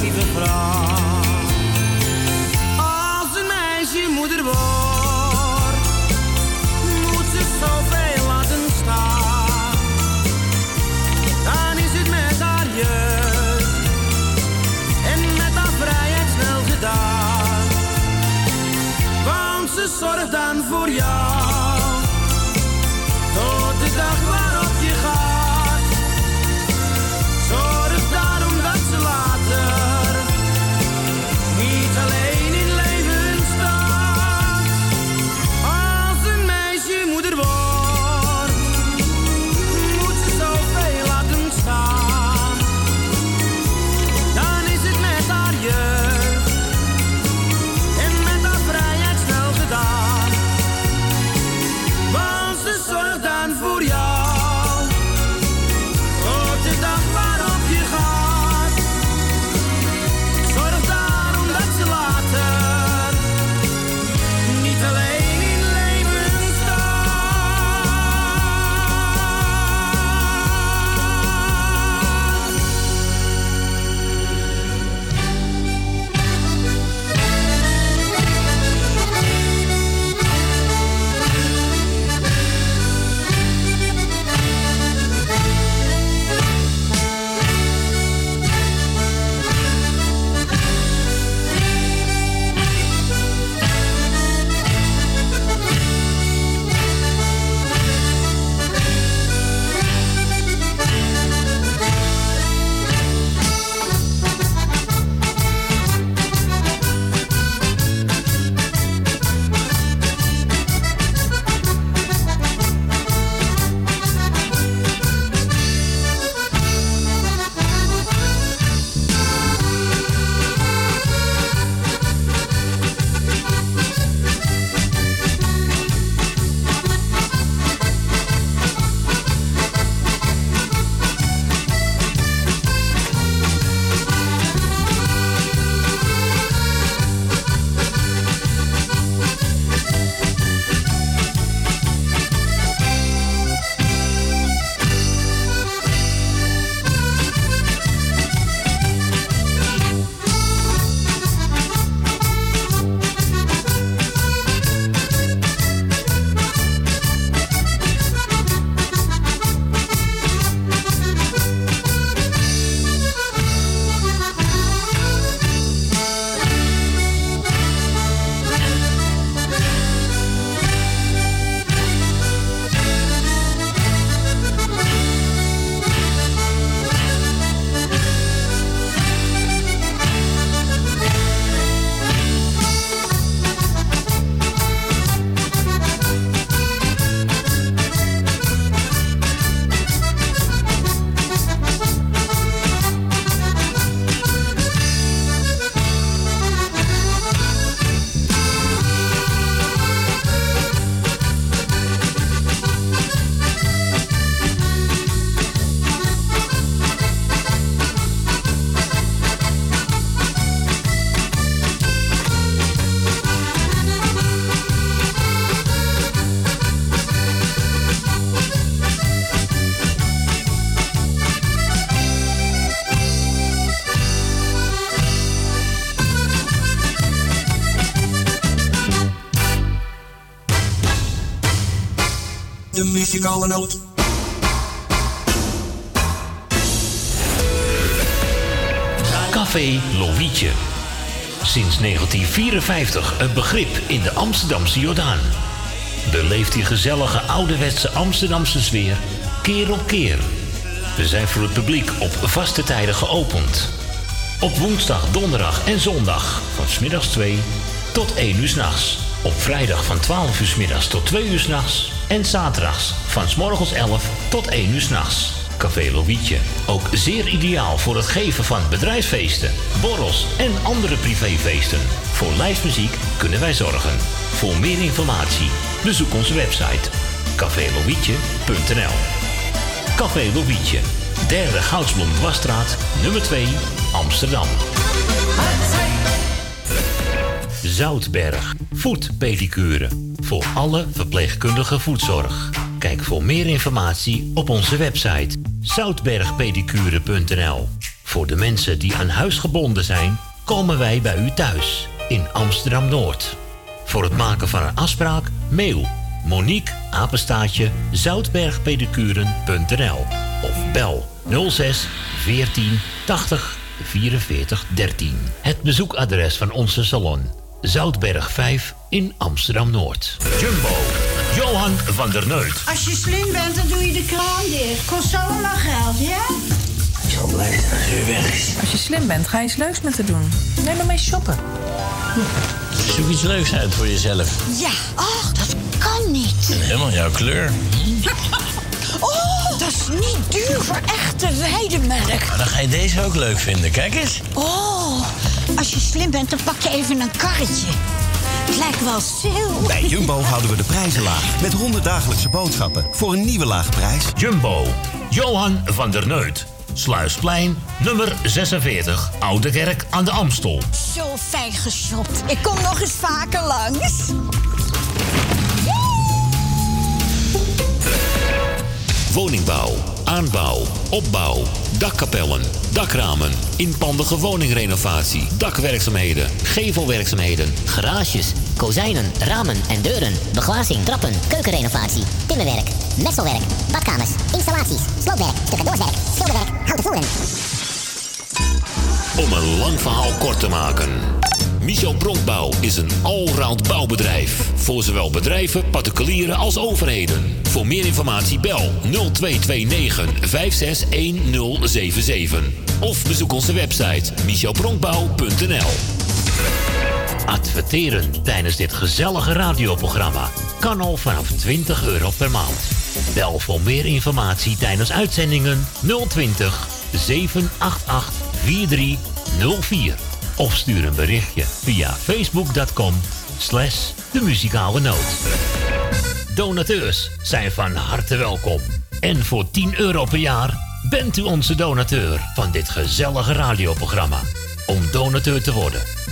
lieve vrouw. Als een meisje moeder wordt, moet ze zoveel laten staan. Dan is het met haar jeugd en met haar vrijheid snel gedaan. Want ze zorgt dan voor jou. Muzikale noot. Café Lovietje. Sinds 1954 een begrip in de Amsterdamse Jordaan. Beleeft die gezellige ouderwetse Amsterdamse sfeer keer op keer. We zijn voor het publiek op vaste tijden geopend. Op woensdag, donderdag en zondag van smiddags 2 tot 1 uur s'nachts. Op vrijdag van 12 uur 's middags tot 2 uur s'nachts. En zaterdags van s morgens 11 tot 1 uur s'nachts. Café Lovietje. Ook zeer ideaal voor het geven van bedrijfsfeesten, borrels en andere privéfeesten. Voor lijstmuziek kunnen wij zorgen. Voor meer informatie bezoek onze website cafélovietje.nl Café Lovietje, derde Goudsblom Dwarsstraat, nummer 2, Amsterdam. Zoutberg, voetpedicure. Voor alle verpleegkundige voetzorg. Kijk voor meer informatie op onze website zoutbergpedicure.nl. Voor de mensen die aan huis gebonden zijn, komen wij bij u thuis in Amsterdam Noord. Voor het maken van een afspraak, mail Monique apenstaatje zoutbergpedicuren.nl of bel 06 14 80 44 13. Het bezoekadres van onze salon Zoutberg 5 in Amsterdam-Noord. Jumbo, Johan van der Neut. Als je slim bent, dan doe je de kraan dicht. Kost allemaal geld, ja? Ik zal blij zijn als u weg is. Als je slim bent, ga je eens leuks met haar doen. Neem maar mee shoppen. Zoek iets leuks uit voor jezelf. Ja, ach, dat kan niet. Helemaal jouw kleur. Oh, dat is niet duur voor echte weidemelk. Maar dan ga je deze ook leuk vinden. Kijk eens. Oh, als je slim bent, dan pak je even een karretje. Het lijkt wel stil. Bij Jumbo houden we de prijzen laag. Met 100 dagelijkse boodschappen voor een nieuwe lage prijs. Jumbo, Johan van der Neut. Sluisplein, nummer 46, Oude Kerk aan de Amstel. Zo fijn geshopt. Ik kom nog eens vaker langs. Woningbouw, aanbouw, opbouw, dakkapellen, dakramen, inpandige woningrenovatie, dakwerkzaamheden, gevelwerkzaamheden, Garages, kozijnen, ramen en deuren. Beglazing, trappen, keukenrenovatie. Timmerwerk, messelwerk. Badkamers, installaties. Sloopwerk, stucadoorswerk. Schilderwerk, houten voeren. Om een lang verhaal kort te maken. Michel Bronkbouw is een allround bouwbedrijf. Voor zowel bedrijven, particulieren als overheden. Voor meer informatie bel 0229 561077. Of bezoek onze website michelbronkbouw.nl Adverteren tijdens dit gezellige radioprogramma kan al vanaf 20 euro per maand. Bel voor meer informatie tijdens uitzendingen 020 788 4304. Of stuur een berichtje via facebook.com slash de muzikale noot. Donateurs zijn van harte welkom. En voor 10 euro per jaar bent u onze donateur van dit gezellige radioprogramma. Om donateur te worden,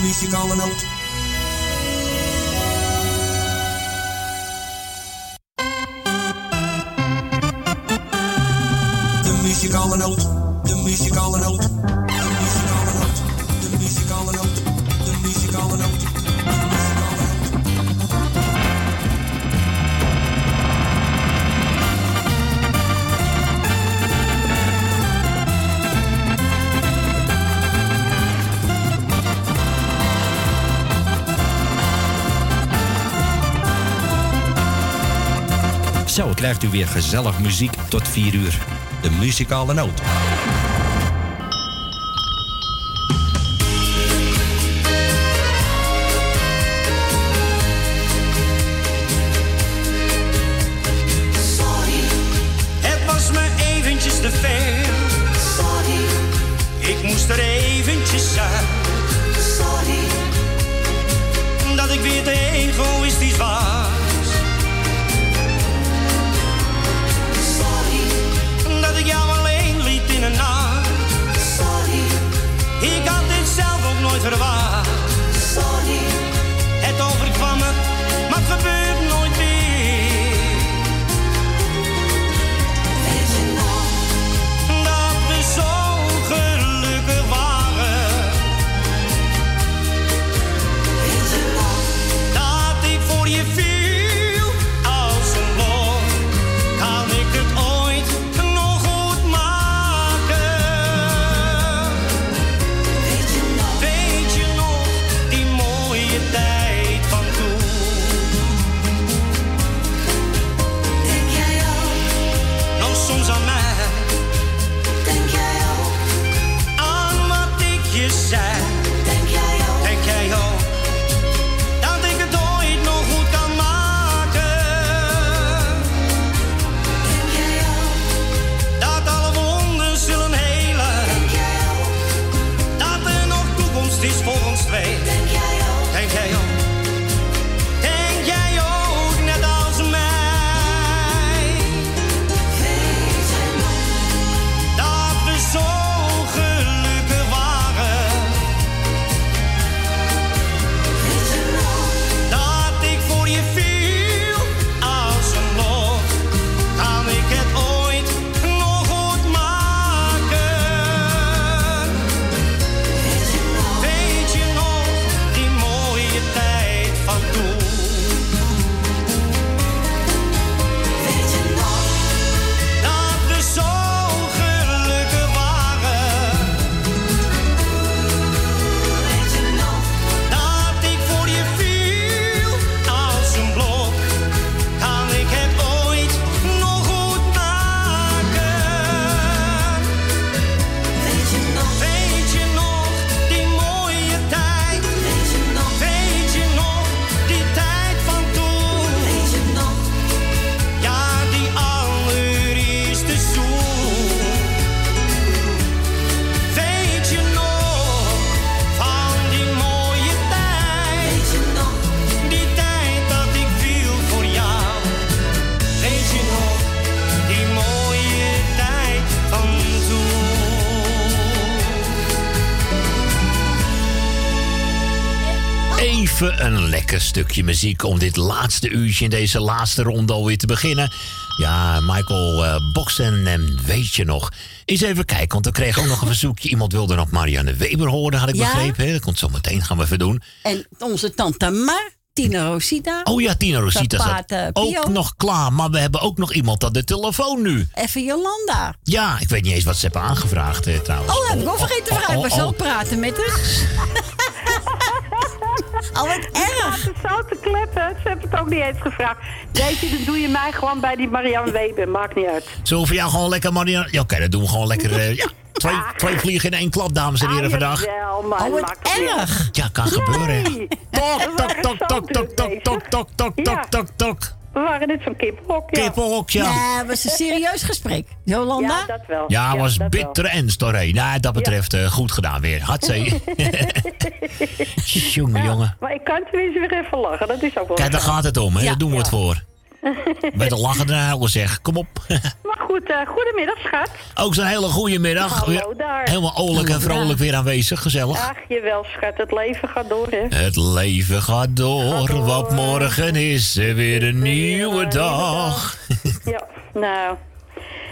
Muzikale noot. De muzikale noot. De muzikale noot. Krijgt u weer gezellig muziek tot 4 uur. De muzikale noot. Stukje muziek om dit laatste uurtje in deze laatste ronde alweer te beginnen. Ja, Michael eh Boxen en weet je nog. Eens even kijken, want we kregen ook nog een verzoekje. Iemand wilde nog Marianne Weber horen, had ik Ja. begrepen. hè? Dat komt zo meteen, gaan we even doen. En onze tante Mar, Tina Rosita. Oh ja, Tina Rosita zat paard, eh, ook nog klaar. Maar we hebben ook nog iemand aan de telefoon nu. Even Jolanda. Ja, ik weet niet eens wat ze hebben aangevraagd eh, trouwens. Oh, heb ik ook vergeten te vragen. oh, Ik was oh. zo praten met haar. oh, wat erg. Het zo te kleppen. Ze hebben het ook niet eens gevraagd. Weet je, dan doe je mij gewoon bij die Marianne Weber. Maakt niet uit. Zo voor jou gewoon lekker Marianne... Ja, oké, dat doen we gewoon lekker... eh, ja, twee, twee vliegen in één klap, dames en heren, vandaag. Jawel, maar Oh, wat erg. Ja, kan gebeuren. Tok, tok, tok, tok, tok, tok, tok, tok, tok, tok, Ja. tok, waren net zo'n kiphok, ja. Ja. Nee, het was een serieus gesprek. Jolanda? Ja, dat wel. Ja, was bitter en storé. Nou, dat betreft eh, goed gedaan weer. Hatzee. jongen, jongen. Maar ik kan tenminste weer even lachen. Dat is ook wel Kijk, daar gaat het om, hè. Ja, Daar doen we het ja. voor. Bij de lachen en huilen zeg. Kom op. Maar goed, eh, goedemiddag, schat. Ook zo'n hele goede middag. Hallo daar. Helemaal oorlijk en vrolijk weer aanwezig. Gezellig. Ach, jawel, schat. Het leven gaat door, hè. Het leven gaat door, want morgen is er weer een nieuwe dag. Ja, nou...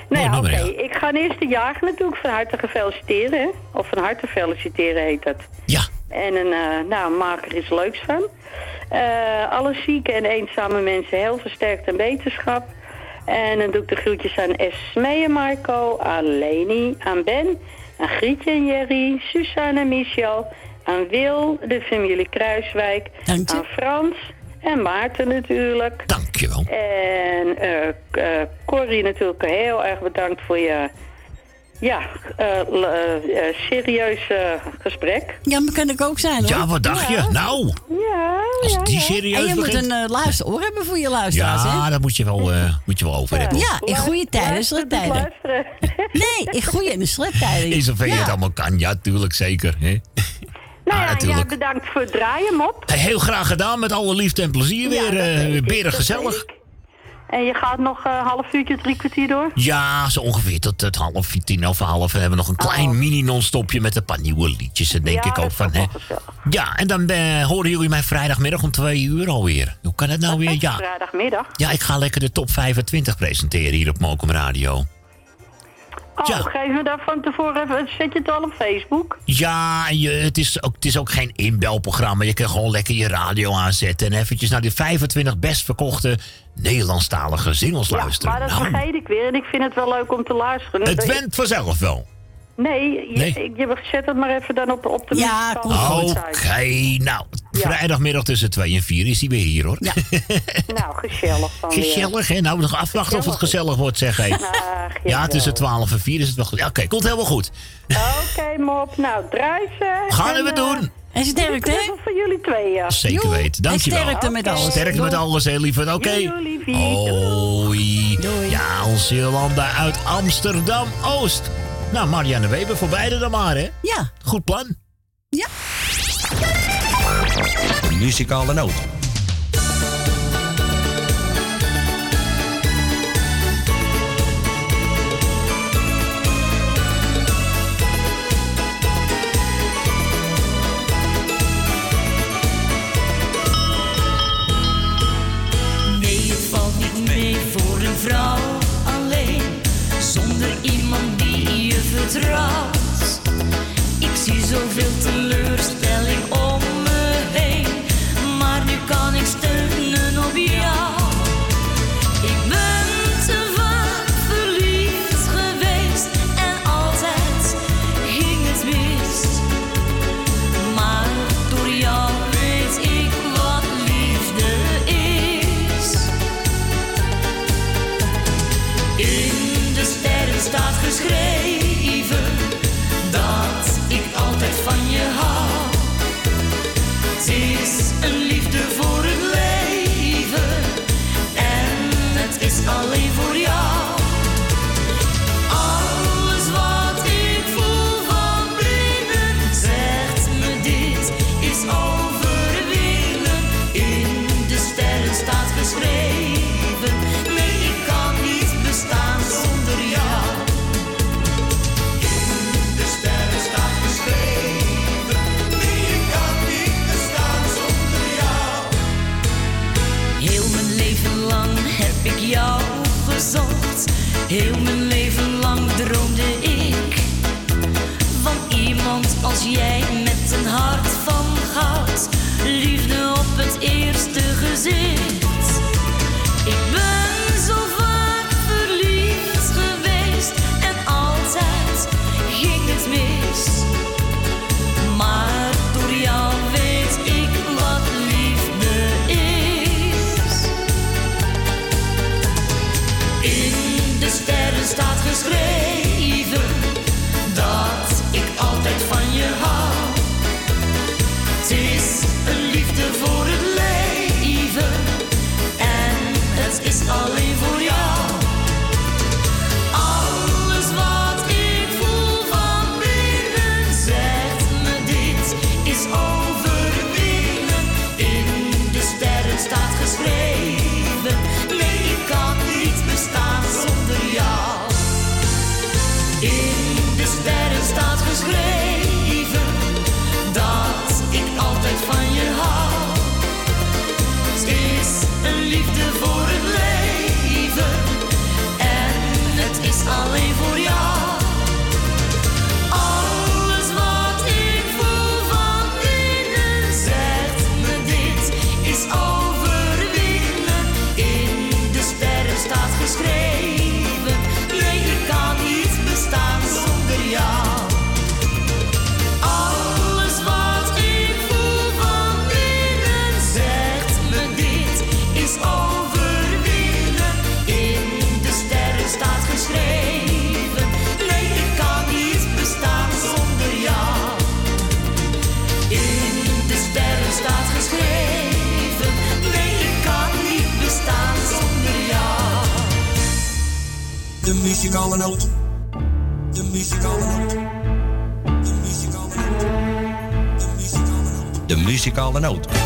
Nou ja, oké. Ik ga eerst de jager natuurlijk van harte feliciteren. Hè? Of van harte feliciteren heet dat. Ja. En een, eh, nou, maak er iets leuks van. Eh, alle zieke en eenzame mensen heel versterkt en wetenschap. En dan doe ik de groetjes aan Esmee en Marco, aan Leni, aan Ben, aan Grietje en Jerry, Suzanne en Michel, aan Wil, de familie Kruiswijk, aan Frans en Maarten natuurlijk. Dankjewel. En eh K- eh, Corrie natuurlijk heel erg bedankt voor je ja, eh, eh, eh, serieus eh, gesprek. Ja, maar kan ik ook zijn hoor. Ja, wat dacht je? Nou, Ja, als ja, die ja. serieus En je moet een uh, luisteroor hebben voor je luisteraars, hè? Ja, dat moet je wel, eh, moet je wel over hebben. Ja, in goede tijden en slechte tijden. Luisteren. Nee, in goede en slechte tijden. In zover je het allemaal kan, ja, tuurlijk, zeker. Hè? Nou Ah, ja, bedankt voor het draaien, Mop. Heel graag gedaan, met alle liefde en plezier weer. dat eh weet En je gaat nog een half uurtje, drie kwartier door? Ja, zo ongeveer tot het half tien over half. We hebben nog een klein mini non-stopje met een paar nieuwe liedjes. En denk Oh. Ja, ik ook van, hè. Ja, en dan eh, horen jullie mij vrijdagmiddag om twee uur alweer. Hoe kan het nou weer? Ja. Vrijdagmiddag. ja, ik ga lekker de top 25 presenteren hier op Mokum Radio. Oh, Ja. geef me daar van tevoren even... Zet je het al op Facebook? Ja, je, het, is ook, het is ook geen inbelprogramma. Je kan gewoon lekker je radio aanzetten en eventjes naar die 25 best verkochte Nederlandstalige singles luisteren. Maar dat Nou, vergeet ik weer en ik vind het wel leuk om te luisteren. het Dat- went vanzelf wel. Nee, je, Nee. ik- je zet het maar even dan op, op de Ja, Oké, nou, vrijdagmiddag tussen 2 en 4 is hij weer hier hoor. Nou, gezellig dan weer. Gezellig, hè? Nou, nog afwachten of het gezellig wordt, zeg hé. Ach, Ja, tussen 12 en 4 is het wel goed. Ja, Oké, komt helemaal goed. Oké, mop. Nou, ze. Gaan En, we eh, doen. En sterkte, hè? voor jullie twee, ja. Zeker weten, dankjewel. En sterkte met alles. Sterkte met alles, hè, lieverd. Oké. Doei, doei, liefie. Hoi. Ja, onze Jolanda uit Amsterdam-Oost. Nou, Marianne Weber, voor beide dan maar, hè? Ja. Goed plan. De muzikale noot. Ik zie zoveel teleurstelling De muzikale The music. The musical. The music.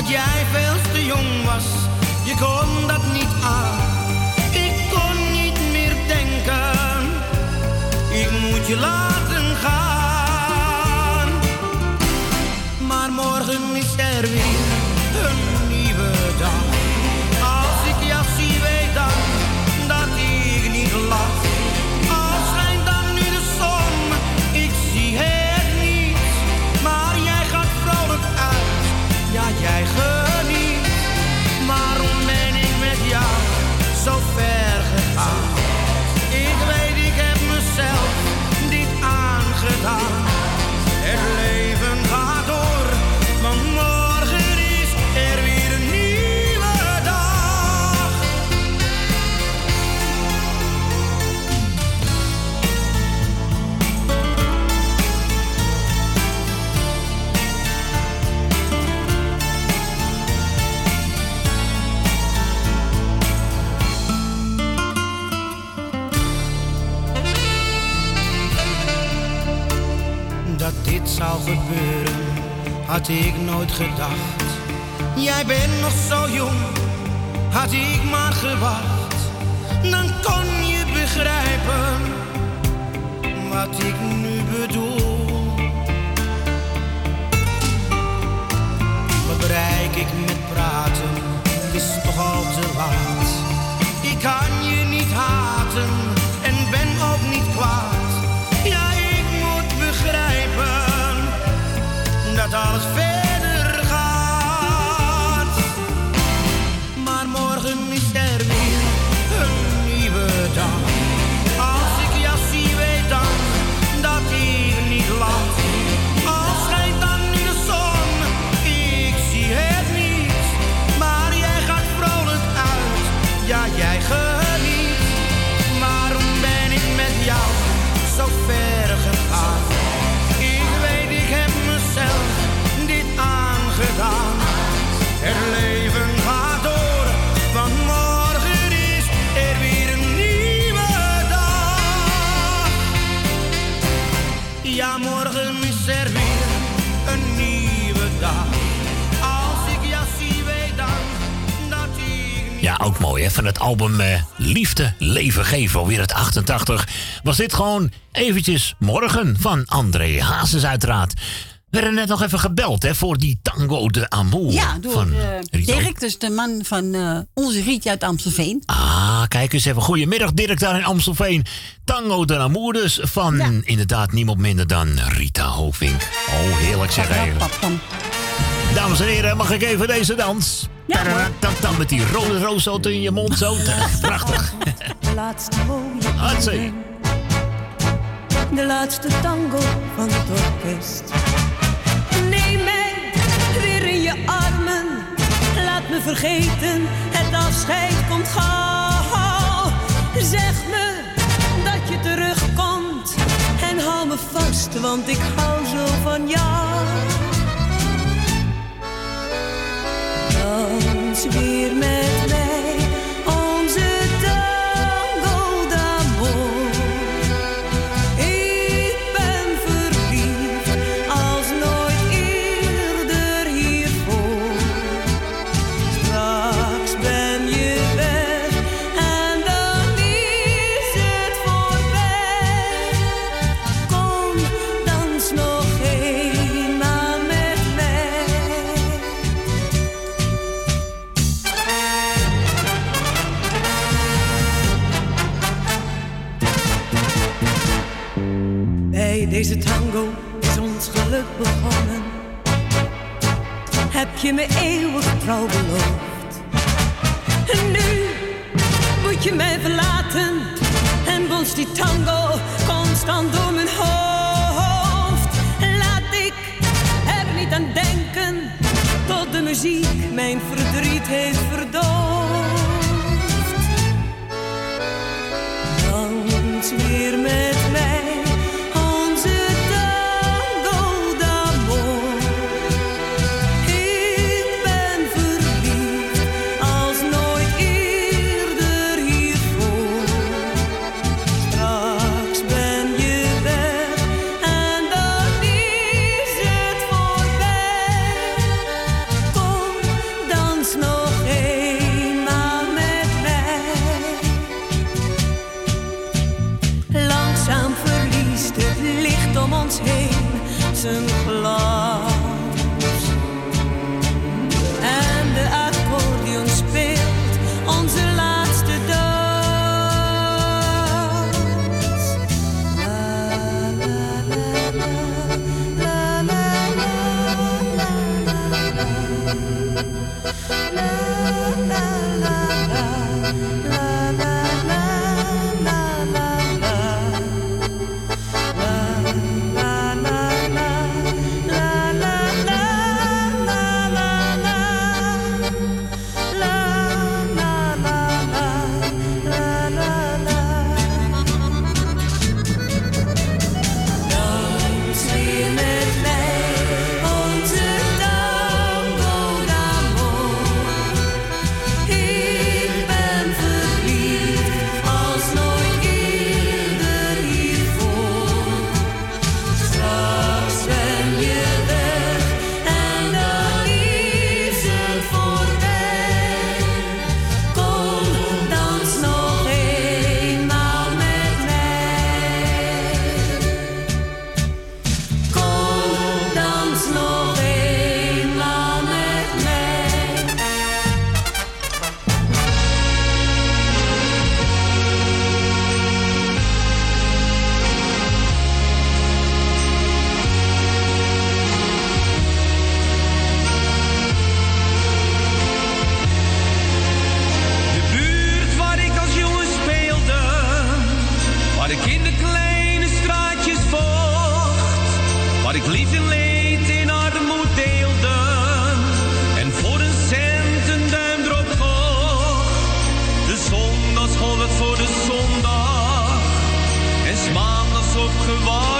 Dat jij veel te jong was. Je kon dat niet aan. Ik kon niet meer denken, ik moet je laten gaan. Maar morgen is er weer had ik nooit gedacht. Jij bent nog zo jong, had ik maar gewacht. Dan kon je begrijpen wat ik nu bedoel. Wat bereik ik met praten, is toch al te laat. Ik kan je niet haten mooi hè. Van het album eh, Liefde, Leven, Geven, alweer het 88. Was dit gewoon eventjes morgen van André Hazes uiteraard. We werden net nog even gebeld hè, voor die tango de amour. Ja, door van eh. Dirk, dus de man van eh, onze Rietje uit Amstelveen. Ah, kijk eens even. Goedemiddag Dirk daar in Amstelveen. Tango de amour dus van inderdaad niemand minder dan Rita Hovink. Oh, heerlijk zeg even. Dames en heren, mag ik even deze dans? Ja, dan met die rode roosauto in je mond zo. Prachtig. De laatste mooie Hatsé. De laatste tango van het orkest. Neem mij weer in je armen. Laat me vergeten, het afscheid komt gauw. Zeg me dat je terugkomt. En hou me vast, want ik hou zo van jou. Weer met deze tango is ons geluk begonnen. Heb je me eeuwig trouw beloofd. En nu moet je mij verlaten. En bonst die tango constant door mijn hoofd. Laat ik er niet aan denken. Tot de muziek mijn verdriet heeft verdoofd. gewoon.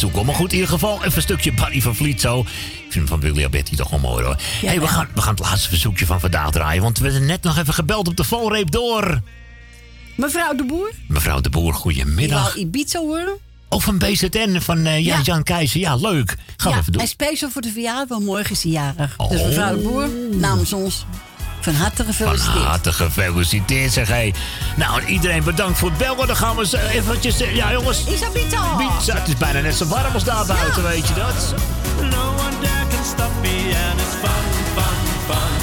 Zoeken. Maar goed, in ieder geval even een stukje Barry van Vliet zo. Ik vind hem van Willy Alberti toch wel mooi hoor. hey, we, gaan, we gaan het laatste verzoekje van vandaag draaien. Want we zijn net nog even gebeld op de valreep door. Mevrouw de Boer, Mevrouw de Boer, die goedemiddag. wou Ibiza horen. Of van BZN van eh, ja, Ja. Jan Keizer. Ja, leuk. Gaan we even doen. en speciaal voor de verjaardag, want morgen is hij jarig. Oh. Dus mevrouw de Boer, namens ons, van harte Van gefeliciteerd. harte gefeliciteerd zeg hé. Nou, en iedereen bedankt voor het bellen. Dan gaan we eens eh, eventjes... eh, Ja jongens. Isabieta. Ibiza, het is bijna net zo warm als daar buiten, weet je dat? No one there can stop me and it's fun, fun, fun.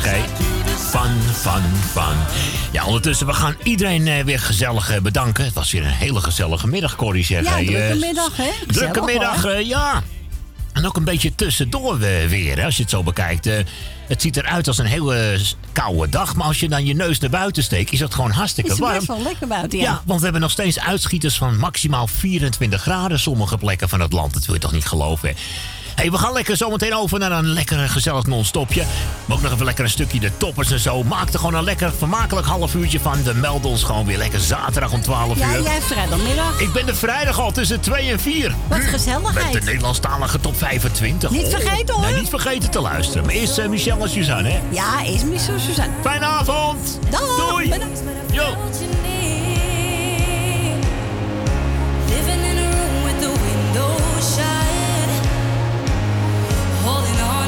Zeg, hé. Fun, fun, fun. Ja, ondertussen, we gaan iedereen eh, weer gezellig eh, bedanken. Het was weer een hele gezellige middag, Corrie, zeg. Ja, hé. drukke Eh, middag, hè? Drukke middag, hoor. eh, ja. En ook een beetje tussendoor eh, weer, hè, als je het zo bekijkt. Eh, het ziet eruit als een hele s- koude dag, maar als je dan je neus naar buiten steekt, is het gewoon hartstikke Is het warm. best wel lekker buiten, ja. Ja, want we hebben nog steeds uitschieters van maximaal 24 graden. Sommige plekken van het land, dat wil je toch niet geloven. hè? Hey, we gaan lekker zometeen over naar een lekker gezellig non-stopje. Maar ook nog even lekker een stukje de toppers en zo. Maak er gewoon een lekker vermakelijk half uurtje van. We melden ons gewoon weer lekker zaterdag om 12 Ja, uur. jij hebt vrijdagmiddag. Ik ben de vrijdag al tussen 2 en 4. Wat Met gezelligheid. de Nederlandstalige top 25. Niet vergeten, hoor. Nee, niet vergeten te luisteren. Maar eerst eh, Michel en Suzanne, hè? Ja, is Miss Suzanne. Fijne avond. Dag. Doei. Bedankt. Yo. Living in a room with the windows shut,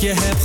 je heb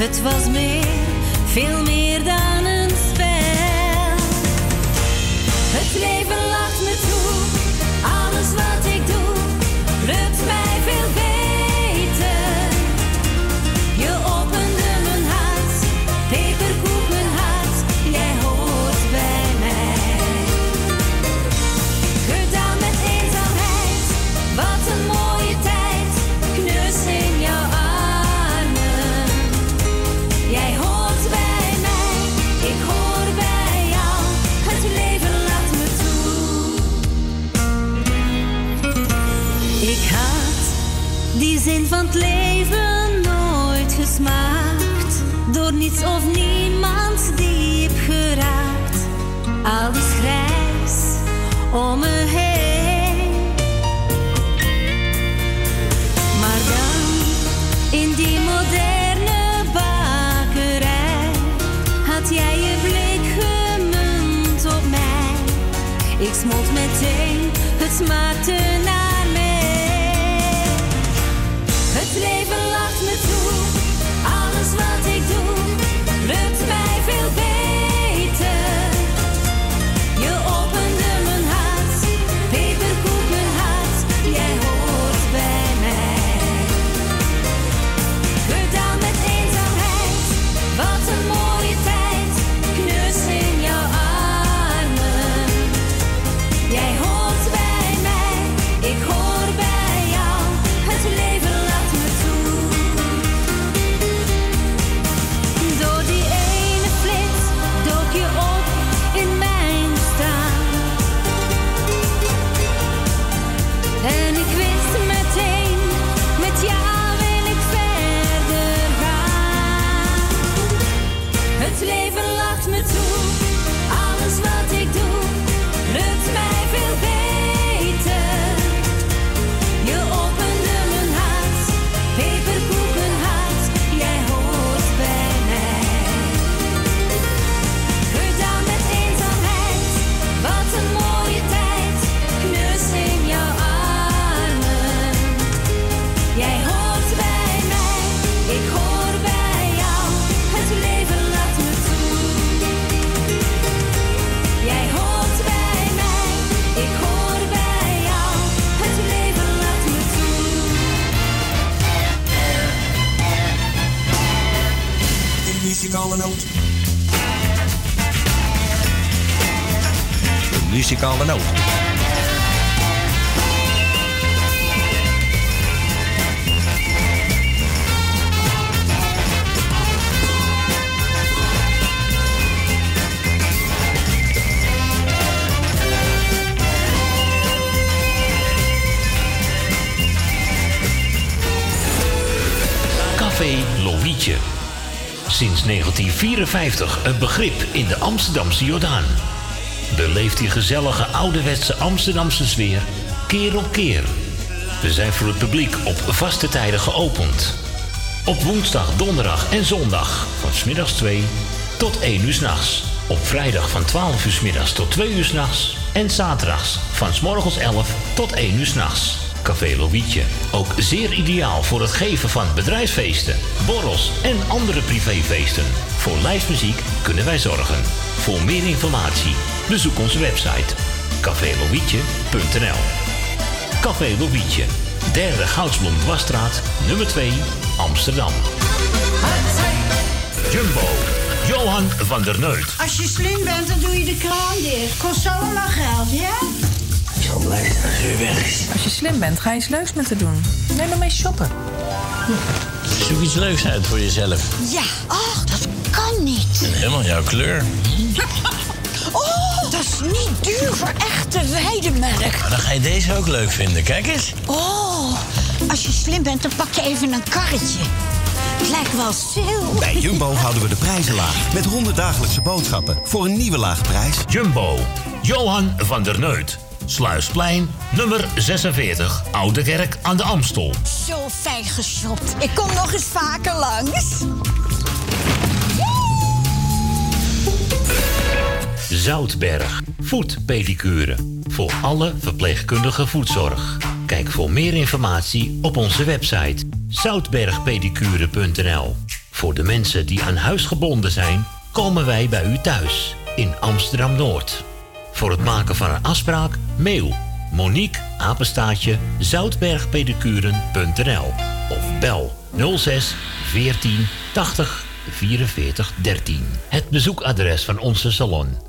Het was meer, veel meer dan muzikale noot. Café Lovietje. Sinds 1954 een begrip in de Amsterdamse Jordaan. Beleeft die gezellige ouderwetse Amsterdamse sfeer keer op keer. We zijn voor het publiek op vaste tijden geopend. Op woensdag, donderdag en zondag van smiddags 2 tot 1 uur s'nachts. Op vrijdag van 12 uur 's middags tot 2 uur s'nachts. En zaterdags van 's morgens 11 tot 1 uur s'nachts. Café Lovietje. Ook zeer ideaal voor het geven van bedrijfsfeesten, borrels en andere privéfeesten. Voor lijstmuziek kunnen wij zorgen. Voor meer informatie bezoek onze website cafélovietje.nl Café Lovietje. Derde Goudsblom Dwarsstraat, nummer 2, Amsterdam. Jumbo. Johan van der Neut. Als je slim bent, dan doe je de kraan dicht. Kost allemaal geld, ja? Ik zal blij zijn als u weg is. Als je slim bent, ga je iets leuks met te doen. Neem maar mee shoppen. Zoek iets leuks uit voor jezelf. Ja, ach, dat kan niet. En helemaal jouw kleur. Is niet duur voor echte weidemelk. Maar dan ga je deze ook leuk vinden. Kijk eens. Oh, als je slim bent, dan pak je even een karretje. Het lijkt wel sale. Bij Jumbo houden we de prijzen laag. Met 100 dagelijkse boodschappen voor een nieuwe lage prijs. Jumbo. Johan van der Neut. Sluisplein, nummer 46, Oude Kerk aan de Amstel. Zo fijn geshopt. Ik kom nog eens vaker langs. Zoutberg. Voetpedicure. Voor alle verpleegkundige voetzorg. Kijk voor meer informatie op onze website zoutbergpedicure.nl. Voor de mensen die aan huis gebonden zijn, komen wij bij u thuis in Amsterdam Noord. Voor het maken van een afspraak, mail Monique apenstaatje zoutbergpedicuren.nl of bel 06 14 80 44 13. Het bezoekadres van onze salon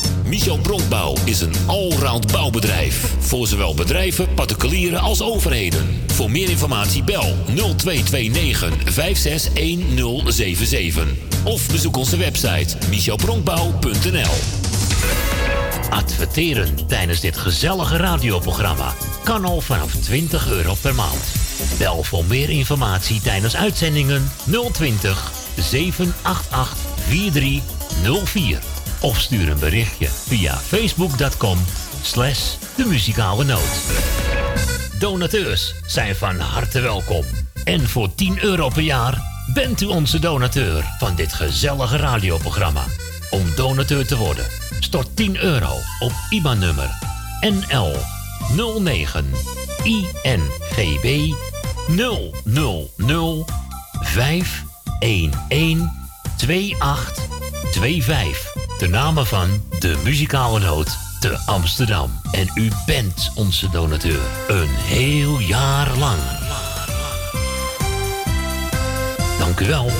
Michel Bronkbouw is een allround bouwbedrijf. Voor zowel bedrijven, particulieren als overheden. Voor meer informatie bel 0229 561077. Of bezoek onze website michelbronkbouw.nl Adverteren tijdens dit gezellige radioprogramma kan al vanaf 20 euro per maand. Bel voor meer informatie tijdens uitzendingen 020 788 4304. Of stuur een berichtje via facebook.com slash de muzikale noot. Donateurs zijn van harte welkom. En voor 10 euro per jaar bent u onze donateur van dit gezellige radioprogramma. Om donateur te worden, stort 10 euro op IBAN-nummer NL 09 INGB 000 511 2825. De namen van de muzikale noot te Amsterdam. En u bent onze donateur. Een heel jaar lang. Dank u wel.